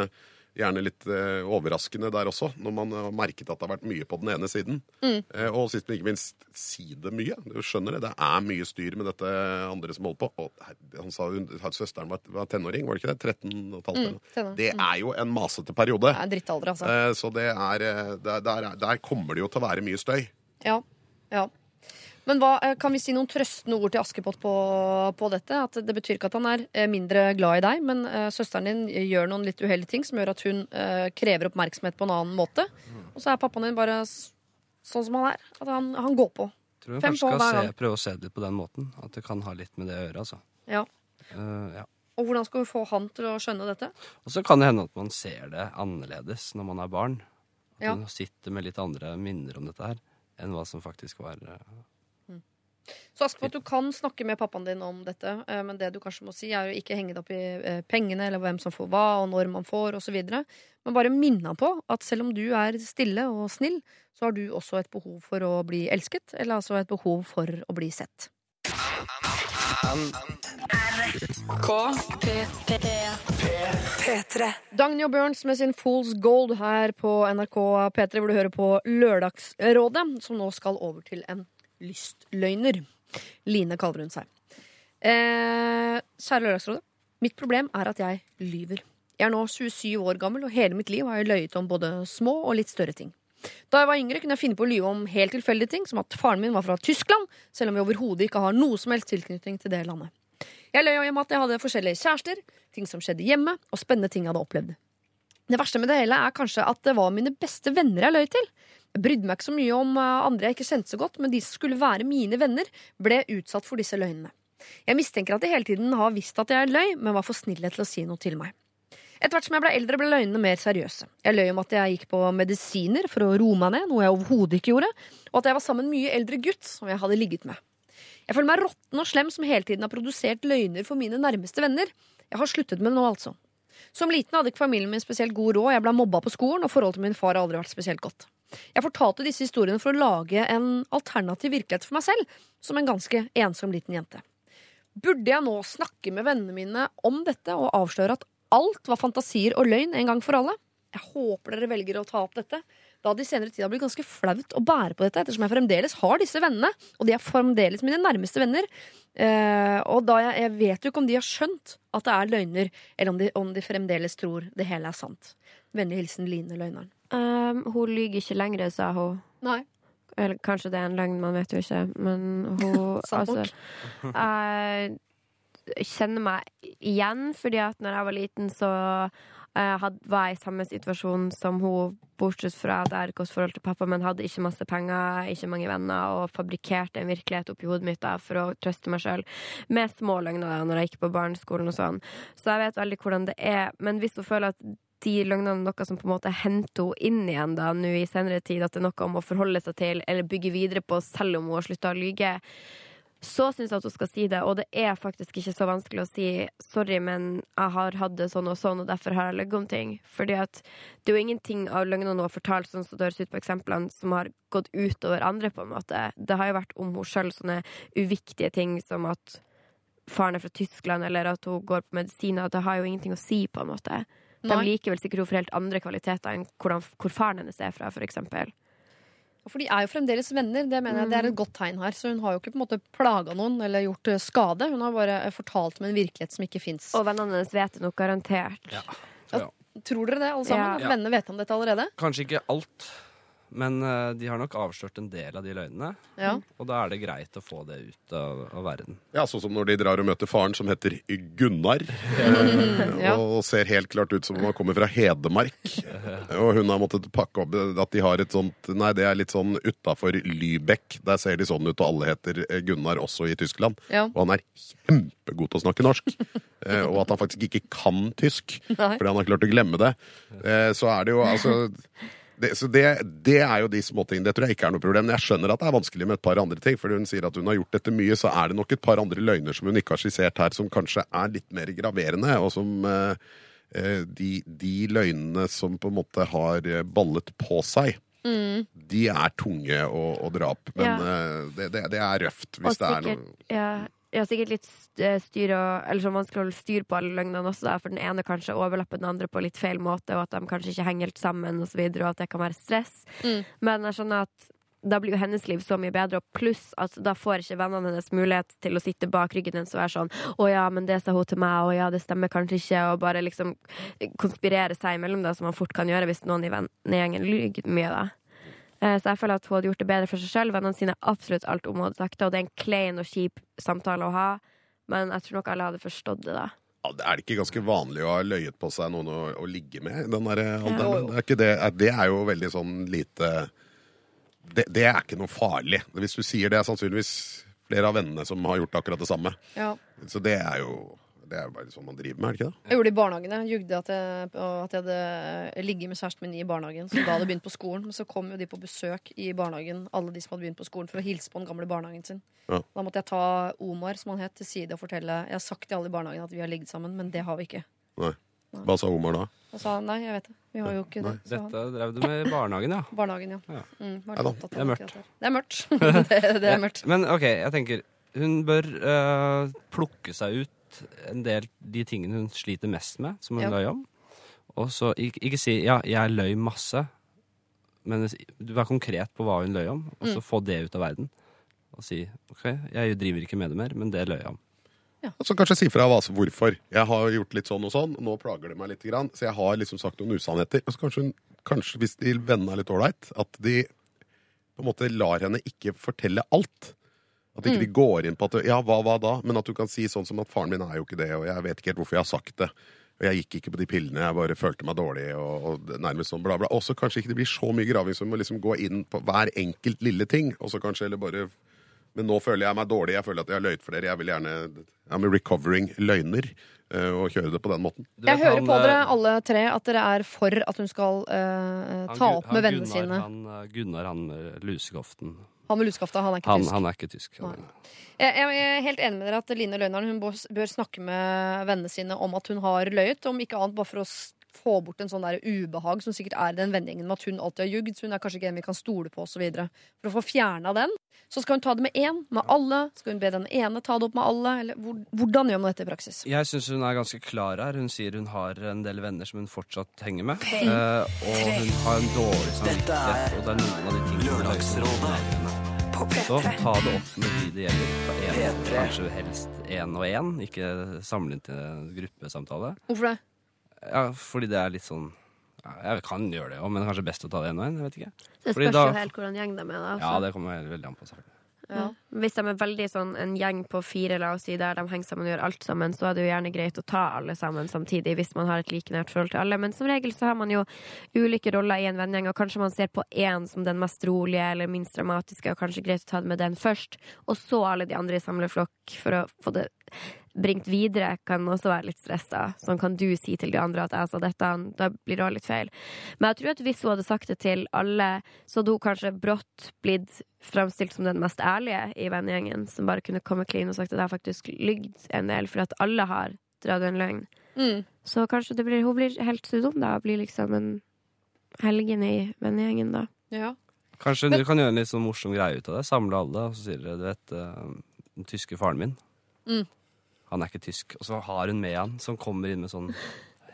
Gjerne litt eh, overraskende der også, når man har merket at det har vært mye på den ene siden. Mm. Eh, og sist, men ikke minst, si det mye. Du skjønner det. Det er mye styr med dette andre som holder på. Og han sa hun, søsteren var, var tenåring, var det ikke det? 13 og et halvt? Mm. Det er jo en masete periode. Det er drittalder, altså. Eh, Så det er, der, der, der kommer det jo til å være mye støy. Ja, ja. Men hva, eh, kan vi si noen trøstende ord til Askepott på, på dette? At det betyr ikke at han er eh, mindre glad i deg, men eh, søsteren din gjør noen litt uheldige ting som gjør at hun krever oppmerksomhet på en annen måte. Og så er pappaen din bare sånn som han er. At han, han går på. tror hun Fem kanskje skal se, prøve å se det litt på den måten. At det kan ha litt med det å gjøre, altså. Ja. Uh, ja. Og hvordan skal vi få han til å skjønne dette? Og så kan det hende at man ser det annerledes når man er barn. At Ja. man sitter med litt andre minner om dette her enn hva som faktisk var Så Askepott, du kan snakke med pappaen din om dette, eh, men det du kanskje må si, er å ikke henge det opp i eh, pengene, eller hvem som får hva, og når man får, osv. Men bare minne ham på at selv om du er stille og snill, så har du også et behov for å bli elsket, eller altså et behov for å bli sett. P3. Dagny og Burns med sin Fool's Gold her på NRK P3, hvor du hører på Lørdagsrådet, som nå skal over til en lystløgner. Line kaller hun seg. Eh, kjære Lørdagsrådet. Mitt problem er at jeg lyver. Jeg er nå 27 år gammel, og hele mitt liv har jeg løyet om både små og litt større ting. Da jeg var yngre, kunne jeg finne på å lyve om helt tilfeldige ting, som at faren min var fra Tyskland, selv om vi overhodet ikke har noe som helst tilknytning til det landet. Jeg løy om at jeg hadde forskjellige kjærester, ting som skjedde hjemme, og spennende ting jeg hadde opplevd. Det verste med det hele er kanskje at det var mine beste venner jeg løy til. Brydde meg ikke så mye om eh, andre jeg ikke kjente så godt, men de som skulle være mine venner, ble utsatt for disse løgnene. Jeg mistenker at de hele tiden har visst at jeg løy, men var for snille til å si noe til meg. Etter hvert som jeg ble eldre, ble løgnene mer seriøse. Jeg løy om at jeg gikk på medisiner for å roe meg ned, noe jeg overhodet ikke gjorde, og at jeg var sammen med en mye eldre gutt som jeg hadde ligget med. Jeg føler meg råtten og slem som hele tiden har produsert løgner for mine nærmeste venner. Jeg har sluttet med det nå, altså. Som liten hadde ikke familien min spesielt god råd, jeg ble mobba på skolen, og forholdet til min far har aldri vært spesielt godt. Jeg fortalte disse historiene for å lage en alternativ virkelighet for meg selv, som en ganske ensom liten jente. Burde jeg nå snakke med vennene mine om dette og avsløre at alt var fantasier og løgn en gang for alle? Jeg håper dere velger å ta opp dette, da det i senere tid har blitt ganske flaut å bære på dette, ettersom jeg fremdeles har disse vennene, og de er fremdeles mine nærmeste venner. Eh, og da jeg, jeg vet jo ikke om de har skjønt at det er løgner, eller om de, om de fremdeles tror det hele er sant. Vennlig hilsen Line Løgneren. Um, hun lyver ikke lenger, sa hun. Nei. Eller kanskje det er en løgn, man vet jo ikke. Men hun altså. Jeg kjenner meg igjen, fordi at når jeg var liten, så had, var i samme situasjon som hun, bortsett fra at jeg har et godt forhold til pappa, men hadde ikke masse penger, ikke mange venner, og fabrikkerte en virkelighet oppi hodet mitt da, for å trøste meg sjøl med små løgner da, når jeg gikk på barneskolen og sånn. Så jeg vet veldig hvordan det er. Men hvis hun føler at de løgnene er noe som på en måte henter henne inn igjen da, nå i senere tid, at det er noe om å forholde seg til eller bygge videre på selv om hun har slutta å lyge, så syns jeg at hun skal si det. Og det er faktisk ikke så vanskelig å si 'sorry, men jeg har hatt det sånn og sånn, og derfor har jeg løyet om ting'. Fordi at det er jo ingenting av løgnene hun har fortalt, sånn som det høres ut på eksemplene, som har gått utover andre, på en måte. Det har jo vært om hun sjøl sånne uviktige ting som at faren er fra Tyskland, eller at hun går på medisiner. Det har jo ingenting å si, på en måte. De liker vel sikkert hun for helt andre kvaliteter enn hvor faren hennes er fra, for eksempel. For de er jo fremdeles venner. Det mener jeg det er et godt tegn her. Så hun har jo ikke på en måte plaga noen eller gjort eh, skade. Hun har bare eh, fortalt om en virkelighet som ikke fins. Og vennene hennes vet det nok garantert. Tror dere det, alle sammen? Ja. Vennene vet om dette allerede? Kanskje ikke alt, men uh, de har nok avslørt en del av de løgnene. Ja. Og da er det greit å få det ut av, av verden. Ja, Sånn som når de drar og møter faren, som heter Gunnar. Ja. Og ser helt klart ut som om han kommer fra Hedmark. Og hun har måttet pakke opp at de har et sånt Nei, det er litt sånn utafor Lübeck. Der ser de sånn ut, og alle heter eh, Gunnar også i Tyskland. Ja. Og han er kjempegod til å snakke norsk. Eh, og at han faktisk ikke kan tysk, Nei. fordi han har klart å glemme det. Eh, Så er det jo altså det, så det, det er jo de småtingene. Det tror jeg ikke er noe problem. Jeg skjønner at det er vanskelig med et par andre ting. For hun sier at hun har gjort dette mye, så er det nok et par andre løgner som hun ikke har skissert her, som kanskje er litt mer graverende, og som eh, eh, de, de løgnene som på en måte har eh, ballet på seg. Mm. De er tunge å, å dra opp, men Ja. eh, det, det, er røft hvis Og det er sikkert, noe ja, ja, sikkert litt eh, styr og, eller sånn vanskelig å holde styr på alle løgnene også, da, for den ene kanskje overlapper den andre på litt feil måte, og at de kanskje ikke henger helt sammen, og så videre, og at det kan være stress. Mm. Men jeg skjønner at da blir jo hennes liv så mye bedre, og pluss at da får ikke vennene hennes mulighet til å sitte bak ryggen hennes og være sånn 'Å ja, men det sa hun til meg, og ja, det stemmer kanskje ikke', og bare liksom konspirere seg imellom, da, som man fort kan gjøre hvis noen i vennegjengen lyver mye, da. Eh, Så jeg føler at hun hadde gjort det bedre for seg sjøl. Vennene sine absolutt alt om hun hadde sagt det, og det er en klein og kjip samtale å ha, men jeg tror nok alle hadde forstått det, da. Ja, Er det ikke ganske vanlig å ha løyet på seg noen å, å ligge med den der ja. Jo. Det, er det, er- det er jo veldig sånn lite det, det er ikke noe farlig. Hvis du sier det, er sannsynligvis flere av vennene som har gjort akkurat det samme. Ja. Så det er jo det er jo bare sånn man driver med, er det ikke det? Jeg gjorde det i barnehagen. Jeg jugde at jeg, at jeg hadde ligget med kjæresten min i barnehagen. Som da hadde begynt på skolen. Men så kom jo de på besøk i barnehagen, alle de som hadde begynt på skolen, for å hilse på den gamle barnehagen sin. Ja. Da måtte jeg ta Omar, som han het, til side og fortelle Jeg har sagt til alle i barnehagen at vi har ligget sammen, men det har vi ikke. Nei. Hva sa Omar da? Han sa nei, jeg vet det. Vi har jo ikke det. Dette drev du med i barnehagen, ja. Barnehagen, ja. Ja. Mm, Det er Det. det er mørkt. det, det er mørkt. Men ok, jeg tenker hun bør øh, plukke seg ut en del de tingene hun sliter mest med, som hun Ja. løy om. Og så ikke, ikke si 'ja, jeg løy masse', men vær konkret på hva hun løy om, og så Mm. få det ut av verden. Og si 'ok, jeg driver ikke med det mer, men det løy jeg om'. Og så kanskje si fra hva, hvorfor. Jeg har gjort litt sånn og sånn, nå plager det meg litt, grann, så jeg har liksom sagt noen usannheter. Og så kanskje, hun, kanskje hvis de vennene er litt ålreit, at de på en måte lar henne ikke fortelle alt. At ikke de går inn på at ja, hva, hva da? Men at du kan si sånn som at faren min er jo ikke det, og jeg vet ikke helt hvorfor jeg har sagt det. Og jeg gikk ikke på de pillene, jeg bare følte meg dårlig, og, og nærmest sånn bla, bla. Også kanskje ikke det blir så mye graving som å liksom gå inn på hver enkelt lille ting, og så kanskje eller bare men nå føler jeg meg dårlig, jeg føler at jeg har løyet for dere. Jeg vil gjerne ja, med recovering løgner eh, og kjøre det på den måten. Vet, Jeg hører han, på dere øh, alle tre at dere er for at hun skal uh, ta han, opp han med vennene sine. Han, Gunnar, han lusekoften. Han med luskafta, han er ikke Han, tysk. han er ikke tysk. Jeg jeg er helt enig med dere at Line Løgnaren bør snakke med vennene sine om at hun har løyet. Om ikke annet bare for å få bort en sånn der ubehag som sikkert er i den vennegjengen med at hun alltid har ljugd. Så hun er kanskje ikke en vi kan stole på osv. For å få fjerna den, så skal hun ta det med én, med alle. Skal hun be den ene ta det opp med alle? Eller hvor, hvordan gjør man dette i praksis? Jeg syns hun er ganske klar her. Hun sier hun har en del venner som hun fortsatt henger med. Uh, og hun har en dårlig samvittighet, og det er noen av de tingene hun henne. Så ta det opp med de det gjelder. En, kanskje helst én og én, ikke samle inn til gruppesamtale. Hvorfor det? Ja, fordi det er litt sånn ja, Jeg kan gjøre det òg, men kanskje best å ta det én og én. Jeg. Det Fordi spørs da- jo helt hvordan gjeng de er. Da, Ja, det kommer helt veldig an på. selvfølgelig. Ja. Hvis de er veldig sånn en gjeng på fire, la oss si, der de henger sammen og gjør alt sammen, så er det jo gjerne greit å ta alle sammen samtidig, hvis man har et like nært forhold til alle. Men som regel så har man jo ulike roller i en vennegjeng, og kanskje man ser på én som den mest rolige eller minst dramatiske, og kanskje greit å ta det med den først, og så alle de andre i samleflokk for å få det bringt videre, kan også være litt stressa. Sånn kan du si til de andre at jeg sa dette, da blir det også litt feil. Men jeg tror at hvis hun hadde sagt det til alle, så hadde hun kanskje brått blitt framstilt som den mest ærlige i vennegjengen, som bare kunne komme clean og sagt at jeg faktisk lygd en del, for at alle har dratt en løgn. Mm. Så kanskje det blir, hun blir helt sudom da, og blir liksom en helgen i vennegjengen da. Ja. Kanskje du kan gjøre en litt sånn morsom greie ut av det. Samle alle, og så sier dere du vet, eh, den tyske faren min. Mm. Han er ikke tysk. Og så har hun med han, som kommer inn med sånn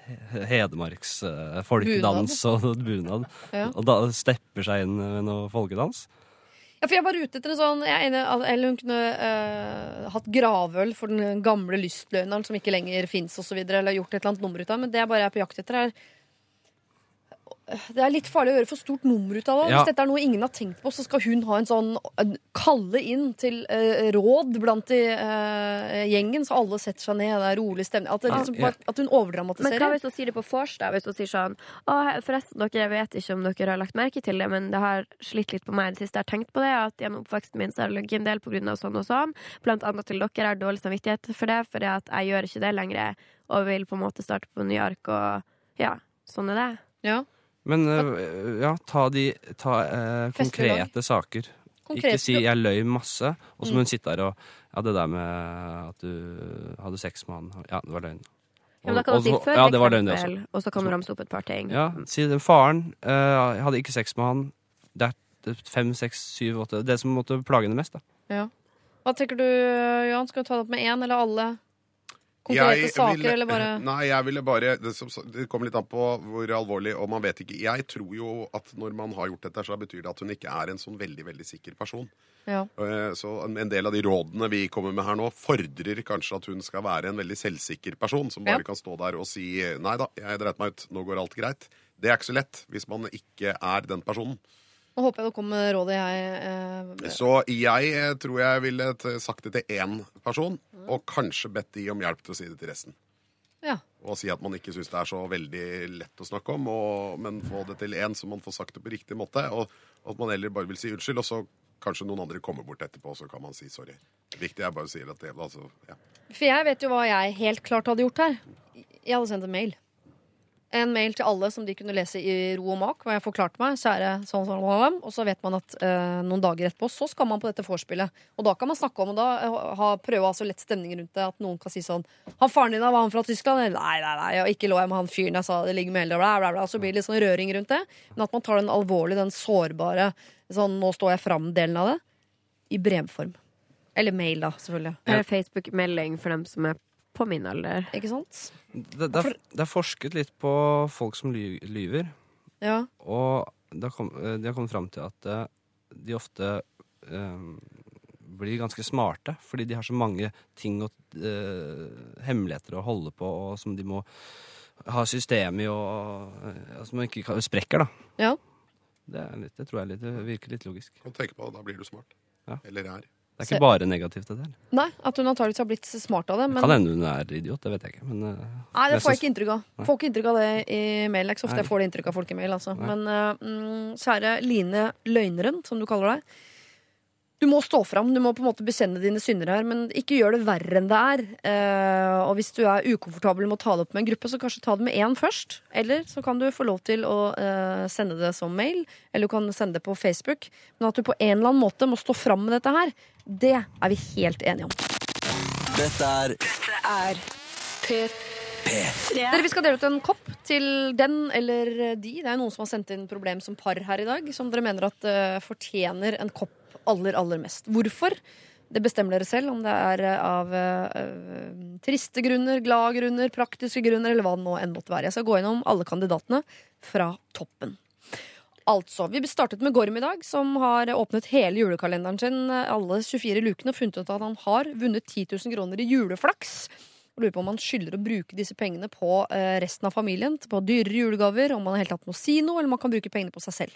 he- Hedmarks uh, folkedans og bunad. Ja. Og da stepper seg inn med noe folkedans. Ja, for jeg var ute etter en sånn jeg enig, Eller hun kunne uh, hatt gravøl for den gamle lystløgneren som ikke lenger fins, eller gjort et eller annet nummer ut av. Men det jeg bare er på jakt etter, er Det er litt farlig å gjøre for stort nummer ut av det. Ja. Hvis dette er noe ingen har tenkt på, så skal hun ha en sånn en, kalle inn til eh, råd blant i eh, gjengen, så alle setter seg ned. Det er rolig stemning. At, det liksom, Ja. at hun Men hva hvis hun sier det på vors, da? Hvis hun sier sånn Å, forresten, dere, jeg vet ikke om dere har lagt merke til det, men det har slitt litt på meg i det siste. Jeg har tenkt på det, at gjennom oppveksten min så har det ligget en del på grunn av sånn og sånn. Blant annet til dere. Jeg har dårlig samvittighet for det, for at jeg gjør ikke det lenger, og vil på en måte starte på New ark, og ja, sånn er det. Ja. Men eh, ja, ta de ta, eh, konkrete saker. Konkrete- Ikke si 'jeg løy masse', og så Mm. må hun sitte der og Ja, det der med at du hadde sex med han Ja, det var løgn. Ja, men da kan Og- du si før, ja, det var løgn, det også. og så kan du ramse opp et par ting. Ja, si det. Faren eh, jeg hadde ikke sex med han. Det er fem, seks, syv, åtte Det som måtte plage henne mest. da Ja. Hva tenker du, Johan? Skal du ta det opp med én eller alle? Konkrete Jeg saker, ville- eller bare Nei, jeg ville bare det, som, det kommer litt an på hvor alvorlig, og man vet ikke. Jeg tror jo at når man har gjort dette, så betyr det at hun ikke er en sånn veldig, veldig sikker person. Ja. Eh, Så en del av de rådene vi kommer med her nå, fordrer kanskje at hun skal være en veldig selvsikker person, som bare Ja. kan stå der og si nei da, jeg dreit meg ut, nå går alt greit. Det er ikke så lett hvis man ikke er den personen. Nå håper jeg det kommer med rådet jeg eh, Så jeg eh, tror jeg ville sagt det til én person, og kanskje bedt de om hjelp til å si det til resten. Ja. og si at man ikke syns det er så veldig lett å snakke om, og, men få det til én, så man får sagt det på riktig måte. Og, og at man heller bare vil si unnskyld, og så kanskje noen andre kommer bort etterpå, så kan man si sorry. Det viktige er bare å si at det altså, ja. For jeg vet jo hva jeg helt klart hadde gjort her. Jeg hadde sendt en mail. En mail til alle som de kunne lese i ro og mak. Hvor jeg forklarte meg, kjære sånn, sånn, sånn, Og så vet man at eh, noen dager etterpå så skal man på dette vorspielet. Og da kan man snakke om og da eh, ha, prøve å ha så lett stemning rundt det at noen kan si sånn Han faren din, var han fra Tyskland? Eller, Nei, nei, nei, og ikke lå jeg med han fyren jeg sa det ligger med hele, bla, bla, bla. Så blir det litt sånn røring rundt det. Men at man tar den alvorlige, den sårbare sånn nå står jeg fram-delen av det, i brevform. Eller mail, da, selvfølgelig. Eller Facebook-melding for dem som er på min alder. Ikke sant? Det, det, er, det er forsket litt på folk som ly, lyver, Ja. og kom, eh, de har kommet fram til at eh, de ofte eh, blir ganske smarte, fordi de har så mange ting og eh, hemmeligheter å holde på, og som de må ha system i, og eh, som ikke kan, sprekker, da. Ja. Det, er litt, det tror jeg litt, det virker litt logisk. Kan tenke på det, da blir du smart. Ja. Eller er. Det er ikke bare negativt, det der. Nei, at hun antakeligvis har blitt smart av det. Men Kan hende hun er idiot, det vet jeg ikke. Men, uh, Nei, det får jeg ikke inntrykk av. Nei. Får ikke inntrykk av det i mail. Det er ikke så ofte Nei. jeg får det inntrykk av folk i mail. Altså. Nei. Men mm, kjære Line Løgneren, som du kaller deg. Du må stå fram. Du må på en måte bekjenne dine synder her, men ikke gjør det verre enn det er. Uh, og hvis du er ukomfortabel med å ta det opp med en gruppe, så kanskje ta det med én først. Eller så kan du få lov til å sende det som mail, eller du kan sende det på Facebook. Men at du på en eller annen måte må stå fram med dette her, det er vi helt enige om. Dette er er P3. Dere, Vi skal dele ut en kopp til den eller de. Det er noen som har sendt inn problem som par her i dag, som dere mener at uh, fortjener en kopp aller, aller mest. Hvorfor? Det bestemmer dere selv, om det er eh, av uh, triste grunner, glade grunner, praktiske grunner, eller hva det nå enn måtte være. Jeg skal gå gjennom alle kandidatene fra toppen. Altså, Vi startet med Gorm i dag, som har åpnet hele julekalenderen sin alle 24 lukene og funnet ut at han har vunnet 10 000 kroner i juleflaks. Og lurer på om han skylder å bruke disse pengene på eh, resten av familien, på dyrere julegaver, om han i tatt må si noe, eller om han kan bruke pengene på seg selv.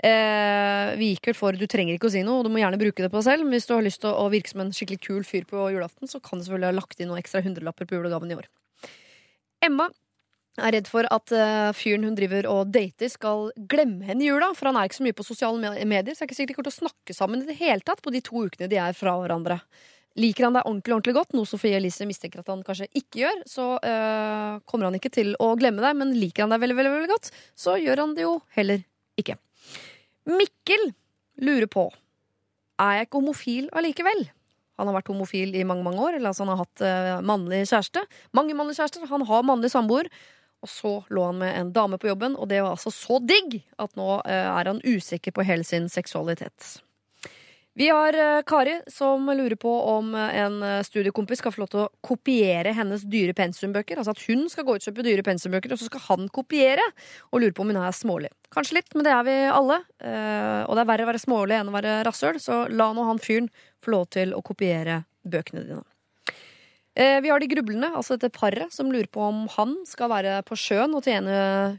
Eh, vi gikk vel for du trenger ikke å si noe, og du må gjerne bruke det på deg selv. Men hvis du har lyst til å virke som en skikkelig kul fyr på julaften, så kan du selvfølgelig ha lagt inn noen ekstra hundrelapper på julegaven i år. Emma er redd for at eh, fyren hun driver og dater, skal glemme henne i jula. For han er ikke så mye på sosiale medier, så det er ikke sikkert de kommer til å snakke sammen i det hele tatt på de to ukene de er fra hverandre. Liker han deg ordentlig ordentlig godt, noe Sofie Elise mistenker at han kanskje ikke gjør, så eh, kommer han ikke til å glemme deg. Men liker han deg veldig, veldig, veldig godt, så gjør han det jo heller ikke. Mikkel lurer på Er jeg ikke homofil allikevel? Han har vært homofil i mange mange år. Eller altså han har hatt eh, mannlig kjæreste. Mange mannlige kjærester. Han har mannlig samboer. Og så lå han med en dame på jobben, og det var altså så digg at nå eh, er han usikker på hele sin seksualitet. Vi har eh, Kari som lurer på om eh, en studiekompis skal få lov til å kopiere hennes dyre pensumbøker. Altså at hun skal gå ut og kjøpe dyre pensumbøker, og så skal han kopiere. Og lurer på om hun er smålig. Kanskje litt, men det er vi alle. Og det er verre å være smålig enn å være rasshøl, så la nå han fyren få lov til å kopiere bøkene dine. Eh, Vi har de grublende, altså dette paret, som lurer på om han skal være på sjøen og tjene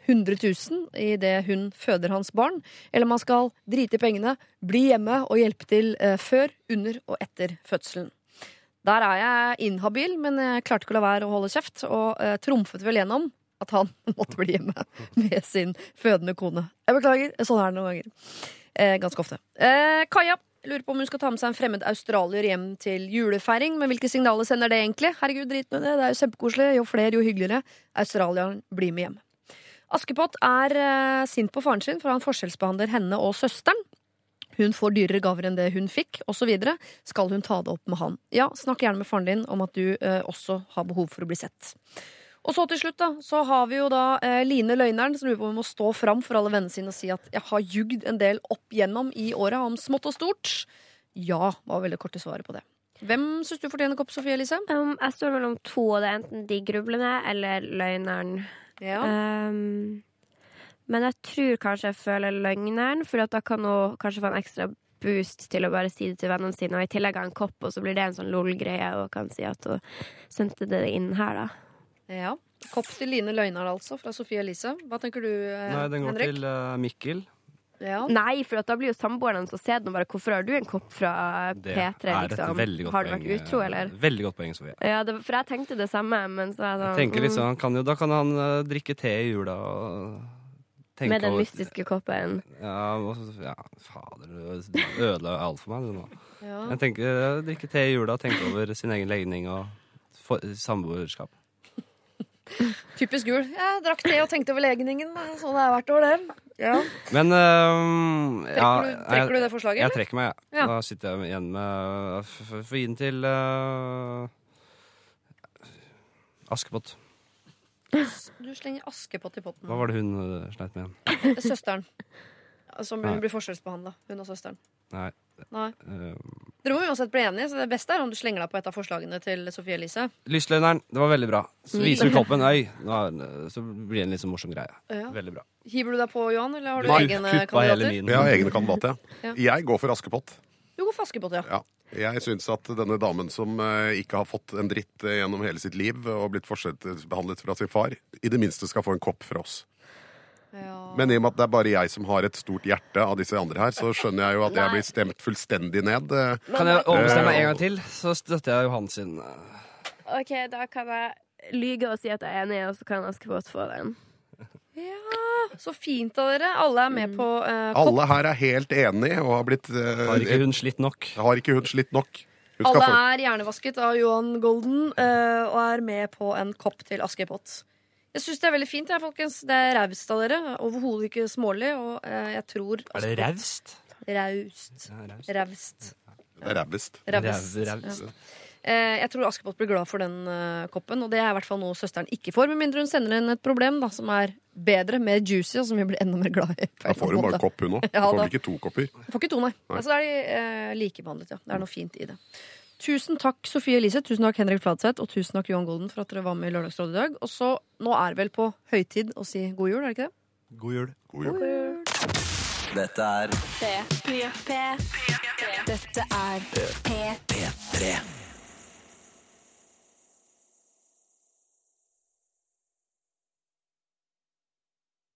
100 000 idet hun føder hans barn, eller om han skal drite i pengene, bli hjemme og hjelpe til eh, før, under og etter fødselen. Der er jeg inhabil, men jeg klarte ikke å la være å holde kjeft, og eh, trumfet vel gjennom at han måtte bli hjemme med sin fødende kone. Jeg beklager, sånn er det noen ganger. Eh, ganske ofte. Eh, Kaja lurer på om hun skal ta med seg en fremmed australier hjem til julefeiring. Men hvilke signaler sender det egentlig? Herregud, drit med det. Det er jo kjempekoselig. Jo flere, jo hyggeligere. Australieren blir med hjem. Askepott er eh, sint på faren sin, for han forskjellsbehandler henne og søsteren. Hun får dyrere gaver enn det hun fikk, osv. Skal hun ta det opp med han? Ja, snakk gjerne med faren din om at du eh, også har behov for å bli sett. Og så til slutt da, så har vi jo da eh, Line Løgneren som lurer på om hun må stå fram for alle vennene sine og si at jeg har jugd en del opp gjennom i åra om smått og stort. Ja, var veldig korte svaret på det. Hvem syns du fortjener kopp, Sofie Elise? Um, jeg står mellom to, og det er enten de grublende eller løgneren. Ja. Um, men jeg tror kanskje jeg føler løgneren, for da kan hun kanskje få en ekstra boost til å bare si det til vennene sine, og i tillegg ha en kopp, og så blir det en sånn lol-greie, og kan si at hun sendte det inn her, da. Ja. Kopp til Line Løgnar, altså, fra Sofie Elise. Hva tenker du, Henrik? Nei, den går Henrik? til eh, Mikkel. Ja. Nei, for at da blir jo samboeren hans og se den og bare 'Hvorfor har du en kopp fra P3?' er liksom. veldig godt Har du poeng. vært utro, eller? Veldig godt poeng, Sofie. Ja, det, for jeg tenkte det samme, men så er jeg sånn Jeg tenker liksom, mm, kan jo, Da kan han uh, drikke te i jula og tenke Med den over- mystiske koppen. Ja, og ja fader, du ødela alt for meg du nå. Ja. Jeg tenker eh, drikke te i jula, tenke over sin egen legning og for, samboerskap. Typisk gul. Jeg drakk det og tenkte over legningen. Sånn er det hvert år det. Ja. Men eh, ja, Trekker du- trekker du det forslaget, Jeg trekker meg. Ja. Da sitter jeg igjen med Få gi den til uh, Askepott. Du slenger Askepott i potten. Hva var det hun eh, sleit med igjen? Er søsteren. Som hun blir forskjellsbehandla. Hun og søsteren. Nei. Nei. eh, Dere må uansett bli enige, så det beste er om du slenger deg på et av forslagene til Sofie Elise. Lystløgneren, det var veldig bra. Så Mm. viser du koppen, øy, nå er- så blir det en litt sånn morsom greie. Ja. Veldig bra. Hiver du deg på, Johan, eller har du Nei, egne kuppa hele kandidater? min. Jeg har egne kandidater, Ja. ja. Jeg går for Askepott. Du går for Askepott, ja. Ja. Jeg syns at denne damen som eh, ikke har fått en dritt eh, gjennom hele sitt liv og blitt forskjellsbehandlet fra sin far, i det minste skal få en kopp fra oss. Men i og med at det er bare jeg som har et stort hjerte av disse andre her, så skjønner jeg jo at jeg blir stemt fullstendig ned. eh. Kan jeg overbestemme meg en gang til, så støtter jeg Johan sin. eh, OK, da kan jeg lyge og si at jeg er enig, og så kan Askepott få den. Ja, så fint av dere. Alle er med på uh, kopp. Alle her er helt enige og har blitt uh, Har ikke hun slitt nok? Har ikke hun slitt nok? Hun Alle er hjernevasket av Johan Golden uh, og er med på en kopp til Askepott. Jeg syns det er veldig fint, jeg, folkens. Det er raust av dere. Overhodet ikke smålig. Og eh, jeg tror Er det raust? Raust. Raust. Raust. Rævest. Eh, jeg tror Askepott blir glad for den eh, koppen, og det er i hvert fall noe søsteren ikke får. Med mindre hun sender inn et problem da, som er bedre, mer juicy, og som vi blir enda mer glad i. på Da får eller hun annen bare måte. kopp, hun òg. Ja, Får da. vel ikke to kopper. Får ikke to, nei. Nei. Altså, da er de eh, likebehandlet, ja. Det er noe fint i det. Tusen takk, Sofie Elise. Tusen takk, Henrik Fladseth. Og tusen takk, Johan Golden, for at dere var med i Lørdagsrådet i dag. Og så, nå er det vel på høytid å si god jul, er det ikke det? God jul. God jul. Dette er P3. Dette er P3.